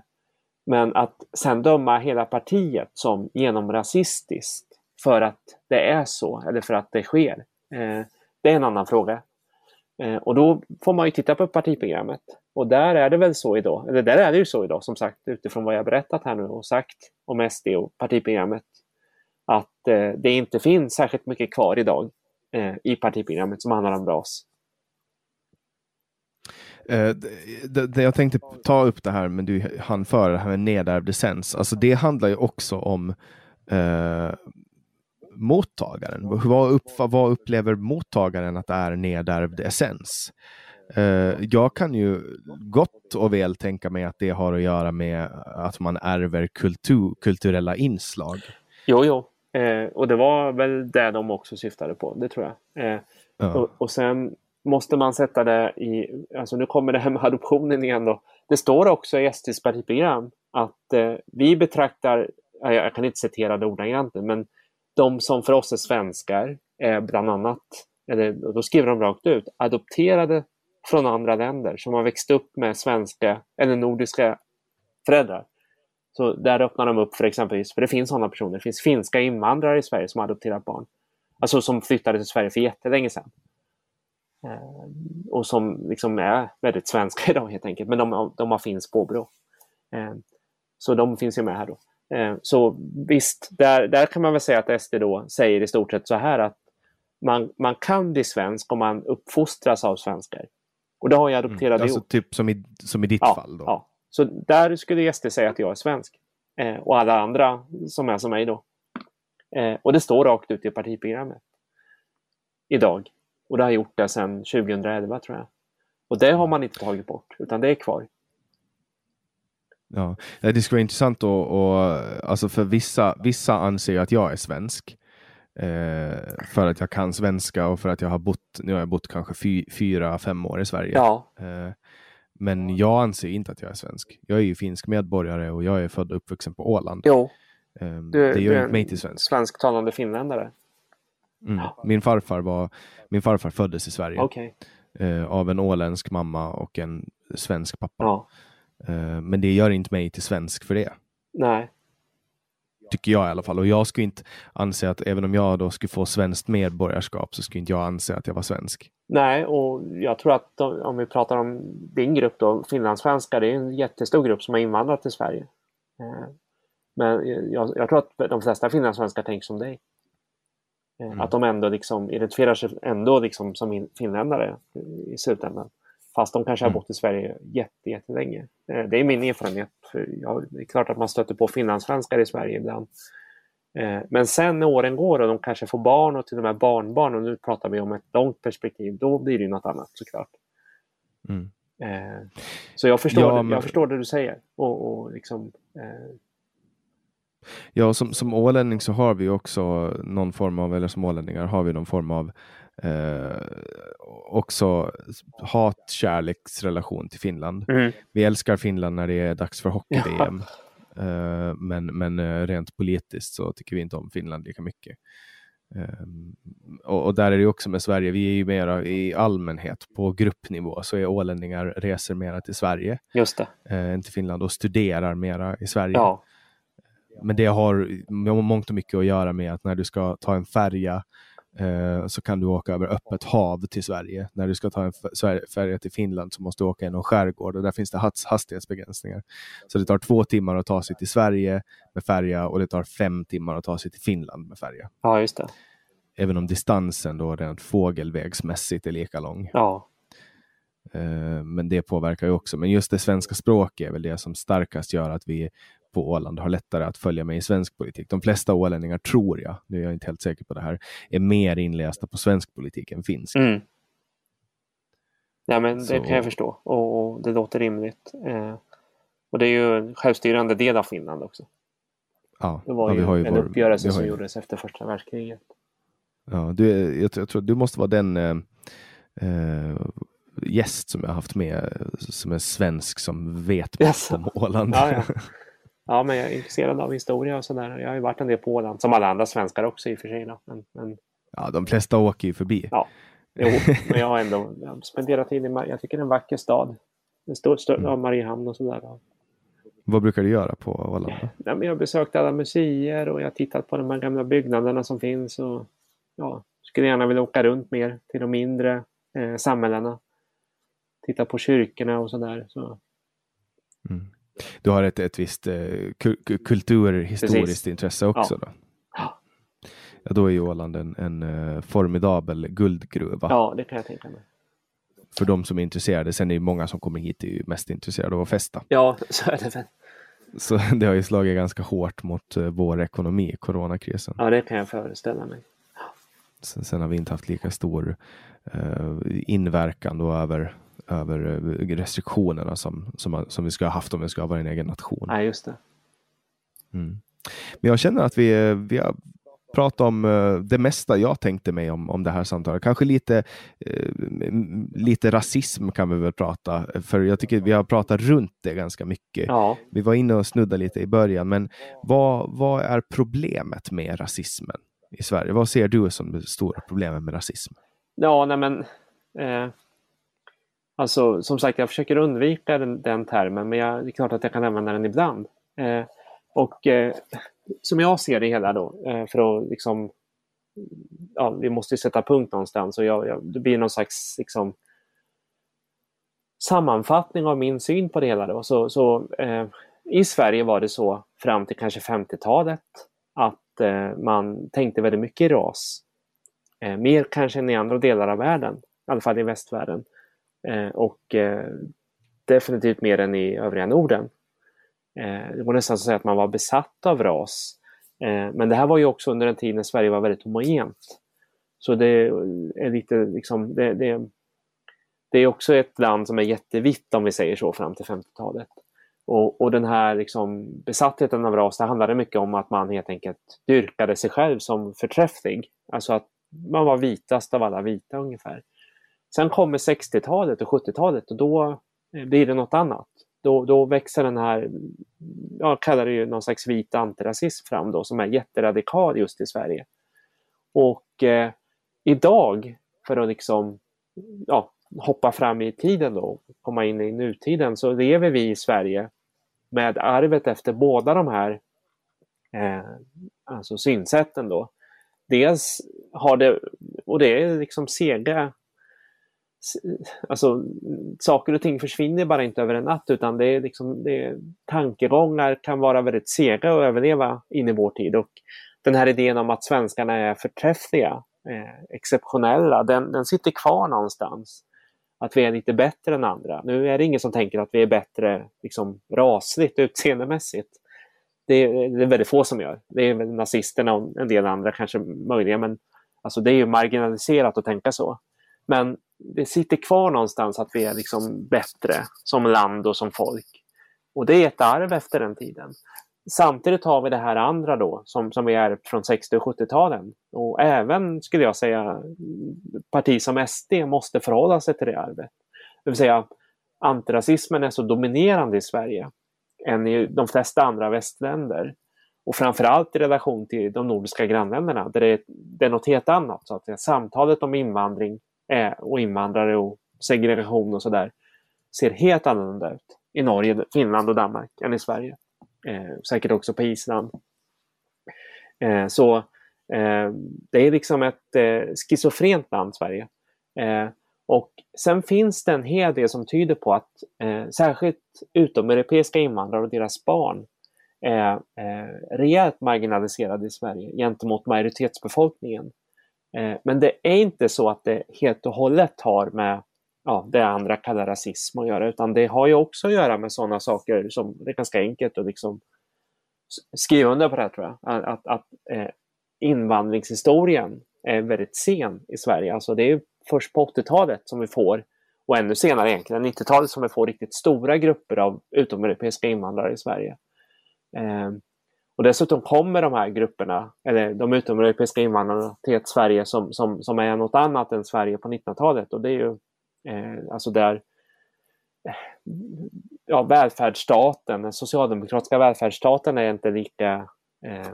men att sen döma hela partiet som genomrasistiskt för att det är så, eller för att det sker, eh, det är en annan fråga. Eh, och då får man ju titta på partiprogrammet. Och där är det väl så idag, eller där är det ju så idag som sagt utifrån vad jag berättat här nu och sagt om SD och partiprogrammet. Att eh, det inte finns särskilt mycket kvar idag eh, i partiprogrammet som handlar om ras. Eh, det, det, jag tänkte ta upp det här, men du hann före det här med nedärvd essens. Alltså det handlar ju också om eh, mottagaren. Vad, upp, vad, upplever mottagaren att det är nedärvd essens? Uh, jag kan ju gott och väl tänka mig att det har att göra med att man ärver kultur, kulturella inslag. Jo, jo. Eh, och det var väl det de också syftade på, det tror jag. Eh, ja. och, och sen måste man sätta det i, alltså nu kommer det här med adoptionen igen då. Det står också i SDs partiprogram att eh, vi betraktar, jag kan inte citera det ordagrant men de som för oss är svenskar är bland annat, eller då skriver de rakt ut, adopterade från andra länder som har växt upp med svenska eller nordiska föräldrar. Så där öppnar de upp för exempelvis, för det finns sådana personer, det finns finska invandrare i Sverige som har adopterat barn. Alltså som flyttade till Sverige för jättelänge sedan. Eh, och som liksom är väldigt svenska idag helt enkelt, men de, de har finskt påbrå. Eh, så de finns ju med här då. Eh, så visst, där, där kan man väl säga att SD då säger i stort sett så här att man, man kan bli svensk om man uppfostras av svenskar. Och det har jag adopterat mm, Alltså ihop. typ som i, som i ditt ja, fall? Då. Ja, så där skulle SD säga att jag är svensk. Eh, och alla andra som är som mig då. Eh, och det står rakt ut i partiprogrammet. Idag. Och det har gjort det sedan 2011 tror jag. Och det har man inte tagit bort, utan det är kvar. Ja, det skulle vara intressant att, och, alltså för vissa, vissa anser att jag är svensk. Eh, för att jag kan svenska och för att jag har bott, nu har jag bott kanske fy, fyra, fem år i Sverige. Ja. Eh, men jag anser inte att jag är svensk. Jag är ju finsk medborgare och jag är född och uppvuxen på Åland. Jo. Um, Du, det gör du inte mig till svensk. Svensktalande finländare? Mm. Min, farfar var, min farfar föddes i Sverige Okej. eh, av en åländsk mamma och en svensk pappa. Ja. Eh, men det gör inte mig till svensk för det. Nej. Tycker jag i alla fall. Och jag skulle inte anse att även om jag då skulle få svenskt medborgarskap så skulle inte jag anse att jag var svensk. Nej, och jag tror att de, om vi pratar om din grupp då, finlandssvenskar, det är en jättestor grupp som har invandrat till Sverige. Eh, Men jag, jag tror att de flesta finlandssvenskar tänker som dig. Eh, Mm. Att de ändå liksom identifierar sig ändå liksom som in- finländare i slutändan. Fast de kanske har Mm. bott i Sverige jätte, jättelänge. Eh, Det är min erfarenhet. Jag, det är klart att man stöter på finlandssvenskar i Sverige ibland. Eh, Men sen när åren går och de kanske får barn och till och med barnbarn och nu pratar vi om ett långt perspektiv, då blir det något annat såklart. Mm. Eh, Så jag förstår, Ja, men- jag förstår det du säger. Och, och liksom, eh, Ja, som, som ålänning så har vi också någon form av, eller som ålänningar har vi någon form av eh, också hat-kärleksrelation till Finland. mm, Vi älskar Finland när det är dags för hockey-VM. Eh, men men eh, rent politiskt så tycker vi inte om Finland lika mycket. Eh, och, och där är det också med Sverige, vi är ju mera i allmänhet på gruppnivå så är ålänningar reser mera till Sverige just det. eh, än till Finland och studerar mera i Sverige. Ja, Men det har mångt och mycket att göra med att när du ska ta en färja eh, så kan du åka över öppet hav till Sverige. När du ska ta en färja till Finland så måste du åka genom skärgård och där finns det has- hastighetsbegränsningar. Så det tar två timmar att ta sig till Sverige med färja och det tar fem timmar att ta sig till Finland med färja. ja just det. Även om distansen då rent fågelvägsmässigt är lika lång. Ja, Eh, men det påverkar ju också. Men just det svenska språket är väl det som starkast gör att vi på Åland har lättare att följa med i svensk politik. De flesta ålänningar tror jag, nu är jag inte helt säker på det här, är mer inlästa på svensk politik än finsk. mm. ja men det Så- kan jag förstå. Och, och det låter rimligt. Eh, och det är ju en självstyrande del av Finland också. Ja, Det var ja, ju, ju en vår- uppgörelse har som ju- gjordes efter första världskriget. Ja, du, jag, tror- jag tror du måste vara den eh, eh, gäst som jag har haft med eh, som är svensk som vet Jaså? om Åland. Ja, ja. ja, men jag är intresserad av historia och sådär. Jag har ju varit en del på Åland, som alla andra svenskar också i och för sig. Men, men, Ja, de flesta åker ju förbi. ja, jo, men jag har ändå spenderat tid i Jag tycker det är en vacker stad. En stor, stor, Mm. Mariehamn och sådär. Vad brukar du göra på Åland? Ja, men jag har besökt alla museer och jag har tittat på de här gamla byggnaderna som finns. Och, ja, skulle gärna vilja åka runt mer till de mindre eh, samhällena. Titta på kyrkorna och sådär. Så, Mm. Du har ett, ett visst eh, ku- ku- kulturhistoriskt Precis. intresse också då? Ja. Ja, då är ju Åland en, en eh, formidabel guldgruva. ja, det kan jag tänka mig. För de som är intresserade. Sen är det många som kommer hit är ju mest intresserade av att festa. Ja, så är det väl. Så det har ju slagit ganska hårt mot eh, vår ekonomi, coronakrisen. Ja, det kan jag föreställa mig. Sen, sen har vi inte haft lika stor eh, inverkan då över, över eh, restriktionerna som, som, som vi skulle ha haft om vi skulle ha varit en egen nation. Nej, just det. Mm. Men jag känner att vi, vi har pratat om eh, det mesta jag tänkte mig om, om det här samtalet. Kanske lite, eh, lite rasism kan vi väl prata, för jag tycker vi har pratat runt det ganska mycket. Ja, Vi var inne och snuddade lite i början, men vad, vad är problemet med rasismen i Sverige? Vad ser du som det stora problemet med rasism? ja nej men. Eh, alltså, som sagt, jag försöker undvika den, den termen, men jag, det är klart att jag kan använda den ibland. Eh, och eh, som jag ser det hela då, eh, för att liksom ja, vi måste ju sätta punkt någonstans och jag, jag, det blir någon slags liksom, sammanfattning av min syn på det hela. Då. Så, så, eh, I Sverige var det så fram till kanske 50-talet att eh, man tänkte väldigt mycket i ras. Eh, mer kanske än i andra delar av världen, i alla fall i västvärlden. Eh, och eh, definitivt mer än i övriga Norden. Eh, det var nästan så att säga att man var besatt av ras. Eh, men det här var ju också under en tid när Sverige var väldigt homogent. Så det är lite liksom, det, det, det är också ett land som är jättevitt om vi säger så fram till 50-talet. Och, och den här liksom besattheten av ras, det handlade mycket om att man helt enkelt dyrkade sig själv som förträfflig. Alltså att man var vitast av alla vita ungefär. Sen kommer 60-talet och 70-talet och då eh, blir det något annat. då, då växer den här, jag kallar det ju någon slags vit antirasism fram då, som är jätteradikal just i Sverige. Och eh, idag, för att liksom ja, hoppa fram i tiden då, komma in i nutiden, så lever vi i Sverige med arvet efter båda de här eh, alltså synsätten då. Dels har det, och det är liksom sega Alltså, saker och ting försvinner bara inte över en natt utan det är liksom, det är, tankegångar kan vara väldigt sega att överleva in i vår tid. Och den här idén om att svenskarna är förträffliga, eh, exceptionella, den, den sitter kvar någonstans. Att vi är lite bättre än andra. Nu är det ingen som tänker att vi är bättre liksom, rasligt, utseendemässigt. Det är, det är väldigt få som gör. Det är väl nazisterna och en del andra kanske möjligen, men alltså, det är ju marginaliserat att tänka så. Men det sitter kvar någonstans att vi är liksom bättre som land och som folk. Och det är ett arv efter den tiden. Samtidigt har vi det här andra då som, som vi ärvt från 60 och 70-talen. Och även, skulle jag säga, parti som SD måste förhålla sig till det arvet. Det vill säga, antirasismen är så dominerande i Sverige än i de flesta andra västländer. Och framförallt i relation till de nordiska grannländerna där det är, det är något helt annat. Så att Samtalet om invandring eh, och invandrare och segregation och sådär ser helt annorlunda ut i Norge, Finland och Danmark än i Sverige. Eh, säkert också på Island. Eh, så eh, det är liksom ett eh, schizofrent land, Sverige. Eh, och sen finns det en hel del som tyder på att eh, särskilt utomeuropeiska invandrare och deras barn är eh, rejält marginaliserade i Sverige gentemot majoritetsbefolkningen. Eh, men det är inte så att det helt och hållet har med ja, det andra kallar rasism att göra, utan det har ju också att göra med sådana saker som det är ganska enkelt att liksom skriva under på det här tror jag. Att, att, att eh, invandringshistorien är väldigt sen i Sverige. Alltså det är först på 80-talet som vi får, och ännu senare egentligen, 90-talet som vi får riktigt stora grupper av utomeuropeiska invandrare i Sverige. Eh, och dessutom kommer de här grupperna, eller de utomeuropeiska invandrarna till ett Sverige som, som, som är något annat än Sverige på 1900-talet. Och det är ju eh, alltså där eh, ja, välfärdsstaten, den socialdemokratiska välfärdsstaten är inte lika, eh,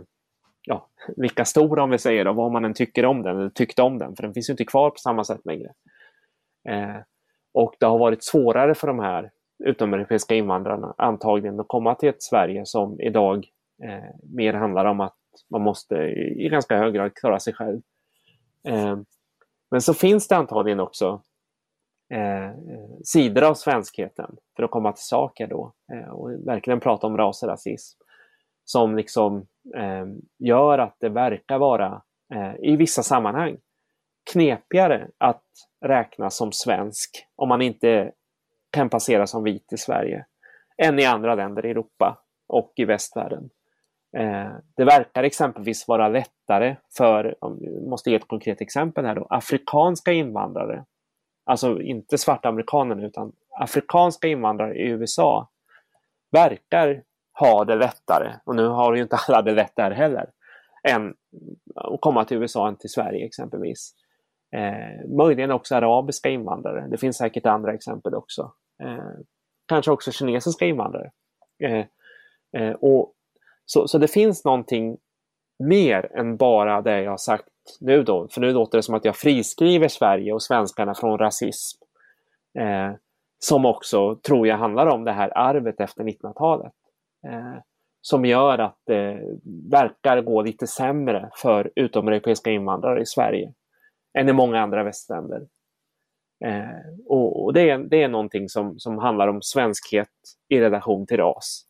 ja, lika stor om vi säger då, vad man än tycker om den, eller tyckte om den, för den finns ju inte kvar på samma sätt längre. Eh, och det har varit svårare för de här utomeuropeiska invandrarna antagligen att komma till ett Sverige som idag Eh, mer handlar om att man måste i, i ganska hög grad klara sig själv. Eh, men så finns det antagligen också eh, sidor av svenskheten, för att komma till saker då, eh, och verkligen prata om ras och rasism, som liksom eh, gör att det verkar vara, eh, i vissa sammanhang, knepigare att räknas som svensk om man inte kan passera som vit i Sverige, än i andra länder i Europa och i västvärlden. Eh, det verkar exempelvis vara lättare för, om måste ge ett konkret exempel här då, afrikanska invandrare, alltså inte svarta amerikaner utan afrikanska invandrare i USA verkar ha det lättare, och nu har ju inte alla det lätt där heller, än att komma till USA än till Sverige exempelvis. Eh, möjligen också arabiska invandrare. Det finns säkert andra exempel också. Eh, kanske också kinesiska invandrare. Eh, eh och så, så det finns någonting mer än bara det jag har sagt nu då. För nu låter det som att jag friskriver Sverige och svenskarna från rasism. Eh, som också, tror jag, handlar om det här arvet efter 1900-talet. Eh, som gör att det verkar gå lite sämre för utomeuropeiska invandrare i Sverige än i många andra västländer. Eh, och, och det, är, det är någonting som, som handlar om svenskhet i relation till ras.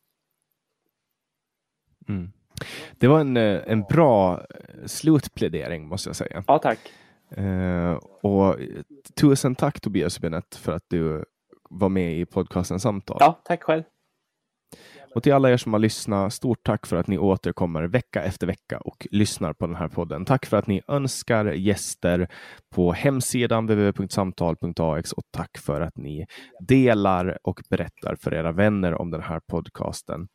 Mm. Det var en, eh, en bra eh, slutplädering måste jag säga. Ja, tack. Uh, och tusen tack Tobias Benett för att du var med i podcasten Samtal. Ja, tack själv. Och till alla er som har lyssnat, stort tack för att ni återkommer vecka efter vecka och lyssnar på den här podden. Tack för att ni önskar gäster på hemsidan www.samtal.ax och tack för att ni delar och berättar för era vänner om den här podcasten.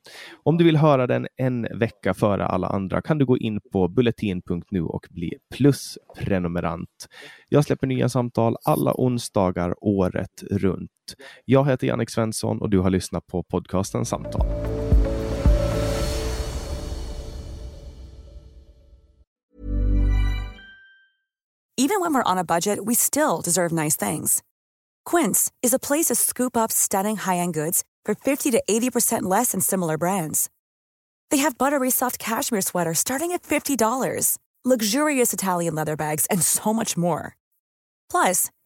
Om du vill höra den en vecka före alla andra kan du gå in på bulletin.nu och bli plusprenumerant. Jag släpper nya samtal alla onsdagar året runt. Jag heter Jannik Svensson och du har lyssnat på podcasten Samtal. Even when we're on a budget, we still deserve nice things. Quince is a place to scoop up stunning high-end goods for 50 to 80% less than similar brands. They have buttery soft cashmere sweaters starting at $50, luxurious Italian leather bags, and so much more. Plus,